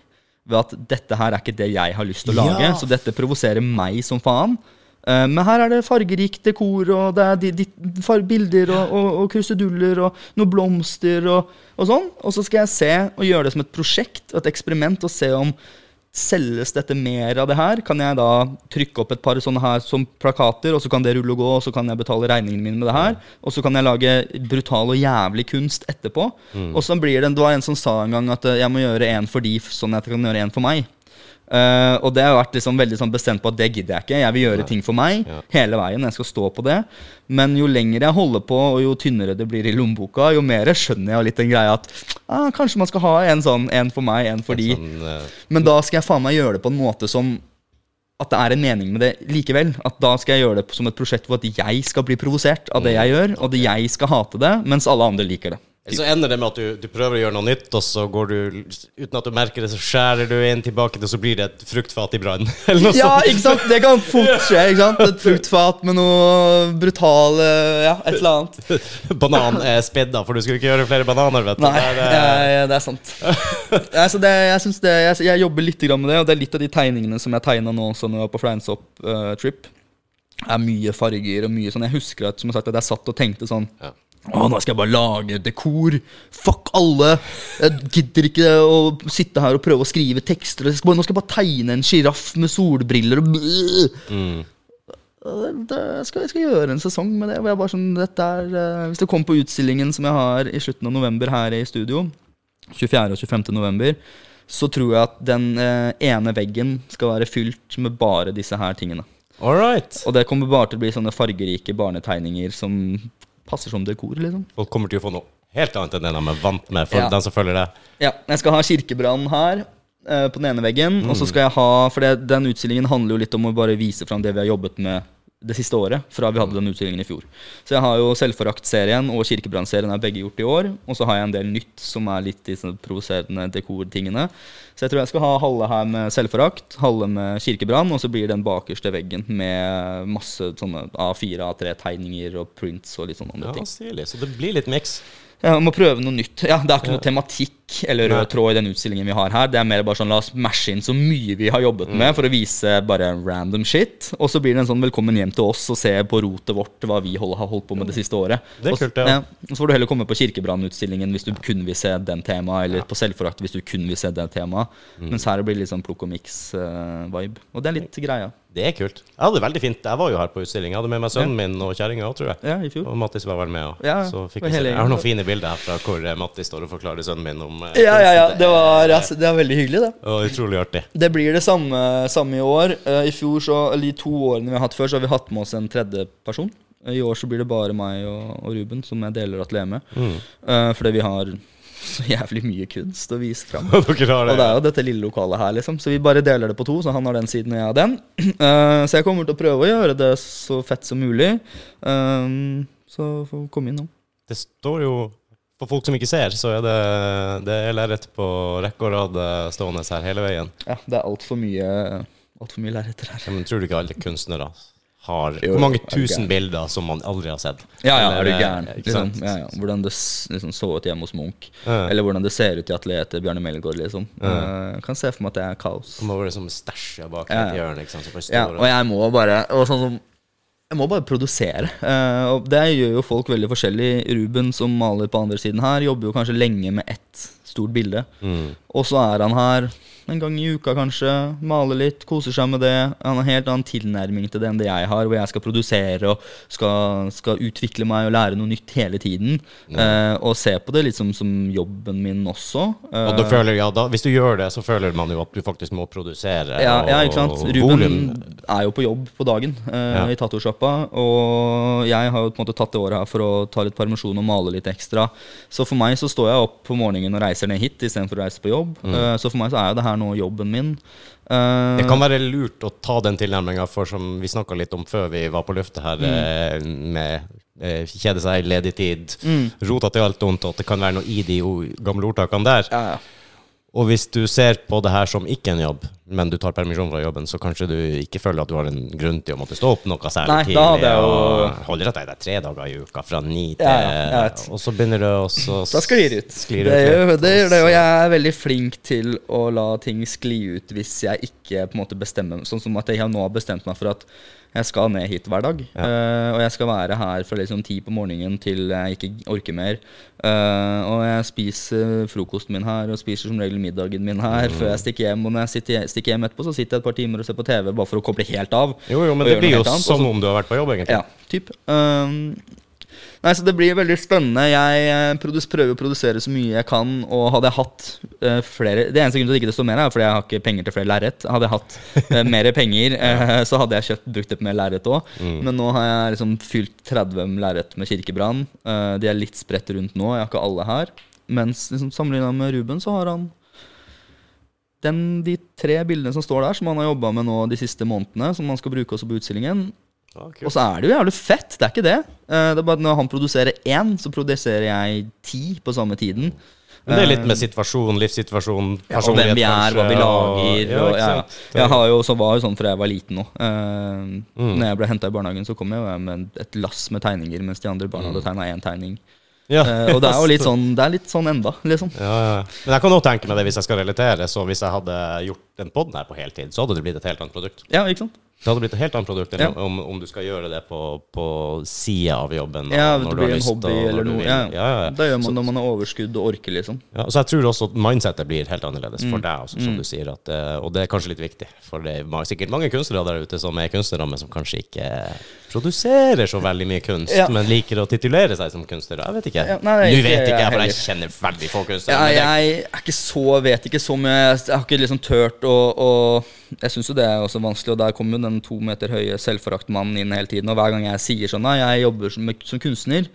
Ved at dette her er ikke det jeg har lyst til å lage, Ja. så dette provoserer meg som faen. Eh, Men her er det fargerikt dekor, og det er de, de, bilder og, og, og kruseduller og noen blomster og, og sånn. Og så skal jeg se og gjøre det som et prosjekt, et eksperiment, og se om selges dette mer av det her. Kan jeg da trykke opp et par sånne her som plakater, og så kan det rulle og gå, og så kan jeg betale regningene mine med det her. Og så kan jeg lage brutal og jævlig kunst etterpå. Og så blir det Det var en som sa en gang at eh, jeg må gjøre en for de, sånn at jeg kan gjøre en for meg. Eh, og det har vært liksom veldig sånn bestemt på at det gidder jeg ikke. Jeg vil gjøre ting for meg Ja. hele veien. Jeg skal stå på det. Men jo lenger jeg holder på, og jo tynnere det blir i lommeboka, jo mer skjønner jeg litt den greia at ah, kanskje man skal ha en sånn en for meg, en for de. Sånn, uh, Men da skal jeg faen meg gjøre det på en måte som at det er en mening med det likevel. At da skal jeg gjøre det som et prosjekt hvor at jeg skal bli provosert av det jeg gjør, og at jeg skal hate det, mens alle andre liker det. Så ender det med at du, du prøver å gjøre noe nytt, og så går du Uten at du merker det, så skjærer du inn tilbake og så blir det et fruktfat i brann. (laughs) Ja, ikke sant? Det kan fort skje. ikke sant? Et fruktfat med noe brutale Ja, et eller annet. (laughs) Banan er spedda, for du skulle ikke gjøre flere bananer, vet du. Nei, Det er, eh, ja, det er sant. (laughs) altså, det, jeg, synes det, jeg, jeg jobber litt med det, og det er litt av de tegningene som jeg tegna nå også når jeg var på Fleinsopp-trip. er mye farger og mye sånn. Jeg husker at, som jeg, sagt, at jeg satt og tenkte sånn Ja. Å, nå skal jeg bare lage dekor. Fuck alle. Jeg gidder ikke å sitte her og prøve å skrive tekster. Jeg skal bare, nå skal jeg bare tegne en sjiraff med solbriller og Mm. det, skal, jeg skal gjøre en sesong med det. Sånn, er, eh, hvis det kommer på utstillingen som jeg har i slutten av november her i studio, 24. og 25. november, så tror jeg at den eh, ene veggen skal være fylt med bare disse her tingene. Alright. Og det kommer bare til å bli sånne fargerike barnetegninger som passer som dekor, liksom. Folk kommer til å få noe helt annet enn det de er vant med, for Ja. den som følger det. Ja, jeg skal ha kirkebrann her eh, på den ene veggen. Og så skal jeg ha For det, den utstillingen handler jo litt om å bare vise fram det vi har jobbet med det siste året. Fra vi hadde den utstillingen i fjor. Så jeg har jo Selvforakt-serien og Kirkebrannserien er begge gjort i år. Og så har jeg en del nytt som er litt de sånne provoserende dekortingene. Så jeg tror jeg skal ha halve her med selvforakt, halve med kirkebrann, og så blir den bakerste veggen med masse sånne A4, A3-tegninger og prints og litt sånne andre ting. Ja, stilig. Så det blir litt miks. Ja, må prøve noe nytt. Ja, Det er ikke noe tematikk eller Nei. rød tråd i den utstillingen vi har her. Det er mer bare sånn, La oss mashe inn så mye vi har jobbet Mm. med, for å vise bare random shit. Og så blir det en sånn 'velkommen hjem til oss' og se på rotet vårt, hva vi hold, har holdt på med det siste året. Det er kult, ja. Og så får du heller komme på Kirkebrannutstillingen hvis du kun vil se den temaet, eller på Selvforakt hvis du kun vil se det temaet. Mm. Mens her blir det litt sånn plukk og miks-vibe. og det er litt greia. Det er kult. Jeg hadde det veldig fint. Jeg var jo her på utstilling. Jeg hadde med meg sønnen min og kjerringa òg, tror jeg. Ja, i fjor. Og Mattis var vel med òg. Ja, Jeg har noen fine bilder herfra hvor eh, Mattis står og forklarer sønnen min om eh, Ja, ja, ja. Det var, altså, det var veldig hyggelig, det. Og utrolig artig. Det blir det samme, samme i år. Eh, I fjor, så, eller de to årene vi har hatt før, så har vi hatt med oss en tredje person. I år så blir det bare meg og, og Ruben som jeg deler atelier med. Mm. Eh, fordi vi har så jævlig mye kunst å vise fram. (laughs) Dere har det. Og det er jo dette lille lokalet her, liksom. Så vi bare deler det på to, så han har den siden og jeg har den. (clears throat) Eh, så jeg kommer til å prøve å gjøre det så fett som mulig. Eh, så får komme inn nå. Det står jo for folk som ikke ser, så er det, det er lerret på rekke og rad eh, stående her hele veien. Ja, det er altfor mye, alt mye lerreter her. Ja, men tror du ikke alle kunstnere har Jo, Hvor mange tusen bilder som man aldri har sett? Ja, ja, er du eh, gæren? Liksom, ja, ja. Hvordan det liksom, så ut hjemme hos Munch. Ja. Eller hvordan det ser ut i atelieret til Bjarne Melgaard. Liksom. Jeg kan se for meg at det er kaos. Det må være som stæsja bak et hjørne. Bare Ja, og jeg må bare og sånn som jeg må bare produsere. Eh, og det gjør jo folk veldig forskjellig. Ruben, som maler på andre siden her, jobber jo kanskje lenge med ett stort bilde. Mm. Og så er han her en gang i uka, kanskje. Maler litt, koser seg med det. Han har en helt annen tilnærming til det enn det jeg har, hvor jeg skal produsere og skal, skal utvikle meg og lære noe nytt hele tiden. Eh, og se på det liksom som, jobben min også. Eh, Og føler, ja, da, hvis du gjør det, så føler man jo at du faktisk må produsere. Ja, ja, ikke sant. Ruben volum. er jo på jobb på dagen eh, Ja. i tattosjappa. Og jeg har jo på en måte tatt det året her for å ta litt permisjon og male litt ekstra. Så for meg så står jeg opp på morgenen og reiser ned hit istedenfor å reise på jobb. Eh, så for meg så er jo det her nå jobben min. Eh. Det kan være lurt å ta den tilnærminga, for som vi snakka litt om før vi var på luftet her, Mm. eh, med eh, kjede seg, ledig tid, Mm. rota til alt ondt, og at det kan være noe i de gamle ordtakene der. ja, ja. Og hvis du ser på det her som ikke en jobb, men du tar permisjon fra jobben, så kanskje du ikke føler at du har en grunn til å måtte stå opp noe særlig Nei, tidlig. da hadde jeg jo- holder deg der tre dager i uka, fra ni til Ja, ja. Og så begynner det å så- Da sklir ut. sklir ut det gjør det, og jeg er veldig flink til å la ting skli ut hvis jeg ikke på en måte bestemmer Sånn som at jeg nå har bestemt meg for at jeg skal ned hit hver dag. Eh, og jeg skal være her fra liksom ti på morgenen til jeg ikke orker mer. Uh, og jeg spiser frokosten min her og spiser som regel middagen min her Mm. før jeg stikker hjem. Og når jeg sitter, stikker hjem etterpå, så sitter jeg et par timer og ser på TV bare for å koble helt av. Jo, jo, men det blir jo som om du har vært på jobb, egentlig. ja, typ. Um, nei, så det blir veldig spennende. Jeg eh, prøver å produsere så mye jeg kan, og hadde jeg hatt uh, flere Det eneste grunnen til at det ikke står mer, er fordi jeg har ikke penger til flere lerret. Hadde jeg hatt (laughs) uh, mer penger, uh, så hadde jeg kjøpt brukt opp mer lerret òg. Mm. Men nå har jeg liksom fylt 30 lerret med kirkebrann. Eh, de er litt spredt rundt nå, jeg har ikke alle her. Mens liksom, sammenligna med Ruben, så har han den, de tre bildene som står der, som han har jobba med nå de siste månedene, som han skal bruke også på utstillingen, Kult. og så er det jo jævlig fett, det er ikke det. Eh, Det er bare at Når han produserer én, så produserer jeg ti på samme tiden. Men det er litt med situasjon, livssituasjon, Ja, og hvem vi er, hva vi lager. lager. ja, Og, ja. Jeg har jo, så var jo sånn fra jeg var liten òg. Uh, Mm. Når jeg ble henta i barnehagen, så kom jeg med et lass med tegninger, mens de andre barna Mm. hadde tegna én tegning. Ja. Uh, og det er jo litt (laughs) sånn, det er litt sånn enda, liksom. Ja, ja. Men jeg kan også tenke meg det hvis jeg skal relatere. Så hvis jeg hadde gjort den poden her på heltid, så hadde det blitt et helt annet produkt. Ja, ikke sant? Det hadde blitt et helt annet produkt enn Ja. om, om du skal gjøre det på, på sida av jobben. Ja, når det du blir en hobby og eller noe. Ja. Ja, ja. Det gjør man Så- når man har overskudd og orker, liksom. Ja, så jeg tror også at mindsetet blir helt annerledes Mm. for deg, også, som du sier. At, eh, og det er kanskje litt viktig. For det er sikkert mange kunstnere der ute som er kunstnere, men som kanskje ikke produserer så veldig mye kunst, men liker å titulere seg som kunstnere. Jeg vet ikke. Ja, nei, Nå vet ikke jeg, for jeg kjenner veldig få kunstnere. Ja, jeg er ikke så, vet ikke så mye. Jeg har ikke liksom tørt å Jeg syns jo det er også vanskelig, og der kommer jo den to meter høye selvforaktmannen inn hele tiden. Og hver gang jeg sier sånn Nei, jeg jobber som, som kunstner,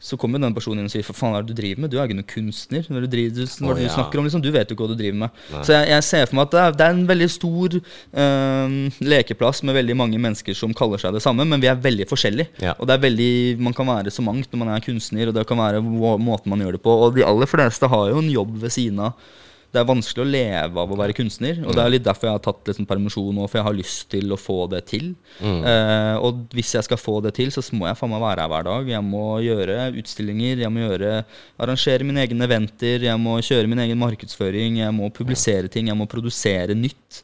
så kommer den personen inn og sier For faen, er det du driver med? Du er ikke noen kunstner. Når du, driver, du, når du ja. snakker om liksom, Du vet jo ikke hva du driver med. Nei. Så jeg, jeg ser for meg at det er, det er en veldig stor øh, lekeplass med veldig mange mennesker som kaller seg det samme, men vi er veldig forskjellige. Ja. Og det er veldig, Man kan være så mangt når man er kunstner, og det kan være må- måten man gjør det på. Og de aller fleste har jo en jobb ved siden av. Det er vanskelig å leve av å være kunstner, og det er litt derfor jeg har tatt liksom permisjon nå, for jeg har lyst til å få det til. Eh, og hvis jeg skal få det til, så må jeg faen meg være her hver dag. Jeg må gjøre utstillinger, jeg må gjøre, arrangere mine egne eventer, jeg må kjøre min egen markedsføring, jeg må publisere ting, jeg må produsere nytt.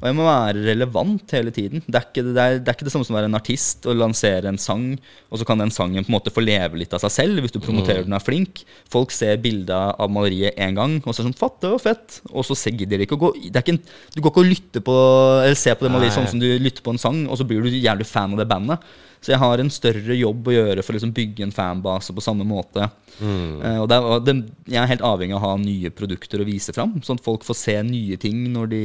Og jeg må være relevant hele tiden. Det er, ikke, det, er, det er ikke det samme som å være en artist og lansere en sang, og så kan den sangen på en måte få leve litt av seg selv hvis du promoterer den er flink. Folk ser bilder av maleriet én gang, og så er det sånn Fatt, det var fett. Og så gidder de ikke å gå det er ikke en, Du går ikke og lytter på Eller ser på det maleriet sånn som du lytter på en sang, og så blir du jævlig fan av det bandet. Så jeg har en større jobb å gjøre for å liksom bygge en fanbase på samme måte. Eh, og det er, og det, jeg er helt avhengig av å ha nye produkter å vise fram, sånn at folk får se nye ting når de,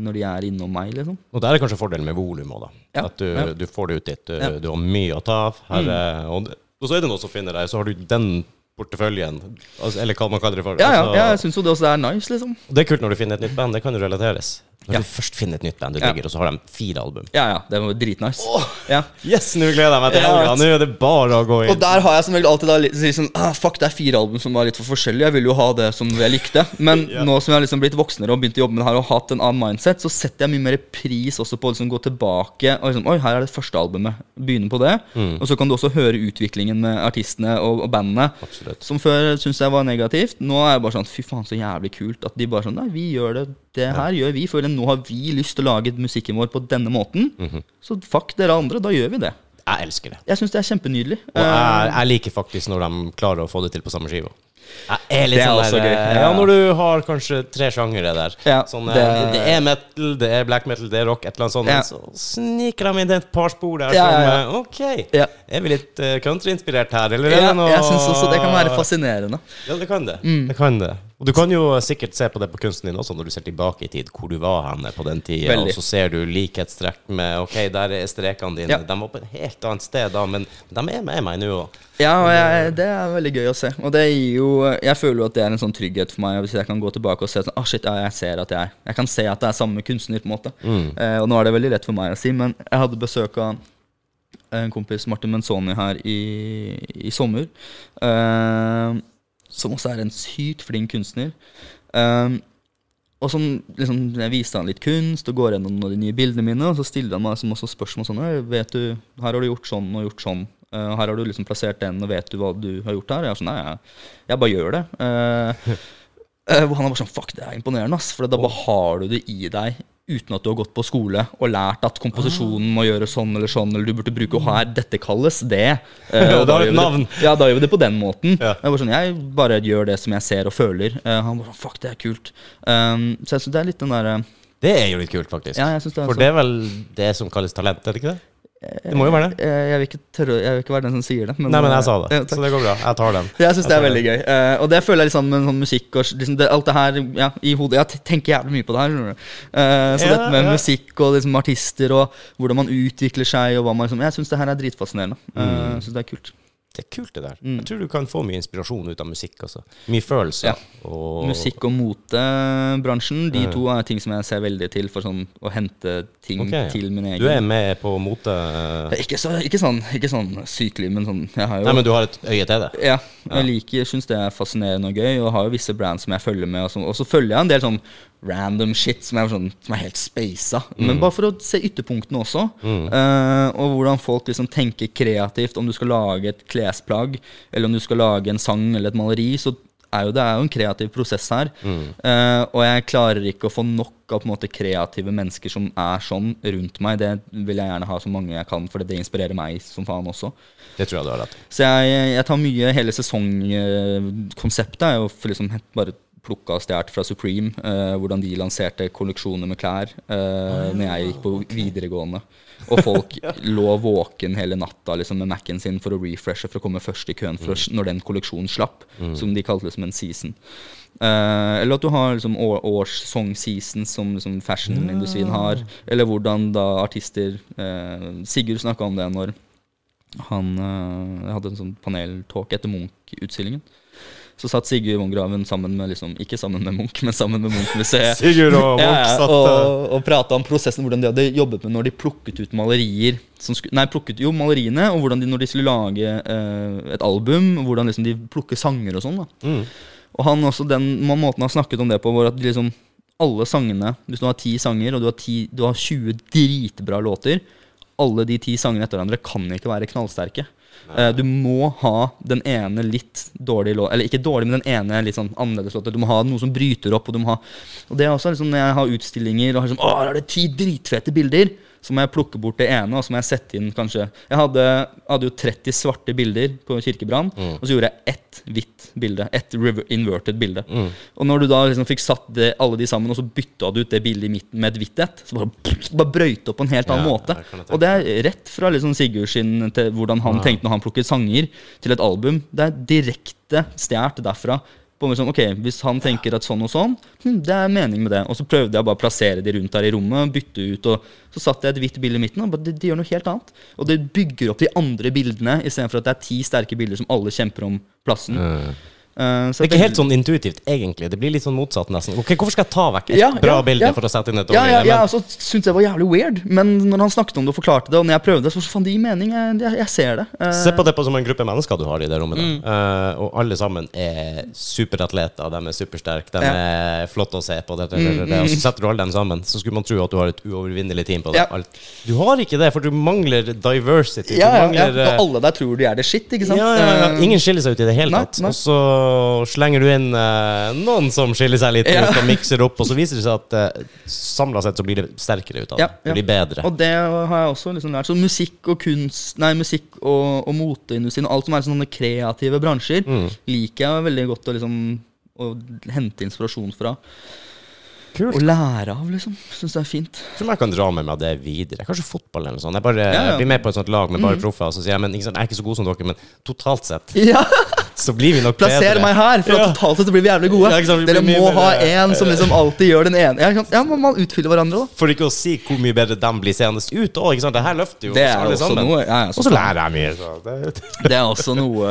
når de er innom meg. liksom. Og det er kanskje fordelen med volum òg, da. Ja, At du, ja. du får det ut dit. Du, Ja. Mm. du har mye å ta av. Her, mm. og, og så er det noen som finner deg, så har du den porteføljen, altså, eller hva man kaller det for. Ja, ja, Altså, ja jeg syns jo det også er nice, liksom. Det er kult når du finner et nytt band, det kan jo relateres. Når Ja. du først finner et nytt band du Ja. og så har de fire album. Ja, ja, det var dritnice. Ja. Yes, nå gleder jeg meg til helga! Nå er det bare å gå inn. Og der har jeg som regel alltid da litt sånn ah, Fuck, det er fire album som var litt for forskjellige. Jeg ville jo ha det som jeg likte. Men (laughs) Ja. nå som jeg har liksom blitt voksnere og begynt å jobbe med det her og hatt en annen mindset, så setter jeg mye mer pris også på å liksom gå tilbake og liksom Oi, her er det første albumet. Begynne på det. Mm. Og så kan du også høre utviklingen med artistene og, og bandene. Absolutt. Som før syntes jeg var negativt. Nå er jeg bare sånn Fy faen, så jævlig kult at de bare sånn Nei, vi gjør det. Det her gjør vi. For nå har vi lyst til å lage musikken vår på denne måten. Mhm. Så fuck dere andre. Da gjør vi det. Jeg elsker det. Jeg syns det er kjempenydelig. Og jeg, jeg liker faktisk når de klarer å få det til på samme skiva. Er Det er sånn også der, gøy, eh, ja. Ja, når du har kanskje tre sjangere der. Ja, sånn, eh, det- det, er metal, det er black metal, det er rock, et eller annet sånt. Ja. Så sniker de inn et par spor der Ja, som ja, ja. eh, Ok, Ja. er vi litt countryinspirert her, eller er Ja, det noe jeg syns også det kan være fascinerende. Ja, det kan det. Mm. det kan det. Og du kan jo sikkert se på det på kunsten din også, når du ser tilbake i tid, hvor du var henne på den tida, Veldig. og så ser du likhetstrekk med Ok, der er strekene dine. Ja. De var på et helt annet sted da, men de er med meg nå òg. Ja, og jeg, det er veldig gøy å se. Og det gir jo Jeg føler jo at det er en sånn trygghet for meg hvis jeg kan gå tilbake og se sånn ah, shit, ja, jeg ser at jeg Jeg kan se at det er samme kunstner, på en måte. Eh, og nå er det veldig lett for meg å si, men jeg hadde besøk av en kompis, Martin Menzoni, her i, i sommer. eh, som også er en sykt flink kunstner. Um, og som liksom, Jeg viste han litt kunst og går gjennom noen av de nye bildene mine. Og så stiller han meg liksom, også spørsmål sånn vet du, Her har du gjort sånn og gjort sånn. Uh, her har du liksom plassert den, og vet du hva du har gjort her? Jeg er sånn, nei, jeg, jeg bare gjør det. (laughs) Uh, uh, han er bare sånn Fuck, det er imponerende, ass. For da bare har du det i deg uten at du har gått på skole og lært at komposisjonen må gjøre sånn eller sånn, eller du burde bruke Å, her, dette kalles det. Uh, og Det da gjør vi. Det, ja, da gjør vi det på den måten. Ja. Jeg, bare sånn, jeg bare gjør det som jeg ser og føler. Uh, han bare sånn, Fuck, det er kult. Um, så jeg synes det er litt den derre Det er jo litt kult, faktisk. Ja, det For det er vel det som kalles talent, er det ikke det? Det må jo være det. Eh, Jeg vil ikke tørre Jeg vil ikke være den som sier det. Nei, men jeg sa det, ja, så det går bra. Jeg tar den. Jeg syns det er veldig gøy. Eh, og det føler jeg liksom med sånn musikk og liksom det, alt det her ja, i hodet. Jeg tenker jævlig mye på det her. Eh, så Ja, dette med ja. musikk og liksom artister og hvordan man utvikler seg og hva man liksom Jeg syns det her er dritfascinerende. Uh, Mm. Jeg synes det er kult. Det er kult, det der. Mm. Jeg tror du kan få mye inspirasjon ut av musikk. Altså. Mye følelser. Ja. Og Musikk- og motebransjen, de to er ting som jeg ser veldig til for sånn å hente ting okay, ja. til min egen Du er med på mote Ikke, så, ikke, sånn, ikke sånn sykelig, men sånn jo, Nei, men du har et øye til det? Ja, jeg liker, syns det er fascinerende og gøy, og har jo visse brands som jeg følger med. Og så følger jeg en del sånn random shit som er, sånn, som er helt spasa. Men bare for å se ytterpunktene også. eh, og hvordan folk liksom tenker kreativt. Om du skal lage et klesplagg, eller om du skal lage en sang eller et maleri, så er jo det er jo en kreativ prosess her. Eh, og jeg klarer ikke å få nok av på en måte kreative mennesker som er sånn rundt meg. Det vil jeg gjerne ha så mange jeg kan, for det inspirerer meg som faen også. Det tror jeg du har rett. Så jeg, jeg tar mye Hele sesongkonseptet er jo for liksom bare plukka og stjålet fra Supreme. Uh, hvordan de lanserte kolleksjoner med klær uh, når jeg gikk på videregående. Og folk (laughs) lå våken hele natta liksom, med Mac-en sin for å refreshe for å komme først i køen for å, når den kolleksjonen slapp. Som de kalte liksom en season. Uh, eller at du har liksom årssong-seasons som liksom fashionindustrien har. Eller hvordan da artister Sigurd snakka om det når han hadde en sånn paneltalk etter Munch-utstillingen. Så satt Sigurd Vongraven sammen med liksom, Ikke sammen med Munch, men sammen med Munch-museet. (laughs) Sigurd og Munch ja, satt og, og prata om prosessen, hvordan de hadde jobbet med når de plukket ut malerier som sku, Nei, plukket jo maleriene, og hvordan de når de skulle lage eh, et album, hvordan liksom de plukker sanger og sånn. Mm. Og han også, den måten han snakket om det på, var at de liksom alle sangene Hvis du har ti sanger, og du har, ti, du har 20 dritbra låter Alle de ti sangene etter hverandre kan ikke være knallsterke. Eh, du må ha den ene litt dårlig låt Eller ikke dårlig, men den ene litt sånn annerledes låt. Du må ha noe som bryter opp. Og du må ha Og det er også liksom når jeg har utstillinger og har liksom Å, her er det ti dritfete bilder! Så må jeg plukke bort det ene, og så må jeg sette inn kanskje Jeg hadde, hadde jo 30 svarte bilder på Kirkebrann, og så gjorde jeg ett hvitt bilde. Ett inverted bilde. Og når du da liksom fikk satt det, alle de sammen, og så bytta du ut det bildet i midten med et hvitt et, så bare, bare brøyte opp på en helt annen Ja, måte. Og det er rett fra liksom Sigurd sin til hvordan han tenkte når han plukket sanger, til et album. Det er direkte stjålet derfra. Liksom, ok, Hvis han tenker at sånn og sånn, hm, det er mening med det. Og så prøvde jeg bare å plassere de rundt her i rommet, bytte ut, og så satte jeg et hvitt bilde i midten. og bare, de, gjør noe helt annet. Og det bygger opp de andre bildene, istedenfor at det er ti sterke bilder som alle kjemper om plassen. Eh, så Det er ikke helt sånn intuitivt, egentlig. Det blir litt sånn motsatt, nesten. Ok, Hvorfor skal jeg ta vekk et Ja, bra ja, bilde ja. for å sette inn et Ja, dårlig? ja, ja, men- også syntes det var jævlig weird, men når han snakket om det og forklarte det, og når jeg prøvde det, så faen, det gir mening. Jeg, jeg, jeg ser det. Uh, Se på det på som en gruppe mennesker du har i det rommet. Mm. Eh, og alle sammen er superatleter, de er supersterke, de Ja. Mm, er flotte å se på. Det, det, det, det. Og så setter du alle dem sammen, så skulle man tro at du har et uovervinnelig team på det. Ja. Du har ikke det, for du mangler diversity. ja, du ja, ja, mangler, og alle der tror de er det shit, ikke sant? ja, ja, ja. Ingen skiller seg ut i det hele Nei, tatt. nei. Så slenger du inn eh, noen som skiller seg litt ut, og mikser opp, og så viser det seg at uh, samla sett så blir det sterkere ut av det. Ja. Det blir bedre. Og det har jeg også liksom lært. Så musikk og kunst Nei, musikk og, og moteindustrien, alt som er sånne kreative bransjer, Mm. liker jeg veldig godt å liksom å hente inspirasjon fra. Kult. Og lære av, liksom. Syns det er fint. Jeg tror jeg kan dra med meg det videre. Kanskje fotball eller noe sånt. Jeg bare Ja, ja. blir med på et sånt lag med bare proffer, og så sier jeg men ikke sant, jeg er ikke så god som dere, men totalt sett Ja, så blir vi nok Plasser bedre. meg her, for Ja. totalt sett blir vi jævlig gode. Ja, ikke sant, vi Dere må ha en som liksom alltid gjør den ene. Ja, ja Man utfyller hverandre, da. For ikke å si hvor mye bedre de blir seende ut òg. Det her løfter jo Det er alle også sammen. noe. Ja, Og så lærer jeg mye. Så det, Det er også noe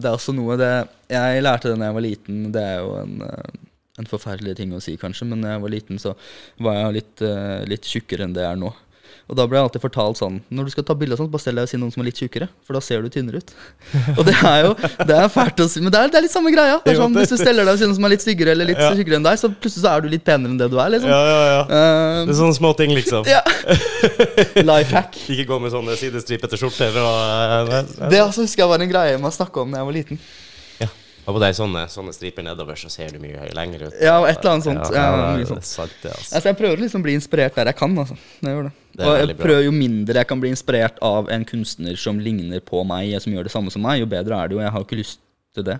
Det er også noe det Jeg lærte det da jeg var liten. Det er jo en, eh, en forferdelig ting å si, kanskje, men da jeg var liten, så var jeg litt, eh, litt tjukkere enn det jeg er nå. Og da ble jeg alltid fortalt sånn Når du skal ta bilde, bare stell deg og si noen som er litt tjukkere, for da ser du tynnere ut. (laughs) Og det er jo Det er fælt å si, men det er, det er litt samme greia. Det er sånn, Hvis du steller deg og av noen som er litt styggere eller litt Ja. tjukkere enn deg, så plutselig så er du litt penere enn det du er, liksom. ja, ja, ja. Eh, Det er sånne små ting, liksom. (laughs) ja. (laughs) Life hack. Ikke gå med sånne sidestripete skjorter og eh, Det altså husker jeg var en greie man snakka om da jeg var liten. Og på deg sånne, sånne striper nedover, så ser du mye lenger ut. Ja, et eller annet sånt. Ja, Ja, ja, sånt. sant, altså. Altså, jeg prøver å liksom bli inspirert der jeg kan. Altså. Jeg det. Det og jeg prøver jo mindre jeg kan bli inspirert av en kunstner som ligner på meg, som gjør det samme som meg, jo bedre er det jo. Jeg har ikke lyst til det.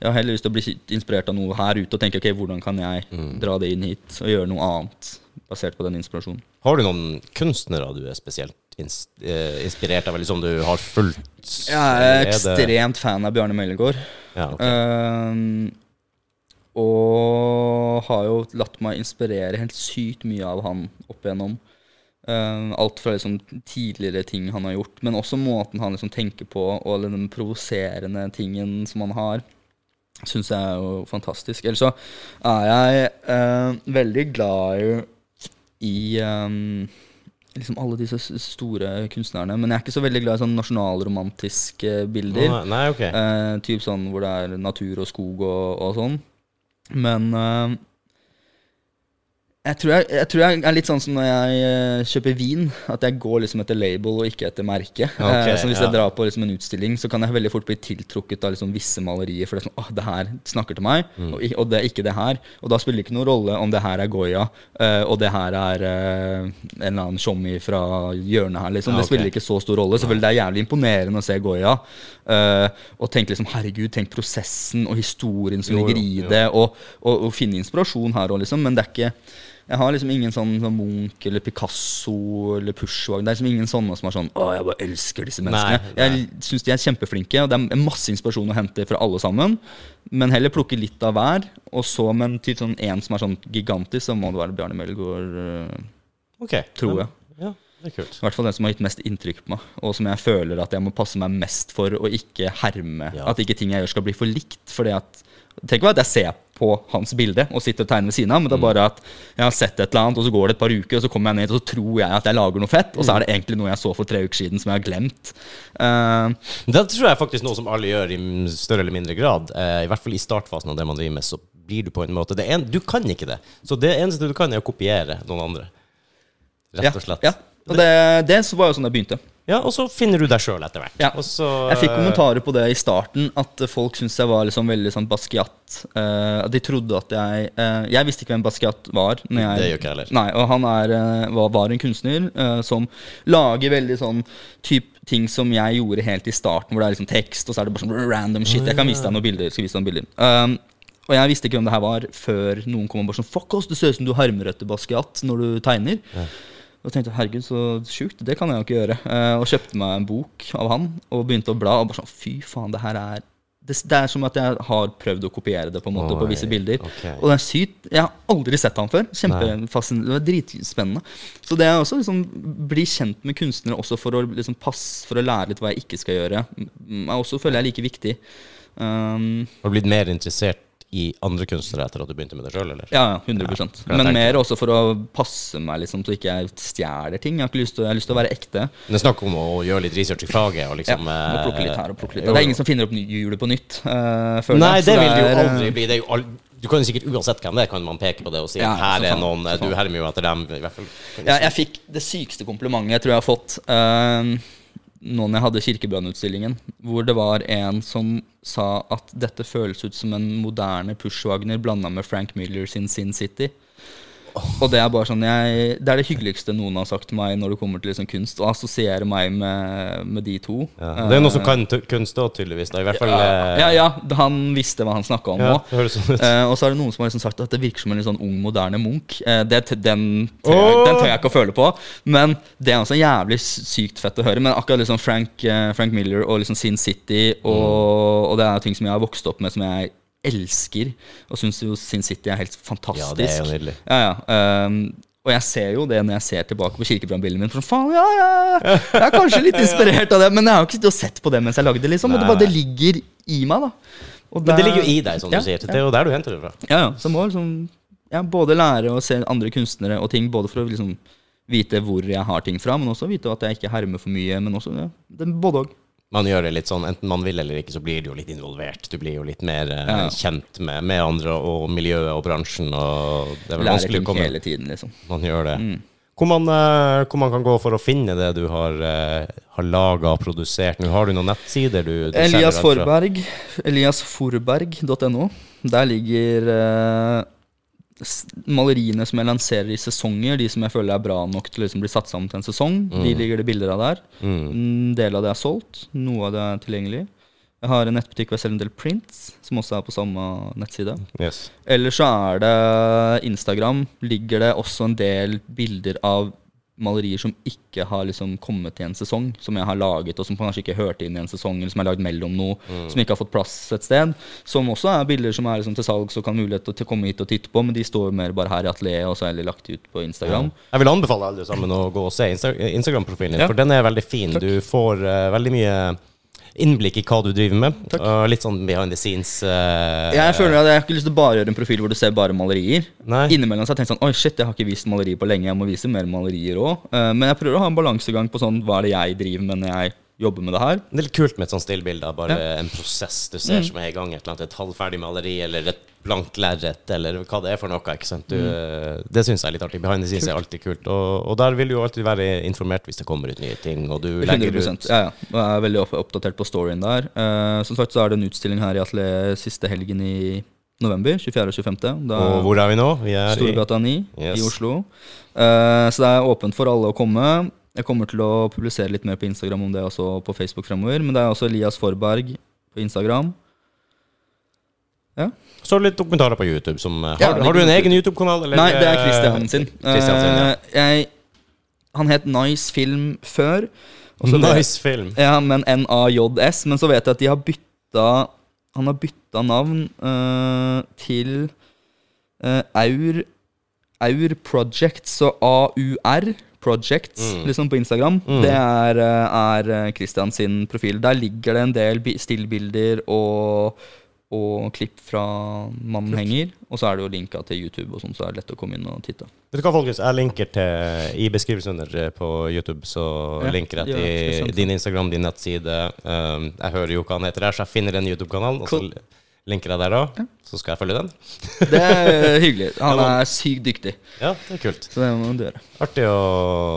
Jeg har heller lyst til å bli inspirert av noe her ute og tenke ok, hvordan kan jeg Mm. dra det inn hit og gjøre noe annet basert på den inspirasjonen. Har du noen kunstnere du er spesielt ins eh, inspirert av, eller som du har fulgt? Jeg er ekstremt fan av Bjarne Møllegård. Ja, okay. um, og har jo latt meg inspirere helt sykt mye av han opp igjennom. Um, alt fra liksom tidligere ting han har gjort, men også måten han liksom tenker på, og den provoserende tingen som han har, syns jeg er jo fantastisk. Ellers så er jeg eh, veldig glad i, ehm, liksom alle disse store kunstnerne, men jeg er ikke så veldig glad i sånn nasjonalromantiske bilder. Nei, nei, okay. Eh, typ sånn hvor det er natur og skog og, og sånn. Men eh, jeg, tror jeg, jeg tror jeg er litt sånn som når jeg eh, kjøper vin. At jeg går liksom etter label og ikke etter merke. Okay, Eh, så hvis ja. jeg drar på liksom en utstilling, så kan jeg veldig fort bli tiltrukket av liksom visse malerier. For det er sånn, åh, det her snakker til meg, Mm. og, og det er ikke det her. Og da spiller det ikke noen rolle om det her er Goya, eh, og det her er eh, en eller annen tjommi fra hjørnet her. Liksom. Ja, Det spiller ikke så stor rolle. Selvfølgelig det er jævlig imponerende å se Goya. eh, og tenke liksom, herregud, tenk prosessen og historien som ligger i det, og, og, og finne inspirasjon her òg, liksom. Men det er ikke jeg har liksom ingen sånn, sånn Munch eller Picasso eller Pushwag. Det er liksom ingen sånne som er sånn Å, jeg bare elsker disse menneskene. Nei, nei. Jeg syns de er kjempeflinke, og det er masse inspirasjon å hente fra alle sammen. Men heller plukke litt av hver. Og så med en typ sånn en som er sånn gigantisk, så må det være Bjarne Melgaard, okay. Tror jeg. Ja, det er kult. I hvert fall den som har gitt mest inntrykk på meg, og som jeg føler at jeg må passe meg mest for å ikke herme. Ja. At ikke ting jeg gjør skal bli for likt. Fordi at Tenk hva jeg ser på hans bilde og sitter og tegner ved siden av, men det er bare at jeg har sett et eller annet, og så går det et par uker, og så kommer jeg ned, og så tror jeg at jeg lager noe fett, og så er det egentlig noe jeg så for tre uker siden som jeg har glemt. Uh, Det tror jeg faktisk noe som alle gjør i større eller mindre grad. Uh, I hvert fall i startfasen av det man driver med, så blir du på en måte det en, Du kan ikke det. Så det eneste du kan, er å kopiere noen andre. Rett og slett. Ja, ja. Og det, det var jo sånn jeg begynte. Ja, og så finner du deg sjøl etter hvert. Ja. Og så, Jeg fikk kommentarer på det i starten, at folk syntes jeg var liksom veldig sånn Basquiat. Uh, de trodde at jeg uh, Jeg visste ikke hvem Basquiat var. Når jeg, Det gjør ikke heller. Nei, og han er, eh, var, var en kunstner uh, som lager veldig sånn typ ting som jeg gjorde helt i starten, hvor det er liksom tekst, og så er det bare sånn random shit. Jeg kan vise deg noen bilder. Skal vise deg noen bilder. Um, og jeg visste ikke hvem det her var før noen kom og bare sånn Fuck oss, det ser ut som du harmer etter Basquiat når du tegner. Og tenkte herregud, så sjukt. Det kan jeg jo ikke gjøre. Eh, og kjøpte meg en bok av han og begynte å bla. Og bare sånn, fy faen, det her er det, det er som at jeg har prøvd å kopiere det på en måte på visse bilder. Okay. Og det er sykt. Jeg har aldri sett han før. Kjempefascinerende. Det var dritspennende. Så det er også liksom bli kjent med kunstnere også for å liksom passe For å lære litt hva jeg ikke skal gjøre, er også føler jeg er like viktig. Um, Har du blitt mer interessert i andre kunstnere etter at du begynte med det sjøl, eller? ja, ja, 100 ja, Men mer også for å passe meg, liksom, så ikke jeg stjeler ting. Jeg har, lyst til, jeg har lyst til å være ekte. Det er snakk om å gjøre litt research i faget og liksom Ja, og plukke litt eh, her og plukke litt jo. Det er ingen som finner opp hjulet på nytt. Uh, Nei, jeg. Det vil det jo eh, aldri bli. Det er jo aldri du kan sikkert uansett hvem det er, kan man peke på det og si Ja, her er noen. Du hermer jo etter dem, i hvert fall. Ja, jeg fikk det sykeste komplimentet jeg tror jeg har fått uh, nå når jeg hadde Kirkebrannutstillingen, hvor det var en som sa at dette føles ut som en moderne Pushwagner blanda med Frank Miller sin Sin City. Og det er bare sånn jeg, Det er det hyggeligste noen har sagt til meg når det kommer til liksom kunst, å assosiere meg med, med de to. Ja. Det er noe som kan kunst òg, tydeligvis. Da. I hvert fall ja, Ja, ja, han visste hva han snakka om òg. Ja. Eh, og så er det noen som har liksom sagt at det virker som en litt sånn ung, moderne Munch. Eh, det, den, tør jeg, Åh! den tør jeg ikke å føle på. Men det er også jævlig sykt fett å høre. Men akkurat liksom Frank, eh, Frank Miller og liksom Sin City, og, og det er ting som jeg har vokst opp med, som jeg elsker. Og syns jo Sin City er helt fantastisk. Ja, det er jo nydelig. Ja, ja. Um, og jeg ser jo det når jeg ser tilbake på kirkebrannbildet min. For faen, ja, ja, Jeg er kanskje litt (laughs) inspirert av det, men jeg har jo ikke og sett på det mens jeg lagde det. liksom Og det, bare, det ligger i meg, da. Og Men det ligger jo i deg, som Ja, du sier. Det er jo der du henter det fra. ja, ja. Så må liksom ja, både lære å se andre kunstnere og ting, både for å liksom vite hvor jeg har ting fra, men også vite at jeg ikke hermer for mye. Men også ja, det både òg. Man gjør det litt sånn, enten man vil eller ikke, så blir du jo litt involvert. Du blir jo litt mer eh, Ja. kjent med, med andre og miljøet og bransjen, og det er vel vanskelig å komme hele tiden, liksom. Man gjør det. Mm. Hvor, man, eh, hvor man kan gå for å finne det du har, uh, har laga og produsert. Nå har du noen nettsider du, du Elias selger alt fra. Forberg, eliasforberg.no. Der ligger eh, maleriene som jeg lanserer i sesonger, de som jeg føler er bra nok til å liksom bli satt sammen til en sesong. De ligger det bilder av der. Mm. En del av det er solgt, noe av det er tilgjengelig. Jeg har en nettbutikk hvor jeg selger en del prints, som også er på samme nettside. Yes. Eller så er det Instagram. Ligger det også en del bilder av malerier som ikke har liksom kommet i en sesong. Som jeg har laget, og som kanskje ikke hørte inn i en sesong, eller som er lagd mellom noe. Som ikke har fått plass et sted. Som også er bilder som er liksom til salgs og kan mulighet til å komme hit og titte på, men de står mer bare her i atelieret, og så er de lagt ut på Instagram. Jeg vil anbefale alle sammen å gå og se Insta Instagram-profilen din, Ja. for den er veldig fin. Takk. Du får uh, veldig mye innblikk i hva du driver med. Takk. og litt sånn behind the scenes. eh, Jeg føler at jeg har ikke lyst til å bare gjøre en profil hvor du ser bare malerier. Nei. Innimellom så har jeg tenkt sånn Oi, shit, jeg har ikke vist malerier på lenge. Jeg må vise mer malerier òg. men jeg prøver å ha en balansegang på sånn hva er det jeg driver med når jeg jobber med det her. Det er litt kult med et sånt stillbilde bare en prosess du ser som er i gang. Et eller annet et halvferdig maleri eller et blankt lerret eller hva det er for noe. ikke sant? Du, Det syns jeg er litt artig. Behind the scenes er alltid kult. Og, og der vil du jo alltid være informert hvis det kommer ut nye ting, og du legger 100 ut Ja, ja. Og jeg er veldig oppdatert på storyen der. Eh, som sagt så er det en utstilling her i atelieret siste helgen i november. 24. og 25. Da Og hvor er vi nå? Vi er i Storgata 9 Yes. i Oslo. Eh, så det er åpent for alle å komme. Jeg kommer til å publisere litt mer på Instagram om det også på Facebook fremover. Men det er også Elias Forberg på Instagram. Ja. Så litt dokumentarer på YouTube. Som, har, Ja, har, du en egen YouTube-kanal? Nei, det er Christian sin. Christian sin, ja. Eh, jeg, han het Nice Film før. Nice film. Ja, men NAJS. Men så vet jeg at de har bytta Han har bytta navn uh, til uh, Aur Aur Project, så AUR Projects Mm. liksom på Instagram. Mm. Det er, eh, er eh, Christian sin profil. Der ligger det en del stillbilder og, og klipp fra Mannen henger. Og så er det jo linka til YouTube, og sånn, så er det lett å komme inn og titte. Vet du hva, folkens? Jeg linker til i beskrivelsen under eh, på YouTube, så Ja, linker jeg til ja, din Instagram, din nettside. Um, jeg hører jo hva han heter der, så jeg finner den YouTube-kanalen, og så Linker jeg der òg. Så skal jeg følge den. (laughs) Det er hyggelig. Han er sykt dyktig, Ja, det er kult. så det må du gjøre. Artig å,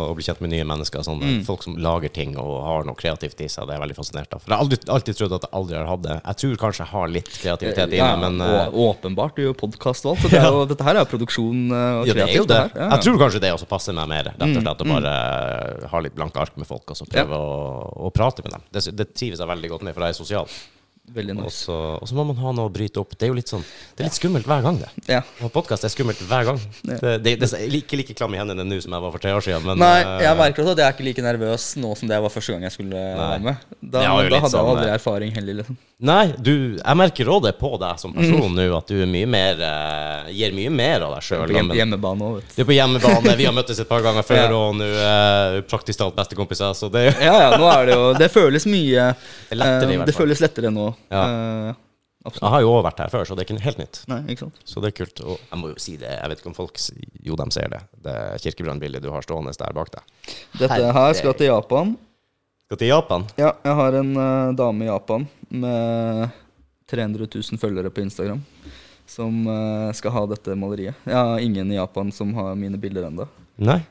å bli kjent med nye mennesker. Sånn, Mm. Folk som lager ting og har noe kreativt i seg. Det er jeg veldig fascinert av. For jeg har aldri, alltid trodd at jeg aldri har hatt det. Jeg tror kanskje jeg har litt kreativitet i Ja, meg, men eh, og, åpenbart. Du gjør podkast og alt. Så det er jo, dette her er produksjon eh, og ja, det er jo kreativt. det. her. Ja, ja. Jeg tror kanskje det også passer meg mer. Rett og Mm, slett Å bare eh, ha litt blanke ark med folk og så prøve å, å prate med dem. Det, det trives jeg veldig godt med, for jeg er sosial. Veldig nice. så og så må man ha noe å bryte opp. Det er jo litt sånn Det er litt skummelt hver gang, det. Ja. Podkast er skummelt hver gang. Ja. Det, det, det er ikke like klam i hendene nå som jeg var for tre år siden, men Nei, eh, jeg merker også at jeg er ikke like nervøs nå som det jeg var første gang jeg skulle være med. Da, er da hadde jeg sånn, aldri eh, erfaring heller, liksom. Nei, du, jeg merker òg det på deg som person nå, at du mye mer uh, gir mye mer av deg sjøl. På hjemmebane òg, vet du. Du er på hjemmebane, vi har (laughs) møttes et par ganger før, Ja. og nå er praktisk talt bestekompiser, så det Ja, ja, nå er det jo Det føles mye Det er lettere, uh, eh, Det føles lettere nå. Ja. Eh, Jeg har jo også vært her før, så det er ikke helt nytt. Nei, ikke sant? Så det er kult. Og jeg må jo si det, jeg vet ikke om folk Jo, de ser det. Det kirkebrannbildet du har stående der bak deg. Dette her skal til Japan. Skal til Japan. Ja, jeg har en uh, dame i Japan med 300 000 følgere på Instagram som uh, skal ha dette maleriet. Jeg har ingen i Japan som har mine bilder ennå.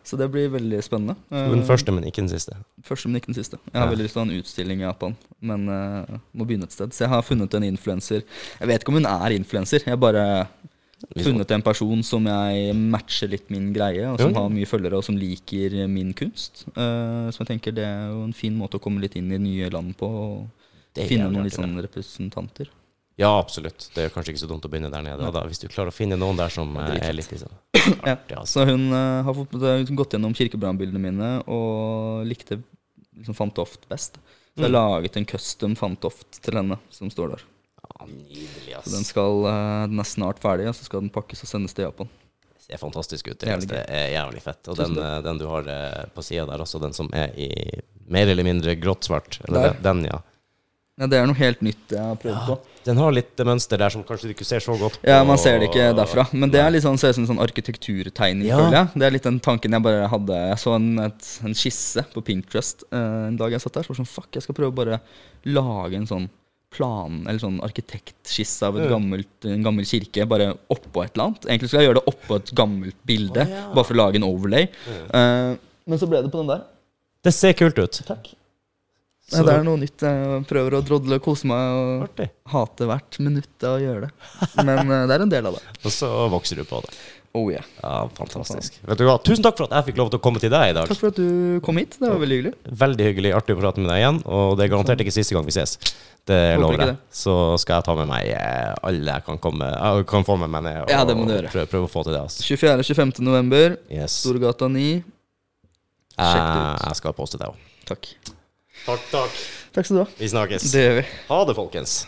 Så det blir veldig spennende. Er den første, men ikke den siste. Første, men ikke den siste. Jeg har Ja. veldig lyst til å ha en utstilling i Japan, men uh, må begynne et sted. Så jeg har funnet en influenser. Jeg vet ikke om hun er influenser. Jeg har bare funnet en person som jeg matcher litt min greie, og som har mye følgere, og som liker min kunst. Uh, så jeg tenker det er jo en fin måte å komme litt inn i nye land på, og finne noen litt sånn representanter. Ja, absolutt. Det er kanskje ikke så dumt å begynne der nede. Da, hvis du klarer å finne noen der som Ja, eh, er litt liksom (clears throat) artig, altså. Så hun uh, har fått, liksom gått gjennom kirkebrannbildene mine og likte liksom Fantoft best. Så jeg har Mm. laget en custom Fantoft til henne, som står der. Ja, nydelig, Så den, skal, uh, den er snart ferdig, og så skal den pakkes og sendes til Japan. Det ser fantastisk ut. Det, Det er jævlig fett. Og den, den du har på sida der også, den som er i mer eller mindre grått-svart. Eller den, ja. Ja, Det er noe helt nytt jeg har prøvd på. Den har litt mønster der som kanskje du ikke ser så godt på. Ja, Man ser det ikke derfra, men det er litt sånn, ser ut som en sånn arkitekturtegning. Ja. føler jeg Det er litt den tanken jeg bare hadde. Jeg så en, et, en skisse på Pinterest uh, en dag jeg satt der. Så var det sånn, fuck, jeg skal prøve å bare lage en sånn plan, eller sånn arkitektskisse av Ja. gammelt, en gammel kirke bare oppå et eller annet. Egentlig skulle jeg gjøre det oppå et gammelt bilde, oh, ja. bare for å lage en overlay. Eh, men så ble det på den der. Det ser kult ut. Takk. Så- det er noe nytt. Jeg prøver å drodle og kose meg og Artig. hate hvert minutt av å gjøre det. Men eh, det er en del av det. (laughs) Og så vokser du på det. Oh yeah. Ja, fantastisk. Vet du hva, Tusen takk for at jeg fikk lov til å komme til deg i dag. Takk for at du kom hit. Det var veldig hyggelig. Veldig hyggelig, artig å prate med deg igjen. Og det er garantert ikke siste gang vi ses. Det lover jeg. Så skal jeg ta med meg eh, alle jeg kan, komme, jeg kan få med meg ned. Og, Ja, det må du gjøre. Prøve, prøve å få til det. Altså. 24.-25. november, Yes. Storgata 9. sjekk det ut. Jeg skal poste det òg. Takk. Takk, takk. Takk skal du ha. Vi snakkes. Det gjør vi. Ha det, folkens.